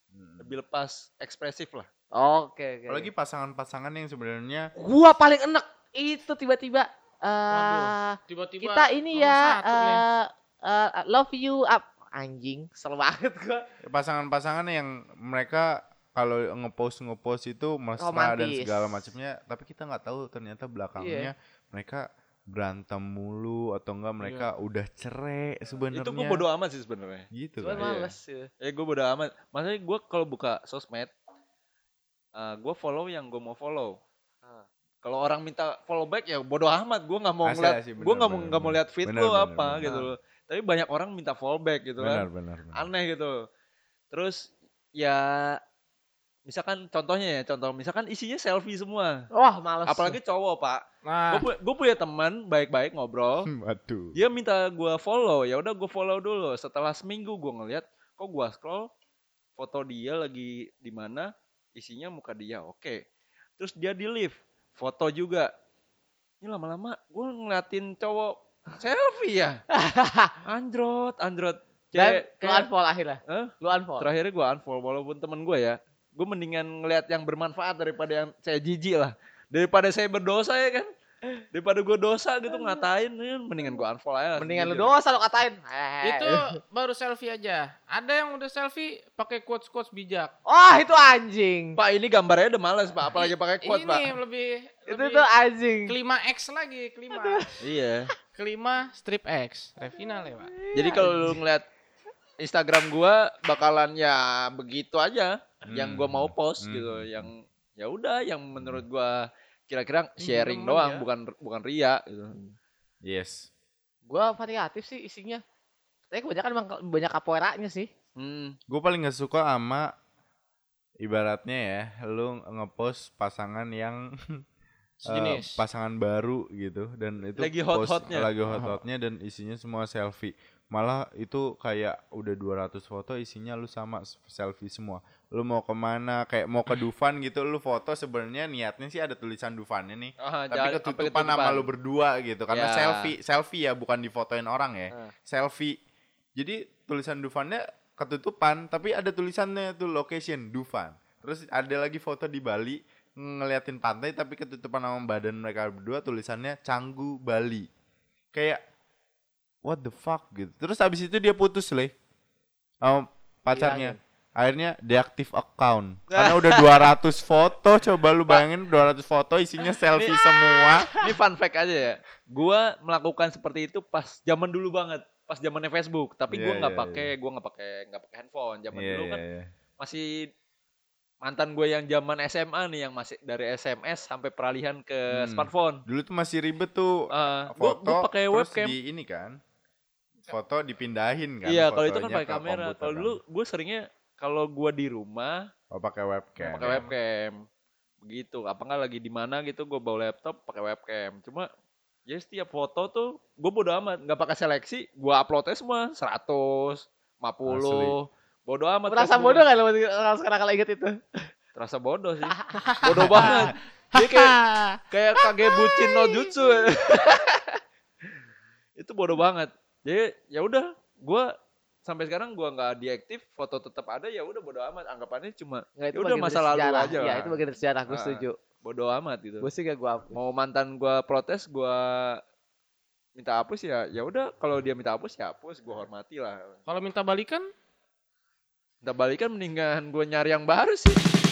Hmm. lebih lepas ekspresif lah. Oke, oke. Apalagi pasangan-pasangan yang sebenarnya gua paling enek itu tiba-tiba eh Tiba-tiba kita ini ya eh eh, love you up anjing kesel banget gua pasangan-pasangan yang mereka kalau ngepost ngepost itu mesra dan segala macamnya, tapi kita nggak tahu ternyata belakangnya mereka berantem mulu atau enggak mereka udah cerai sebenarnya. Itu gue bodo amat sih sebenarnya. gitu cuman kan. males ya. Eh gue bodo amat. Maksudnya gue kalau buka sosmed, eh gue follow yang gue mau follow. Ah. Kalau orang minta follow back ya bodo amat. Gue nggak mau Asli, ngeliat, gue nggak mau nggak mau lihat feed Bener, lo bener, apa bener. gitu loh. Tapi banyak orang minta follow back gitu Benar, kan. benar, benar. Aneh gitu. Terus ya misalkan contohnya ya contoh misalkan isinya selfie semua. wah males Apalagi cowok pak. Nah, Gue punya teman baik-baik ngobrol. Waduh. dia minta gua follow ya udah gua follow dulu setelah seminggu gua ngeliat kok gua scroll foto dia lagi di mana isinya muka dia oke terus dia di live foto juga ini lama-lama gua ngeliatin cowok selfie ya? Androt androt dan Cewek. lu kayak- unfollow akhirnya? Hah? lu unfollow? Terakhirnya gua unfollow walaupun temen gua ya. Gue mendingan ngeliat yang bermanfaat daripada yang saya jijik lah. Daripada saya berdosa ya kan? Daripada gue dosa gitu ngatain ya, mendingan gue unfollow aja mendingan lu dosa lu katain. Eh. itu baru selfie aja. Ada yang udah selfie pakai quotes quotes bijak. wah itu anjing. Pak ini gambarnya udah males pak, apalagi pakai quote ini pak. lebih itu lebih tuh anjing. kelima X lagi, kelima. Iya. Kelima strip X. Revina lewat. Jadi kalau lu ngeliat Instagram gua bakalan ya begitu aja, yang gua mau post Hmm. gitu, yang ya udah, yang menurut gua kira-kira sharing demen doang, ya. bukan bukan ria gitu. Yes. gua variatif sih isinya tapi kebanyakan emang banyak capoeiranya sih Hmm. Gue paling nggak suka sama ibaratnya ya, lu ngepost pasangan yang eh, Sejenis. pasangan baru gitu dan itu Lagi post- hot-hotnya. lagi hot-hotnya dan isinya semua selfie. Malah itu kayak udah 200 foto isinya lu sama selfie semua. Lu mau ke mana kayak mau ke Dufan gitu lu foto sebenarnya niatnya sih ada tulisan Dufannya nih. Ah, Tapi ketutupan sampai sama lu berdua gitu karena Ya. selfie selfie ya bukan difotoin orang ya. Ah. Selfie. Jadi tulisan Dufannya ketutupan tapi ada tulisannya tuh location Dufan. Terus ada lagi foto di Bali ngeliatin pantai tapi ketutupan sama badan mereka berdua tulisannya Canggu Bali. kayak what the fuck gitu terus habis itu dia putus leh sama pacarnya akhirnya deaktif account karena udah 200 foto coba lu bayangin 200 foto isinya selfie semua Ini fun fact aja ya. Gua melakukan seperti itu pas zaman dulu banget, pas zamannya Facebook. Tapi gua Iya, nggak iya, pakai, gua nggak pakai, nggak pakai handphone. Zaman Iya, dulu iya, kan iya. masih mantan gue yang zaman SMA nih, yang masih dari SMS sampai peralihan ke Hmm. smartphone. dulu tuh masih ribet tuh gua, foto gua pakai webcam. di ini kan foto dipindahin kan Iya, kalau itu kan pakai kamera. Kalau kan. dulu gue seringnya kalau gua di rumah oh pakai webcam pakai webcam. Begitu. Apa nggak lagi di mana gitu gue bawa laptop pakai webcam. Cuma ya setiap foto tuh gue bodo amat, nggak pakai seleksi, gua uploadnya semua 100, 50. Bodo amat. Facebook. bodoh gak lo kalau sekarang kalau inget itu? Terasa bodoh sih. bodoh banget. Dia kayak kayak kage bucin no jutsu. itu bodoh banget. Jadi ya udah, gua sampai sekarang gua nggak diaktif, foto tetap ada ya udah bodoh amat. Anggapannya cuma Ya udah, bagian masa lalu sejarah. aja Iya, lah. itu bagian dari sejarah, gue Ah. setuju. bodoh amat gitu. Gue sih gak gue Mau mantan gua protes, gua minta hapus ya ya udah kalau dia minta hapus ya hapus gua hormati lah Kalau minta balikan minta balikan mendingan gua nyari yang baru sih